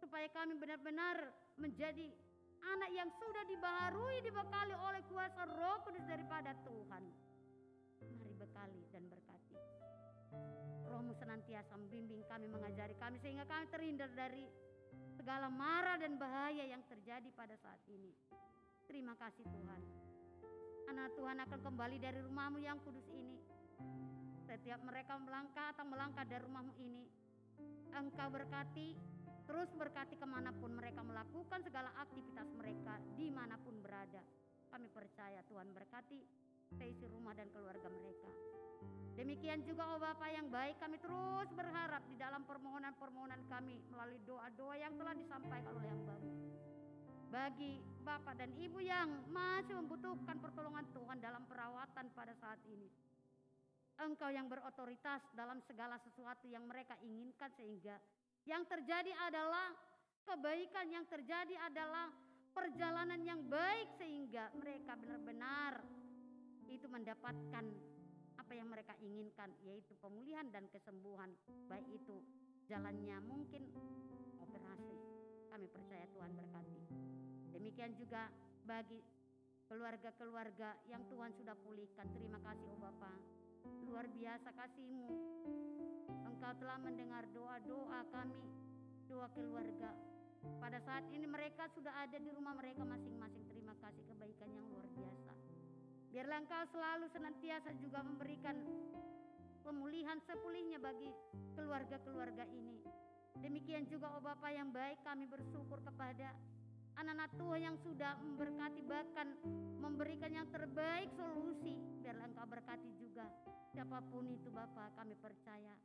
supaya kami benar-benar menjadi anak yang sudah dibaharui dibekali oleh kuasa Roh Kudus daripada Tuhan. Mari bekali dan berkati. Rohmu senantiasa membimbing kami, mengajari kami sehingga kami terhindar dari segala mara dan bahaya yang terjadi pada saat ini. Terima kasih Tuhan. Anak Tuhan akan kembali dari rumahmu yang kudus ini. Setiap mereka melangkah atau melangkah dari rumahmu ini. Engkau berkati, terus berkati ke mana pun mereka melakukan segala aktivitas mereka, di mana pun berada. Kami percaya Tuhan berkati seisi rumah dan keluarga mereka. Demikian juga oh Bapa yang baik kami terus berharap di dalam permohonan-permohonan kami melalui doa-doa yang telah disampaikan oleh hambamu. Bagi Bapak dan Ibu yang masih membutuhkan pertolongan Tuhan dalam perawatan pada saat ini. Engkau yang berotoritas dalam segala sesuatu yang mereka inginkan sehingga yang terjadi adalah kebaikan yang terjadi adalah perjalanan yang baik sehingga mereka benar-benar itu mendapatkan mereka inginkan yaitu pemulihan dan kesembuhan. Baik itu jalannya mungkin operasi. Kami percaya Tuhan berkati. Demikian juga bagi keluarga-keluarga yang Tuhan sudah pulihkan. Terima kasih oh Bapa. Luar biasa kasihmu. Engkau telah mendengar doa-doa kami doa keluarga. Pada saat ini mereka sudah ada di rumah mereka masing-masing. Terima kasih Biarlah engkau selalu senantiasa juga memberikan pemulihan sepulihnya bagi keluarga-keluarga ini. Demikian juga oh Bapa yang baik kami bersyukur kepada anak-anak Tuhan yang sudah memberkati bahkan memberikan yang terbaik solusi. Biarlah engkau berkati juga siapa pun itu Bapa kami percaya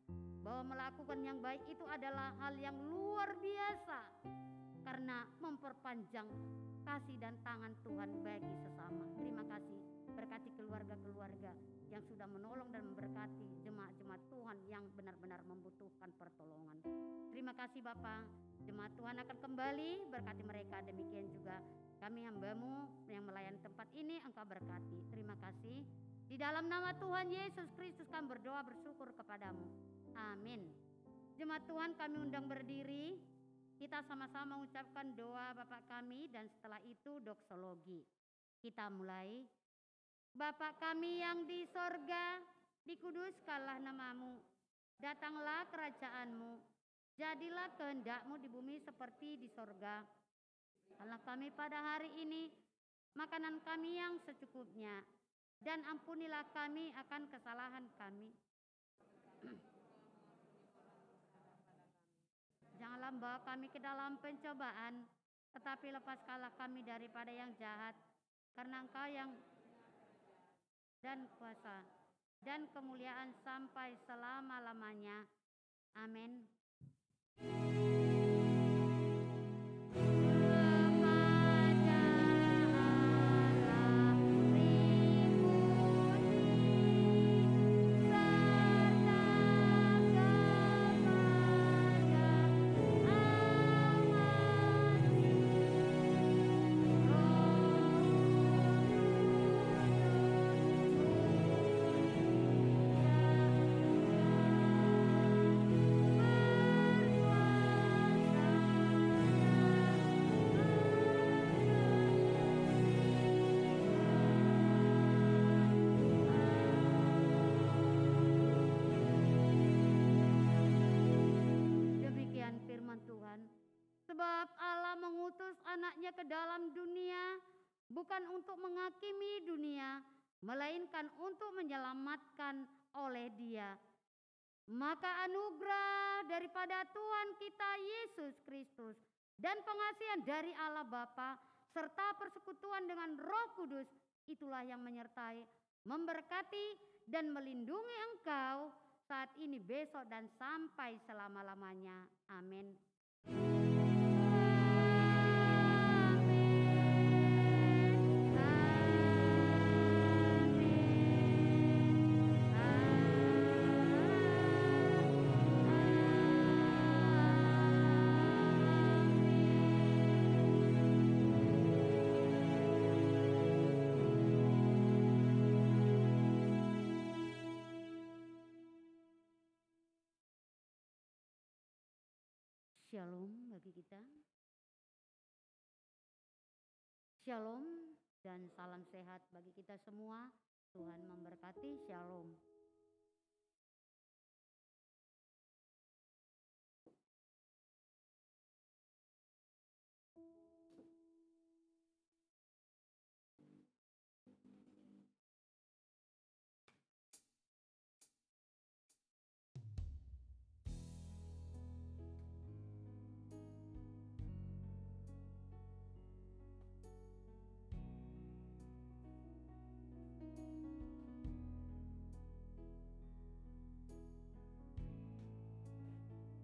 bahwa melakukan yang baik itu adalah hal yang luar biasa karena memperpanjang kasih dan tangan Tuhan bagi sesama. Terima kasih berkati keluarga-keluarga yang sudah menolong dan memberkati jemaat-jemaat Tuhan yang benar-benar membutuhkan pertolongan. Terima kasih Bapak, jemaat Tuhan akan kembali berkati mereka. Demikian juga kami hambamu yang melayani tempat ini engkau berkati. Terima kasih. Di dalam nama Tuhan Yesus Kristus kami berdoa bersyukur kepadamu. Amin. Jemaat Tuhan kami undang berdiri. Kita sama-sama mengucapkan doa Bapak kami dan setelah itu doksologi. Kita mulai. Bapak kami yang di sorga, dikuduskanlah namamu. Datanglah kerajaanmu. Jadilah kehendakmu di bumi seperti di sorga. Allah kami pada hari ini, makanan kami yang secukupnya. Dan ampunilah kami akan kesalahan kami. Janganlah membawa kami ke dalam pencobaan, tetapi lepaskanlah kami daripada yang jahat, karena engkau yang dan kuasa dan kemuliaan sampai selama-lamanya. Amin. Anaknya ke dalam dunia bukan untuk menghakimi dunia, melainkan untuk menyelamatkan oleh dia. Maka anugerah daripada Tuhan kita Yesus Kristus dan pengasihan dari Allah Bapa serta persekutuan dengan Roh Kudus itulah yang menyertai, memberkati dan melindungi engkau saat ini, besok, dan sampai selama-lamanya. Amin. Shalom bagi kita. Shalom dan salam sehat bagi kita semua. Tuhan memberkati. Shalom.